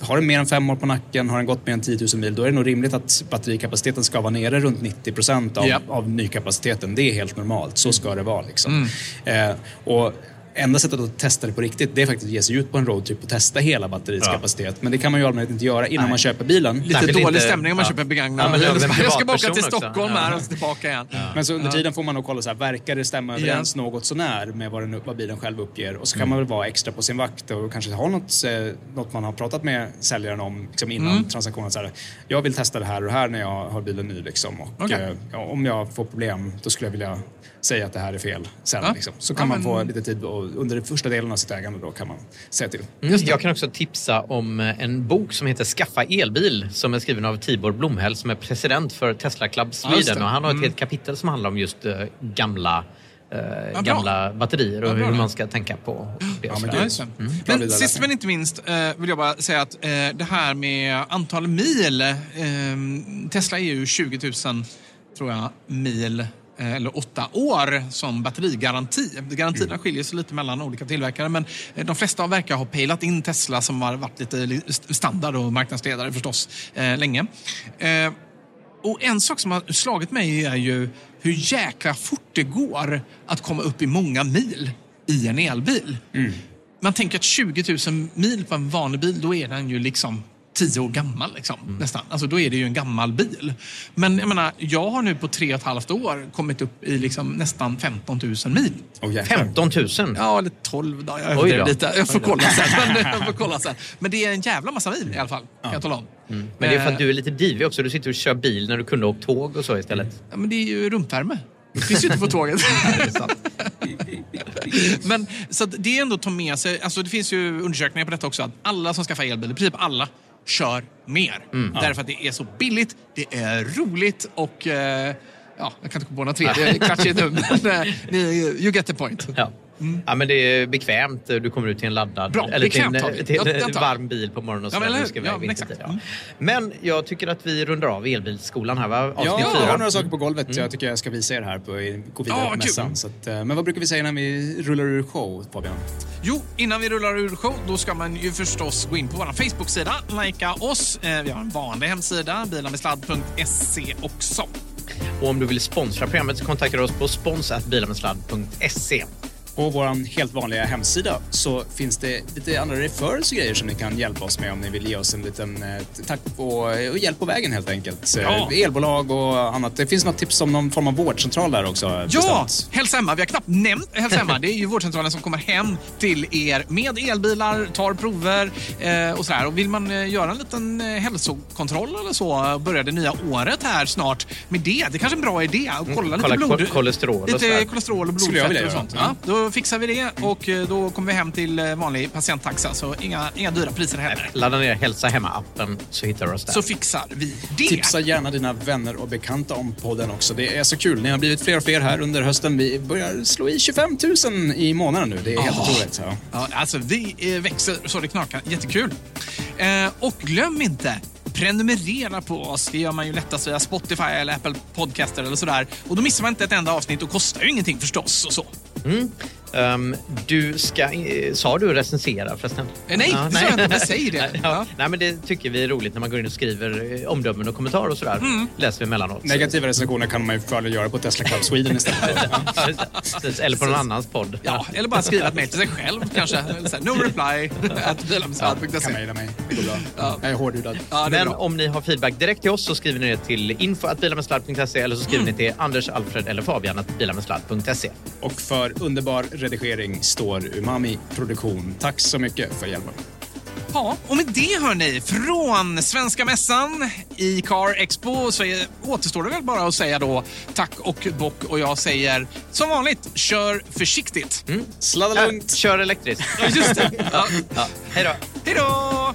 har den mer än fem år på nacken, har den gått mer än 10 000 mil, då är det nog rimligt att batterikapaciteten ska vara nere runt 90 procent av, Ja. av nykapaciteten. Det är helt normalt, så ska det vara. Liksom. Mm. Eh, och enda sättet att testa det på riktigt, det är faktiskt att ge sig ut på en roadtrip och testa hela batteriets Ja. kapacitet. Men det kan man ju allmänhet inte göra innan Nej. man köper bilen. Lite Särskilt dålig inte- stämning om man ja. köper begagnad. Ja, en jag ska bara åka till. Stockholm Ja. här och tillbaka igen. Men så under Ja. tiden får man nog kolla så här, verkar det stämma överens något sånär med vad, den, vad bilen själv uppger? Och så kan man väl vara extra på sin vakt och kanske ha något, eh, något man har pratat med säljaren om liksom innan Mm. transaktionen. Så här, jag vill testa det här och det här när jag har bilen ny. Liksom, och, Okej. eh, om jag får problem då skulle jag vilja säga att det här är fel sen. Ja. Liksom. Så Ja, kan man få lite tid och under den första delen av sitt ägande då kan man säga till. Mm. Jag kan också tipsa om eh, en bok som heter Skaffa elbil som är skriven av Tibor Blomhäll som är president för Tesla Club Ja, Sweden. och han har ett Mm. helt kapitel som handlar om just eh, gamla, eh, bra. gamla batterier och Ja, bra hur man ska tänka på det. men. Ja, just det. Mm. Men sist men inte minst eh, vill jag bara säga att eh, det här med antal mil. Eh, Tesla är ju 20 000 tror jag, mil eller åtta år som batterigaranti. Garantierna skiljer sig lite mellan olika tillverkare men eh, de flesta verkar ha pejlat in Tesla som har varit lite li- standard och marknadsledare förstås eh, länge. Eh, och en sak som har slagit mig är ju hur jäkla fort det går att komma upp i många mil i en elbil. Man tänker att 20 000 mil på en vanlig bil, då är den ju liksom tio år gammal liksom, nästan. Alltså då är det ju en gammal bil. Men jag menar, jag har nu på tre och ett halvt år kommit upp i liksom nästan 15 000 mil. 15 000? Ja, eller 12 då. Jag, Oj då. lite. jag får Oj då. kolla sen. (laughs) Men, jag får kolla sen. Men det är en jävla massa mil i alla fall, kan jag tala om. Men det är för att du är lite divig också. Du sitter och kör bil när du kunde ha åkt tåg och så istället. Ja, men det är ju rumpvärme. Det finns ju inte på tåget. (laughs) (laughs) Men så att det är ändå att ta med sig, alltså det finns ju undersökningar på detta också, att alla som skaffar elbil, i princip alla, kör mer. Mm. Därför att det är så billigt, det är roligt och eh, ja, jag kan inte komma på något tredje klatschigt (laughs) nu, men eh, you get the point. Ja. Ja, men det är bekvämt. Du kommer ut till en laddad, Bra, eller till en, bekvämt till Ja, en den tar vi. varm bil på morgonen och Ja, så men Nu hur? ska vi Ja, men ja. Men jag tycker att vi rundar av elbilsskolan här, va? Avsnitt Ja, fyra. jag har några saker på golvet jag tycker jag ska visa er här på Ja, på kul. mässan. Så att, eh, men vad brukar vi säga när vi rullar ur show, Fabian? Jo, innan vi rullar ur show, då ska man ju förstås gå in på vår Facebook-sida, likea oss. Eh, Vi har en vanlig hemsida, bilamedsladd.se också. Och om du vill sponsra programmet så kontakta oss på spons.bilamedsladd.se. På vår helt vanliga hemsida så finns det lite andra referrals och grejer som ni kan hjälpa oss med om ni vill ge oss en liten eh, tack på, och hjälp på vägen helt enkelt. Eh, Ja. Elbolag och annat. Det finns något tips om någon form av vårdcentral där också. Ja, bestämt. Hälsa Hemma. Vi har knappt nämnt Hälsa Hemma. Det är ju vårdcentralen som kommer hem till er med elbilar, tar prover eh, och sådär. Och vill man eh, göra en liten eh, hälsokontroll eller så, börjar det nya året här snart med det. Det är kanske är en bra idé att kolla lite kolla blod... ko- kolesterol och Lite sådär. kolesterol och vilja och sånt. göra. Ja, då fixar vi det och eh, då kommer vi hem till eh, vanlig patienttaxa. Så inga, inga dyra priser heller. Ladda ner Hälsa Hemma-appen så hittar du oss där. Så fixar vi det. Tipsa gärna dina vänner och bekanta om podden också. Det är så kul. Ni har blivit fler och fler här under hösten. Vi börjar slå i 25 000 i månaden nu. Det är helt Åh. otroligt. Ja. Ja, alltså vi eh, växer så det knakar. Jättekul. Eh, och glöm inte Prenumerera på oss. Det gör man ju lättast via Spotify eller Apple Podcaster eller sådär. Och då missar man inte ett enda avsnitt och kostar ju ingenting förstås. Och så. Mm. Ehm, du ska... eh, Sa du recensera förresten? Eh, nej, det sa jag inte, men säg det. Ja. Nej, men det tycker vi är roligt när man går in och skriver eh, omdömen och kommentarer och sådär. Mm. Läser vi emellanåt. Negativa recensioner kan man ju fördel göra på Tesla Club Sweden istället. (laughs) Eller på någon annans podd. Ja, eller bara skriva ett mejl till sig själv kanske. No reply (laughs) at bilamissad.se. kan mejla mig. Det går bra. Ja. Jag är hårdhudad. Ja, Men bra. om ni har feedback direkt till oss så skriver ni det till info.bilamedsladd.se eller så skriver ni till Anders, Alfred eller Fabian att bilamedsladd.se. Och för underbar redigering står Umami Produktion. Tack så mycket för hjälpen. Ja, och med det hörni, från Svenska Mässan i Car Expo så är, återstår det väl bara att säga då tack och bock och jag säger som vanligt, kör försiktigt. Mm. Sladda lugnt. Kör elektriskt. Ja, just det. (laughs) Ja. Ja. Hej då. Hej då!